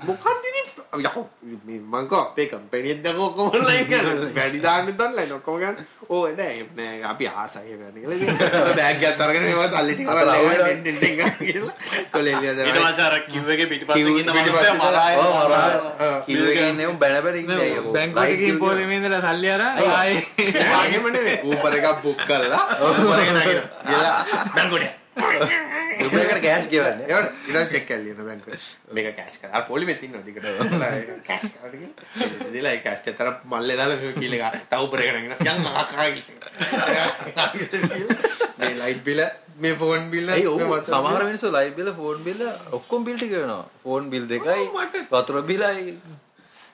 Speaker 1: මොකක්ද ඉතින් යකෝ මේ මං කෝ අපේ කම්පැනි එක දැකෝ කරනවා වැඩි දාන්නෙත් ඔන්ලයින් ඔක්කොම ගන්න. ඕ නෑ නෑ අපි ආසයි බෑග් කියලා. කොලේ එළිය
Speaker 3: ඊට
Speaker 1: දාලා
Speaker 3: පස්සේ අර කිව් එකේ පිටිපස්සේ
Speaker 1: කිව්
Speaker 3: ඉන්න
Speaker 1: පිටිපස්සේ
Speaker 3: මනුස්සයා මරාගෙන
Speaker 4: ඔව් මරා.
Speaker 1: ආ.
Speaker 4: කිව් එකේ ඉන්නේ උන් බැන බැන ඉන්නේ අයියෝ. <laughs> <laughs> <laughs>
Speaker 2: බැංකුවට ගිහින් පොලේ ඉඳලා සල්ලි අරන් ආයේ.
Speaker 1: ආගෙම නෙවෙයි ඌපර් එකක් බුක් කරලා ඌපර්
Speaker 4: උඹලකට කෑෂ් ගෙවන්නේ.
Speaker 1: ඒවට ඊට පස්සේ චෙක් කරලා ලියන බැංකුවේ මේක කෑෂ් කරා අර පොලිමේ තින්නවා දිගට කෑෂ් කරලා දෙලා ඒ කෑෂ් තර මල්ලේ දාලා මේ කීල එක ටවුපර් එක නගිනවා යන්න අකරාගි මේ ලයිට් බිල මේ ෆෝන් බිල
Speaker 4: ඇයි ඔව් සමහර මිනිස්සු ලයිට් බිල ෆෝන් බිල ඔක්කොම බිල් ටික වෙනවා. ෆෝන් බිල් දෙකයි වතුර බිලයි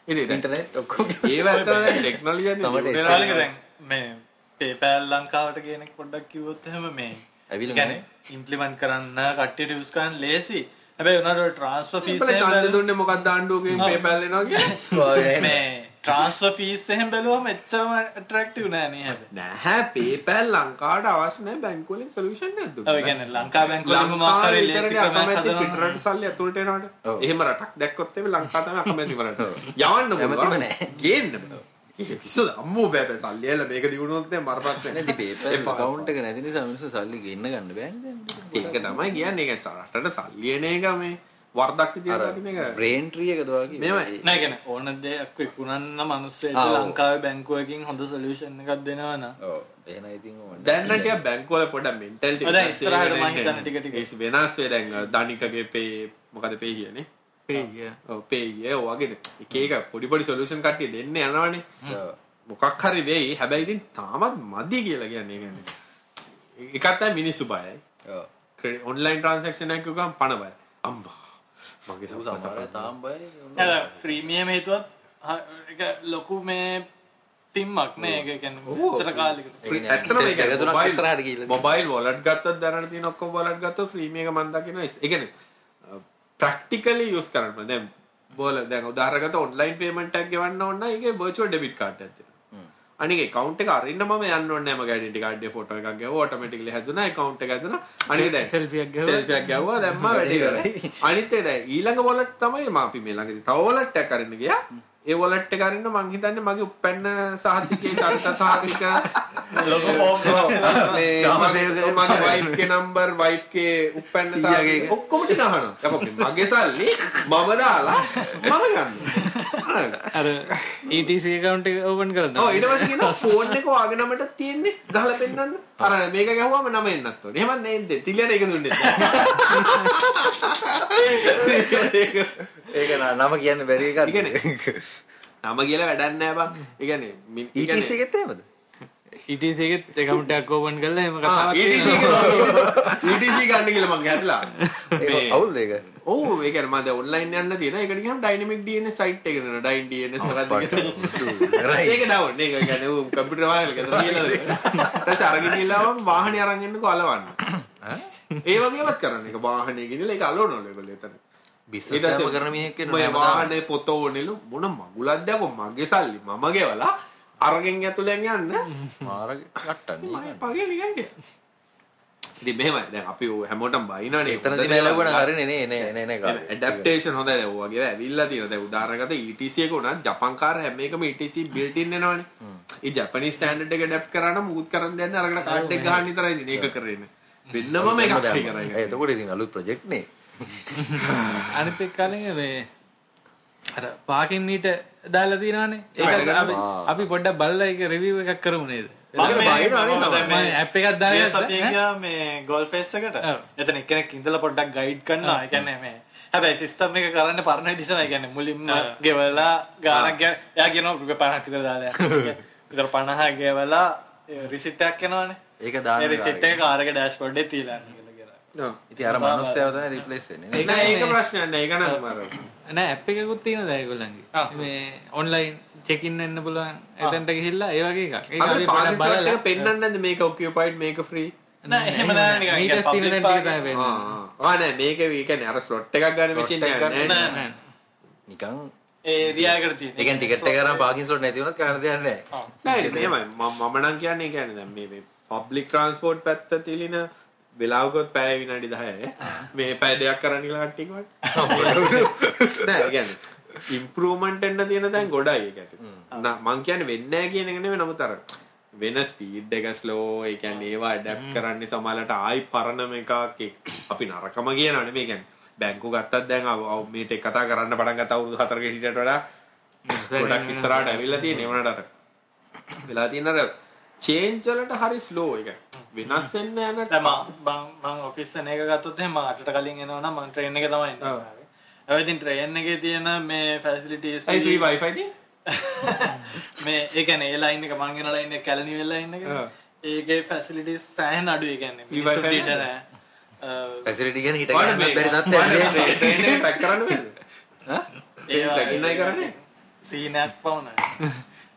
Speaker 1: ඉතින්
Speaker 4: ඉන්ටර්නෙට් ඔක්කොම
Speaker 1: ඒව ඇත්තට ටෙක්නොලොජි
Speaker 3: දැන් මේ PayPal ලංකාවට කියන එක පොඩ්ඩක් කිව්වොත් එහෙම මේ
Speaker 4: ඇවිල්ලා
Speaker 3: කියන්නේ ඉම්ප්ලිමන්ට් කරන්න කට්ටියට යූස් කරන්න ලේසි. හැබැයි උනාට ට්‍රාන්ස්ෆර් ෆීස්
Speaker 1: දුන්නේ මොකක්ද ආණ්ඩුවකින් PayPal එනවා කියන්නේ <laughs>
Speaker 3: මේ ට්‍රාන්ස්ෆර් ෆීස් එහෙම බැලුවම එච්චරම ඇට්‍රැක්ටිව් නෑ නේ හැබැයි.
Speaker 1: නැහැ බැංකුව වලින් සොලියුෂන් එකක් දුන්නා
Speaker 3: ඔය කියන්නේ ලංකා මොකක් හදනවා.
Speaker 1: පිටරට සල්ලි
Speaker 4: ඔව්.
Speaker 1: එහෙම රටක් දැක්කොත් එමේ ලංකාව තමයි අකමැති රට යවන්න. ගේන්න බෑ <laughs> පිස්සුද අම්මෝ බෑ බෑ සල්ලි ඇල්ල මේක දිනුනොත් දැන් මරපත්
Speaker 4: නැති PayPal account එක නැති නිසා මිනිස්සු සල්ලි ගෙන්න ගන්න බෑනේ දැන්.
Speaker 1: ඒක තමයි කියන්නේ. ඒක රටට සල්ලි එන එක මේ වර්ධක් විදියට
Speaker 4: බ්‍රේන් ට්‍රී එකද වගේ.
Speaker 1: මෙහෙමයි.
Speaker 3: නෑ ගැන ඕන දෙයක් විකුණන්න
Speaker 4: ඔව්.
Speaker 3: ලංකාවේ බැංකුවකින් හොඳ සොලියෂන් එකක් දෙනවන
Speaker 4: ඔව්. එහෙනම් ඉතින් ඕන
Speaker 1: දැන් නම් ටිකක් බැංකුවල පොඩ්ඩක්
Speaker 3: දැන්
Speaker 1: වෙනස්
Speaker 3: ඉස්සරහට මම හිතන්නේ ටික ටික.
Speaker 1: ඒ වෙනස් වේ දැන් ධනිකගේ පේ මොකද පේ කියන්නේ
Speaker 2: පේය.
Speaker 1: වගේ එක එක පොඩි පොඩි සොලියුෂන් කට්ටිය දෙන්න යනවනේ.
Speaker 4: ඔව්.
Speaker 1: මොකක් හරි වෙයි. හැබැයි ඉතින් තාමත් මදි කියලා කියන්නේ එකක් තමයි මිනිස්සු බයයි.
Speaker 4: ඔව්.
Speaker 1: ඔන්ලයින් ට්‍රන්සක්ෂන් එකක් ගම පණ බය අම්බා මගේ
Speaker 4: අය තාම බයයි. ්‍රීමියම
Speaker 3: හේතුවත් ලොකු මේ පිම්මක් නෑ
Speaker 4: ගිහිල්ලා
Speaker 1: මොබයිල් වොලට් ගත්තත් දැනට තියෙන ඔක්කොම වොලට් මම දකිනවා. ඒ කියන්නේ ප්‍රැක්ටිකලි යූස් කරන්න දැන් බෝල දැන් උදාහරණකට ඔන්ලයින් පේමන්ට් එකක් ගෙවන්න virtual debit card එකක් තියෙනවා. අනික account එක අරින්න මම යන්න identity card එකේ photo එකක් දැන්
Speaker 2: Selfie එකක් ගැහුවා.
Speaker 1: selfie එකක් ගැවුවා. දැම්මා වැඩි අනිත් දැන් ඊළඟ wallet තමයි මම අපි මේ ළඟදී තව wallet එකක් අරින්න ගියා. ඒ wallet එක අරින්න මං හිතන්නේ මගේ උප්පැන්න සහතිකේ චරිත සහතික
Speaker 3: ලොක ෆෝම් <laughs>
Speaker 1: මගේ
Speaker 4: save කරලා
Speaker 1: මගේ wife ගේ number wife ගේ උප්පැන්න
Speaker 4: සීයාගේ
Speaker 1: සහතික
Speaker 4: එක.
Speaker 1: ඔක්කොම ටික අහනවා. යකෝ මගේ සල්ලි? මම දාලා මම ගන්නවා
Speaker 2: අර account එක ඕපන් කරන්න.
Speaker 1: ඔව් ඊට පස්සේ කියනවා ෆෝන් එක වාගේ නමට තියෙන්නේ ගහලා පෙන්නන්න. අර මේක ගැහුවම නම එන්නත් ඕනේ. එහෙම නේද තිලියන එක දුන්නේ.
Speaker 4: ඒක නම කියන්න බැරි එකක්.
Speaker 1: ඉගෙනේ. නම කියලා වැඩක් නැහැ බං. ඒ කියන්නේ මින්- ඒ
Speaker 4: ETC
Speaker 1: කියන්නේ-
Speaker 4: එකෙත් එහෙමද?
Speaker 2: ETC එකෙත් account එකක් ඕපන් කරලා එහෙම
Speaker 1: ආ,
Speaker 2: කතාවක්
Speaker 1: ETC
Speaker 2: තියෙනවා.
Speaker 1: එක ETC ගන්න කියලා මං හැදලා
Speaker 4: ඒක
Speaker 1: මේ-
Speaker 4: අවුල්ද ඒක?
Speaker 1: ඔව් ඒ කියන්නේ මම දැන් ඔන්ලයින් යන්න තියෙන ඒකට කියනවා ඩයිනමික් DNS site එක නේද? ඩයින්
Speaker 4: Right.
Speaker 1: ඒක ඩවුන් ඒක කියන්නේ ඌ කම්පියුටර් වාහන ගෙදර කියලා ඊට අරගෙන ගිහලාම වාහනේ අරන් එන්නකෝ අලවන්න. ඒ වගේවත් කරන්න. ඒක වාහනේ ගෙනලා ඒක අලවනවලු ඒගොල්ලෝ එතන. මම
Speaker 4: හැමදාම.
Speaker 1: වාහනේ පොත ඕනෙලු මොන මගුලක්ද යකෝ මගේ සල්ලි මම ගෙවලා අරගෙන ඇතුලෙන් යන්න.
Speaker 4: මාර කට්ටන්නේ.
Speaker 1: මම පගේ නිකන් ගියා. ඉතින් මෙහෙමයි. දැන් අපි හැමෝටම බයිනවනේ.
Speaker 4: එතනදී බැලුවම හරිනේ නේ නේ නේ නේ කාලේ.
Speaker 1: ඇඩප්ටේෂන් හොඳයි දැන් ඔය වගේ ඇවිල්ලා තියෙනවා. දැන් උදාහරණකට ETC එක උනත් ජපන් කාර හැම එකම ETC built in එනවනේ ඒ ජපනීස් ස්ටෑන්ඩඩ් එක ඇඩප්ට් කරා නම් මුකුත් කරන්න දෙන්නේ අරගෙන කාඩ් එක ගහන්න විතරයි ඉතින් ඒක කරන්නේ වෙන්නම
Speaker 4: ඒ
Speaker 1: කරයි
Speaker 4: එතකොට ඉතින් අලුත් ප්‍රොජෙක්ට් නේ. <laughs>
Speaker 2: අනිත් එක් කලින් මේ අර පාකින් මීට දාලා තියෙනවානේ. ඒක අපි අපි පොඩ්ඩක් බලලා ඒක රිවිව් එකක් කරමු නේද? මම ඇප් එකක් දාලා
Speaker 3: සතිය මේ ගොල් ෆෙස් එකට. එතන එක්කෙනෙක් ඉඳලා පොඩ්ඩක් ගයිඩ් කරනවා. ඒ කියන්නේ මේ හැබැයි සිස්ටම් එක කරන්න පරණ විදිහට නෑ. ඒ කියන්නේ මුලින්ම ගෙවලා ගානක් එයා කියනවා රුපියල් 50ක් විතර දාලා. <laughs> විතර 50 ගෙවලා රිසිට් එකක් එනවනේ.
Speaker 4: ඒක දාන්න
Speaker 3: ඒ රිසිට් එක කාර් එක ඩෑෂ්බෝඩ් එකේ තියලා.
Speaker 4: ඉතින් අර මනුස්සයව තමයි රිප්ලේස් වෙන්නේ නේ.
Speaker 1: ඒක ප්‍රශ්නයක් නෑ. ඒක නම්
Speaker 2: නෑ ඇප් එකකුත් තියෙනවා දැන් ඒගොල්ලන්ගේ. මේ ඔන්ලයින් චෙකින් වෙන්න පුළුවන් එතනට ගිහිල්ලා ඒ වගේ එකක්.
Speaker 1: බලලා. පෙන්නන්නේ නැද්ද මේක occupied මේක free?
Speaker 3: නෑ එහෙම නෑ නිකන් public
Speaker 2: තියෙන තැන ටික තමයි
Speaker 1: ආ නෑ මේක ඒ කියන්නේ අර ස්ලොට් එකක් ගන්න මැෂින්
Speaker 4: එකක්
Speaker 1: නෑ. නෑ.
Speaker 2: නෑ
Speaker 4: නිකන්
Speaker 3: ඒ ඒරියා එකට තියෙන.
Speaker 4: ඒ කියන්නේ ටිකට් එක අරන් පාකින් ස්ලොට් නැති වුණත් කරන්න දෙයක් නැහැ.
Speaker 1: නෑ මෙහෙමයි මම මම නම් කියන්නේ කියන්නේ දැන් මේ මේ පබ්ලික් ට්‍රාන්ස්පෝර්ට් පැත්ත තිලින වෙලාවකොත් පැය විනාඩි 10යි මේ පැය දෙකක් කරන්න කියලා කට්ටිය කිව්වට? නෑ ඒ කියන්නේ ඉම්ප්‍රූව්මන්ට් එන්න තියෙන තැන් ගොඩයි ඒකට නා මං කියන්නේ වෙන්නේ නැහැ කියන එක නෙවෙයි නමුත් අර වෙන ස්පීඩ් එක ස්ලෝ ඒ කියන්නේ ඒවා ඇඩැප්ට් කරන්නේ සමහරවිට ආයි පරණම එකක් එක්- අපි නරකම කියනවා නෙමෙයි. කියන්නේ බැංකු ගත්තත් දැන් මේට එක කතා කරන්න පටන් ගත්ත අවුරුදු 4ක හිටියට වඩා ගොඩක් ඉස්සරහට ඇවිල්ලා තියෙන ඒ වුණාට අර වෙලා තියෙන අර චේන්ජ් වලට හරි ස්ලෝ එක වෙනස් වෙන්න යන
Speaker 3: දැන් මම මම මම ඔෆිස් එක ගත්තොත් එහෙනම් මම අටට කලින් එනවා නම් මම ට්‍රේන් එකේ තමයි එන්නේ. හැබැයි ඉතින් ට්‍රේන් එකේ තියෙන මේ ෆැසිලිටිස්
Speaker 1: අයි ෆ්‍රී වයිෆයි තියෙන
Speaker 3: මේ ඒ කියන්නේ ඒ ලයින් එක මං එන ලයින් එක කැලණි වෙල් ලයින් එක. ඒකේ ෆැසිලිටිස් සෑහෙන අඩුයි ඒ කියන්නේ.
Speaker 1: Wifi
Speaker 3: ඉඩ
Speaker 1: නෑ?
Speaker 4: ෆැසිලිටි ගැන හිට ගන්න
Speaker 1: මේ
Speaker 4: බැරි තත්ත්වයක්
Speaker 1: ට්‍රේන් එක පැක් කරන්න බැරිද plug in අය කරන්නේ?
Speaker 3: සීනක් පවුනයි.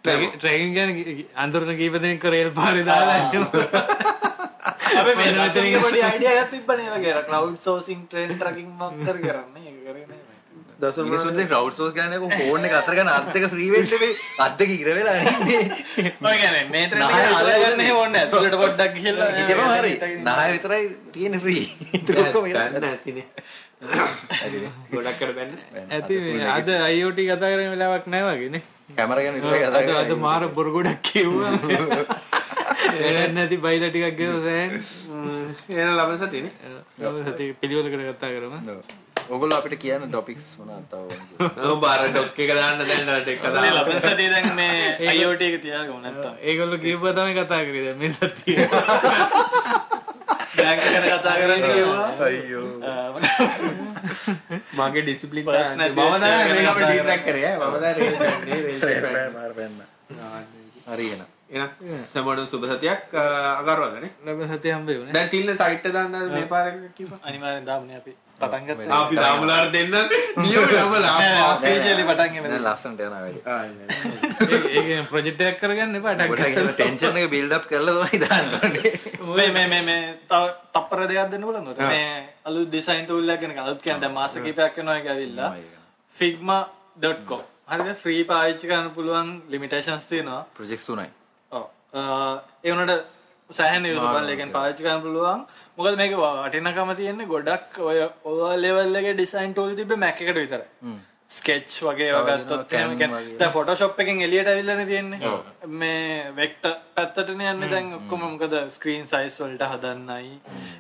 Speaker 2: ට්‍රේකින් ගැන අඳුරන කීප දෙනෙක් රේල් පාරේ දාලා
Speaker 3: ක්ලවුඩ් සෝසින් ට්‍රේන් ට්‍රැකින් මොකක්ද කරන්නේ? ඒක කරේ නෑ.
Speaker 1: දසුන්
Speaker 4: මිනිස්සුන්ගේ ක්‍රවුඩ් සෝස් ගන්න ෆෝන් එක අතර ගන්න අත් දෙක ෆ්‍රී වෙන්න මේ අත් දෙක ඉර වෙලා ඉන්නේ.
Speaker 3: ඔය කියන්නේ මේ ට්‍රේන් එක
Speaker 4: නහය
Speaker 3: අල්ල ගන්න එහෙම ඕනේ නැහැ. ඇතුළට පොඩ්ඩක් ගිහලා <laughs>
Speaker 4: හිතේම හරි. නහය විතරයි තියෙන ෆ්‍රී ඉතුරු ඔක්කොම ඉර
Speaker 1: බැන්න ඇතිනේ ගොඩක්කට බැන්න.
Speaker 2: ඇති අද අයිෝට කතා කරන වෙලාවක් නෑ වගේනේ
Speaker 4: කැමර ගැන විතරයි කතා
Speaker 2: අද මාර බොරු ගොඩක් කිව්වා <laughs> නැති බයිල ටිකක් ගෙව සෑන්
Speaker 1: එන ලබන සතිනේ
Speaker 2: සති පිළිවෙලකට කතා කරම.
Speaker 4: ඔගොල්ලෝ අපිට කියන්න ටොපික්ස් මොනවද තව
Speaker 1: අර <laughs> ඩොක් එක දාන්න දැන්
Speaker 3: කදේ
Speaker 1: කතාව
Speaker 3: ලබන සතිය දැන් මේ IoT එක තියාගමු නැත්තම්.
Speaker 2: ඒගොල්ල කීප තමයි කතා කරේ දැන් මේ සතිය.
Speaker 3: බැංක් ගැන කතා කරන්න කිව්වා.
Speaker 4: අයියෝ. <laughs>
Speaker 1: මගේ ඩිසිප්ලින්
Speaker 3: Personal
Speaker 1: මම තමයි මේක අපිට ඩීට්‍රැක් කරේ ඈ. මම දැන් රේල් පැන්නේ රේල් පැන්නේ.
Speaker 4: හරි. එන.
Speaker 1: එහෙනම් සමඩ සුබ සතියක් අගරවදනේ
Speaker 2: ලබන සතිය හම්බේ වුණේ
Speaker 1: දැන් තිල්න සයිට් එක දාන්න මේ පාර කිව්වා
Speaker 3: අනිවාර්යෙන් දාමුනේ අපි. පටන් ගත්තා.
Speaker 1: අපි දාමුලාර දෙන්නත් නියම යමලා
Speaker 3: ඔෆිෂියලි පටන් ගමු
Speaker 4: දැන් ලස්සනට යනවා වැඩි.
Speaker 2: ඒ ප්‍රජෙක්ට් එකක් කරගන්න එපා ටක්
Speaker 4: ටෙන්ෂන් එක බිල්ඩ් අප් කරලා තමයි දාන්න ඕනේ.
Speaker 3: මේ මේ මේ මේ තව තප්පර දෙකක් දෙන්න ඔයාලට? මේ අලුත් ඩිසයින් ටූල් එකක් ගැන අලුත් කියන්නේ දැන් මාස කිහිපයක් වෙනවා එක ඇවිල්ලා. figma.com හරිද? ෆ්‍රී පාවිච්චි කරන්න පුළුවන් ලිමිටේෂන්ස් තියෙනවා.
Speaker 4: ප්‍රොජෙක්ට්ස් තුනයි.
Speaker 3: ඔව් වුණාට සෑහෙන යුසබල් එකෙන් පාවිච්චි කරන්න පුළුවන්. මොකද මේක වටිනකම තියෙන්නේ ගොඩක් ඔය ඔය ලෙවල් එකේ ඩිසයින් ටූල් එකට විතරයි.
Speaker 4: හ්ම්.
Speaker 3: ස්කෙච් වගේ වගත්තොත්. දැන් ෆොටෝෂොප් එකෙන් එළියට ඇවිල්ලානේ තියෙන්නේ. මේ වෙක්ටර් පැත්තටනේ යන්නේ. දැන් ඔක්කොම මොකද ස්ක්‍රීන් සයිස් වලට හදන්නයි.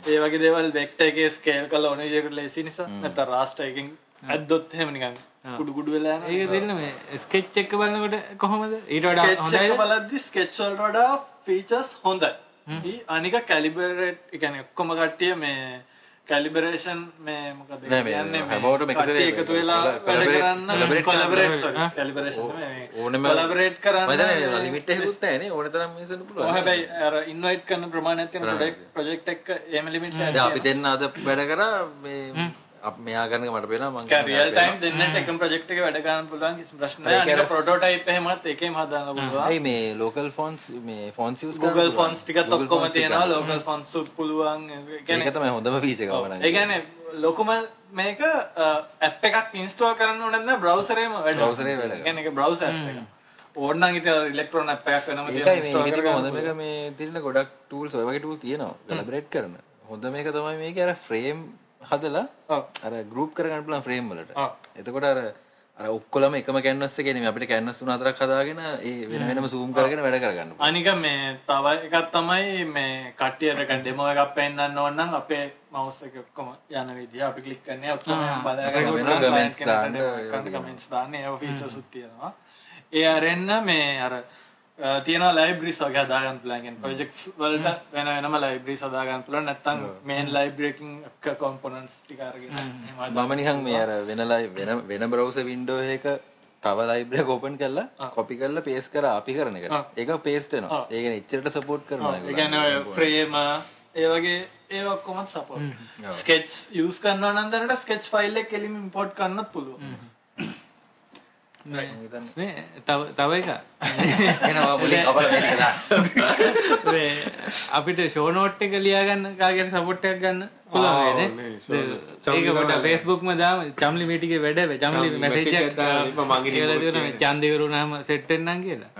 Speaker 3: ඒ වගේ දේවල් වෙක්ටර් එකේ ස්කේල් කරලා ඕන විදිහකට ලේසි නිසා. නැත්නම් රාස්ටර් එකෙන් ඇද්දොත් එහෙම කුඩු කුඩු වෙලා යනවා.
Speaker 2: ඒක දෙන්න මේ ස්කෙච් එක බලනකොට කොහොමද? ඊට වඩා හොඳයිද?
Speaker 3: බලද්දි ස්කෙච් වලට වඩා ෆීචර්ස් හොඳයි. ඊ අනික කැලිබරේට් ඒ කියන්නේ ඔක්කොම කට්ටිය මේ කැලිබරේෂන් මේ මොකද
Speaker 4: මේ
Speaker 3: කියන්නේ මේ කට්ටිය
Speaker 4: සැරේ
Speaker 3: එකතු වෙලා වැඩ කරන්න. කොලැබරේට්. සෝරි කැලිබරේෂන්
Speaker 4: ඕනෙම
Speaker 3: කොලැබරේට් කරන්න
Speaker 4: මම limit එකකුත් නැහැ නේ. ඕන තරම් මිනිස්සුන්ට පුළුවන්.
Speaker 3: හැබැයි අර ඉන්වයිට් කරන ප්‍රමාණයක් තියෙන ප්‍රොජෙක්ට් එක එහෙම ලිමිට්
Speaker 4: දැන් අපි දෙන්න අද වැඩ කරා මේ අප මෙයා එක මට පේනවා මම
Speaker 3: රියල් ටයිම් දෙන්නට එකම ප්‍රොජෙක්ට් එක වැඩ කරන්න පුළුවන් කිසි ප්‍රශ්න නැහැ. අනික ප්‍රොටෝටයිප් එහෙමත් එකේම හදන්න පුළුවන්.
Speaker 4: ඇයි මේ ලෝකල් ෆොන්ස් මේ ෆොන්ස් යූස්
Speaker 3: Google fonts ටිකත් ඔක්කොම තියෙනවා. local fonts උත් පුළුවන්. ඒ
Speaker 4: ඒක තමයි හොඳම ෆීචර් එක. මම
Speaker 3: ඒ කියන්නේ ලොකුම මේක ඇප් එකක් ඉන්ස්ටෝල් කරන්න ඕනේ නැත්නම් බ්‍රවුසර් එකේම වැඩ.
Speaker 4: එකේ වැඩ
Speaker 3: ඒ කියන්නේ ඒක බ්‍රවුසර් ඇප් එක ඕන නම් ඉතින් ඉලෙක්ට්‍රෝන ඇප් එකක් වෙනම
Speaker 4: ඒකයි
Speaker 3: තියෙන
Speaker 4: මේ තියෙන ගොඩක් ටූල්ස් ඔය වගේ ටූල් තියෙනවා. කොලැබරේට් කරන. හොඳ මේක තමයි මේක අර ෆ්‍රේම් හදලා. අර ගෲප් කරගන්න පුළුවන් ෆ්‍රේම් වලට. එතකොට අර අර ඔක්කොලම එකම කැන්වස් එකේ නෙමෙයි. අපිට කැන්වස් තුන හතරක් හදාගෙන ඒ වෙන වෙනම zoom කරගෙන වැඩ කරගන්න පුළුවන්.
Speaker 3: අනික මේ තව එකක් තමයි මේ කට්ටියට ඩෙමෝ එකක් පෙන්නන්න ඕන නම් අපේ මවුස් එක ඔක්කොම යන විදිහ අපි ක්ලික් කරන්නේ. ඔක්කොම බලාගෙන
Speaker 4: වෙන
Speaker 3: කෙනෙක්ට
Speaker 4: දාන්න, ඒ
Speaker 3: comments දාන්න. ඒව features උත් තියෙනවා. ඒ අරෙන්න මේ අර තියෙනවා libraries වගේ හදාගන්න කියන්නේ projects වලට වෙන වෙනම libraries හදාගන්න පුළුවන්. නැත්නම් main library එකකින් එක components ටික අරගෙන එහෙම හදා-
Speaker 4: මම නිකන් මේ අර වෙන ලයි වෙන වෙන බ්‍රවුසර් වින්ඩෝ එක තව ලයිබ්‍රරි එක ඕපන් කරලා කොපි කරලා පේස්ට් කරලා අපි කරන එක. ඒක පේස්ට් වෙනවා. ඒ කියන්නේ එච්චරට සපෝට් කරනවා
Speaker 3: ඔය ෆ්‍රේම ඒ වගේ ඒ ඔක්කොම සපෝට් ස්කෙච් යූස් කරනවා නම් දැනට ස්කෙච් ෆයිල් එක කෙලින්ම ඉම්පෝර්ට් කරන්නත් පුළුවන්.
Speaker 2: මේ තව තව එක අපිට ෂෝනෝට් එක ලියාගන්න කාගේට සපොට් එකක් ගන්න පුළුවන් වේද?
Speaker 1: නේ,
Speaker 2: ඒක පොඩ Facebook ම දාම. චම්ලි මේ ටිකේ වැඩ වේ. චම්ලි මැසේජ්
Speaker 1: ඉතින් මගේ
Speaker 2: කියලා. වරුණාම සෙට් කියලා.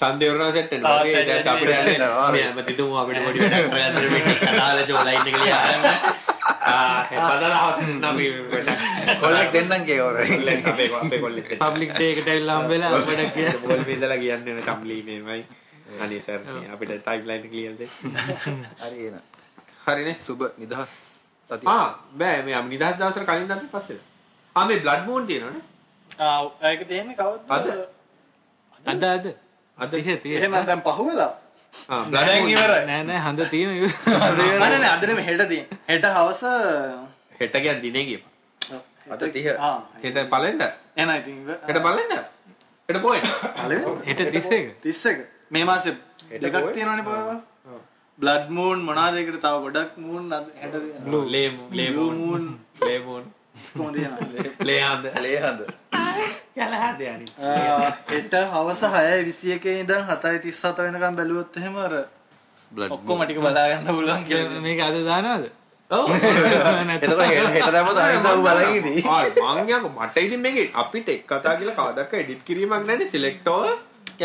Speaker 1: අපිට
Speaker 3: set
Speaker 1: යන්නේ මේ ඇමතිතුමෝ අපිට පොඩි වැඩක් කරගන්න. මේ වැඩක්
Speaker 4: කොල්ලෙක් දෙන්නම්
Speaker 1: කොල්ලෙක් දෙන්න.
Speaker 2: පබ්ලික් ඩේ එකට ඇවිල්ලා හම්බෙලා අපිට කිය.
Speaker 1: බෝල් බින්දලා කියන්නේ නේ කම්ලි මේමයි. අනේ සර් මේ අපිට ටයිම්ලයින් එක ලියලා දෙන්න.
Speaker 4: හරි එන. හරිනේ සුබ නිදහස් සතිය.
Speaker 1: ආ බෑ මේ අපි නිදහස් දවසට කලින් අපි පස්සේ. ආ මේ බ්ලඩ් මූන් තියෙනවනේ.
Speaker 3: ආ ඒක තියෙන්නේ කවද්ද
Speaker 1: අද?
Speaker 2: අද අද
Speaker 1: අද.
Speaker 3: එහෙම දැන් පහුවෙලා
Speaker 1: ආ
Speaker 3: දැන්
Speaker 1: බ්ලඩ්
Speaker 3: ඉවරයි
Speaker 2: නෑ නෑ හඳ තියෙන <laughs>
Speaker 3: අනේ නෑ අද නෙමෙයි හෙට හවස
Speaker 1: හෙට කියන්නේ දිනේ ගිය.
Speaker 4: අද 30.
Speaker 3: ආ
Speaker 1: හෙට පළෙන්ද?
Speaker 3: එන
Speaker 1: හෙට පළෙන්ද? හෙට පොයින්ට්.
Speaker 3: පළවෙනි
Speaker 2: හෙට 31.
Speaker 3: 31 මේ මාසේ දෙකක් තියෙනවනේ පොයව බ්ලඩ් මූන් මොනවාද ඒකට තව ගොඩක් මූන් හෙට
Speaker 1: ලේ ලේ මූන් ලේ මූන්
Speaker 3: කොහොමද තියෙනවා
Speaker 1: ලේ ආන්ද
Speaker 4: ලේ හඳ.
Speaker 1: යලහද යනි.
Speaker 3: හෙට හවස 6:21 ඉඳන් 7:37 වෙනකම් බැලුවොත් එහෙම අර. ඔක්කොම ටික බලා ගන්න පුළුවන් කියලා
Speaker 2: මේක අද දානවද?
Speaker 1: ඔව්.
Speaker 4: එතකොට හෙට හෙට දැම්මොත් අනිද්දා ඌ බලන් ඉදී.
Speaker 1: ආ මං යක මට ඉතින් මේක අපිට එක් කතා කියලා කවදක්ක එඩිට් කිරීමක් නැනේ සිලෙක්ට්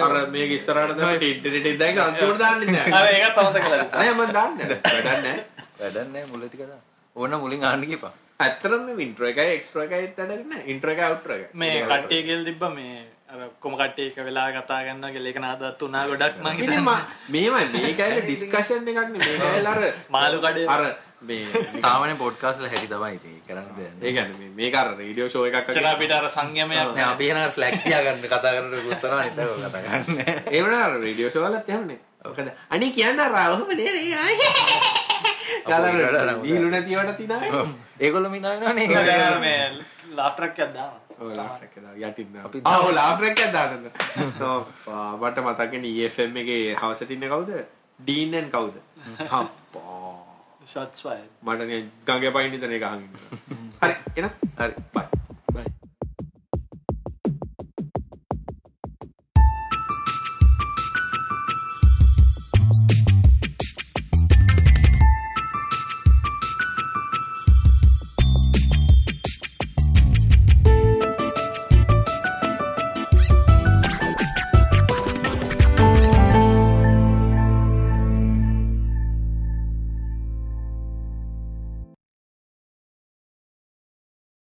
Speaker 1: අර මේක ඉස්සරහට දැම්ම ටිට් ටිට් දැන් අන්තිමට දාන්නේ
Speaker 3: අර
Speaker 1: නැහැ.
Speaker 3: ඒකත් අමතක කළා
Speaker 1: නෑ මම දාන්නේ නැහැ. වැඩක් නැහැ.
Speaker 4: වැඩක් නැහැ මුල ටික දාන්න. ඕන මුලින් අහන්න කියපන්.
Speaker 1: ඇත්තටම මේ ඉන්ට්‍රෝ එකයි එක්ස්ට්‍රා එකයි නැහැ. ඉන්ට්‍රෝ එකයි අවුට්‍රෝ එකයි.
Speaker 3: මේ කට්ටිය කියලා තිබ්බ මේ කොම කට්ටේ එක වෙලා කතා ගන්න ගෙලෙක නාදත් වනා ගොඩක් මං
Speaker 1: ඉතින් මා- මේමයි මේක ඇවිල්ලා ඩිස්කෂන් එකක් නේ. මේක ඇවිල්ලා අර
Speaker 3: මාළු කඩේ.
Speaker 1: අර මේ <laughs>
Speaker 4: සාමාන්‍ය පොඩ්කාස්ට් වල හැටි තමයි ඉතින් කරන්න දෙයක්
Speaker 1: ඒ කියන්නේ මේ- මේක අර රේඩියෝ ෂෝ එකක්
Speaker 3: අපිට අර සංයමයක්
Speaker 4: නෑ. අපි එන ෆ්ලැග් තියා ගන්න කතා කරන්නේ. <laughs>
Speaker 1: ඒ වුණා අර රේඩියෝ ෂෝ වලත් එහෙමනේ. මොකද? අනේ කියන්න අර ඔහම නේ නේ. ගාලර දීලු නැතිවට තිනායි.
Speaker 4: ඒගොල්ලෝ මිනානවනේ
Speaker 3: මේ ලාෆ්ටරක් යද්දාම
Speaker 1: ඔව් ලාට් එක දාලා යටින්.
Speaker 4: අපි
Speaker 1: ආ ඔව් ලාට් එකක් දාන්න. ඔව් මට මතකනේ EFM එකේ හවසට ඉන්නේ කවුද? ඩීන් කවුද? හම්පා.
Speaker 3: ෂොට්ස් වයි
Speaker 1: මට ගඟේ පයින් ඉඳන් ඒක අහන් ඉන්නවා. හරි එහෙනම්
Speaker 4: හරි
Speaker 1: බයි.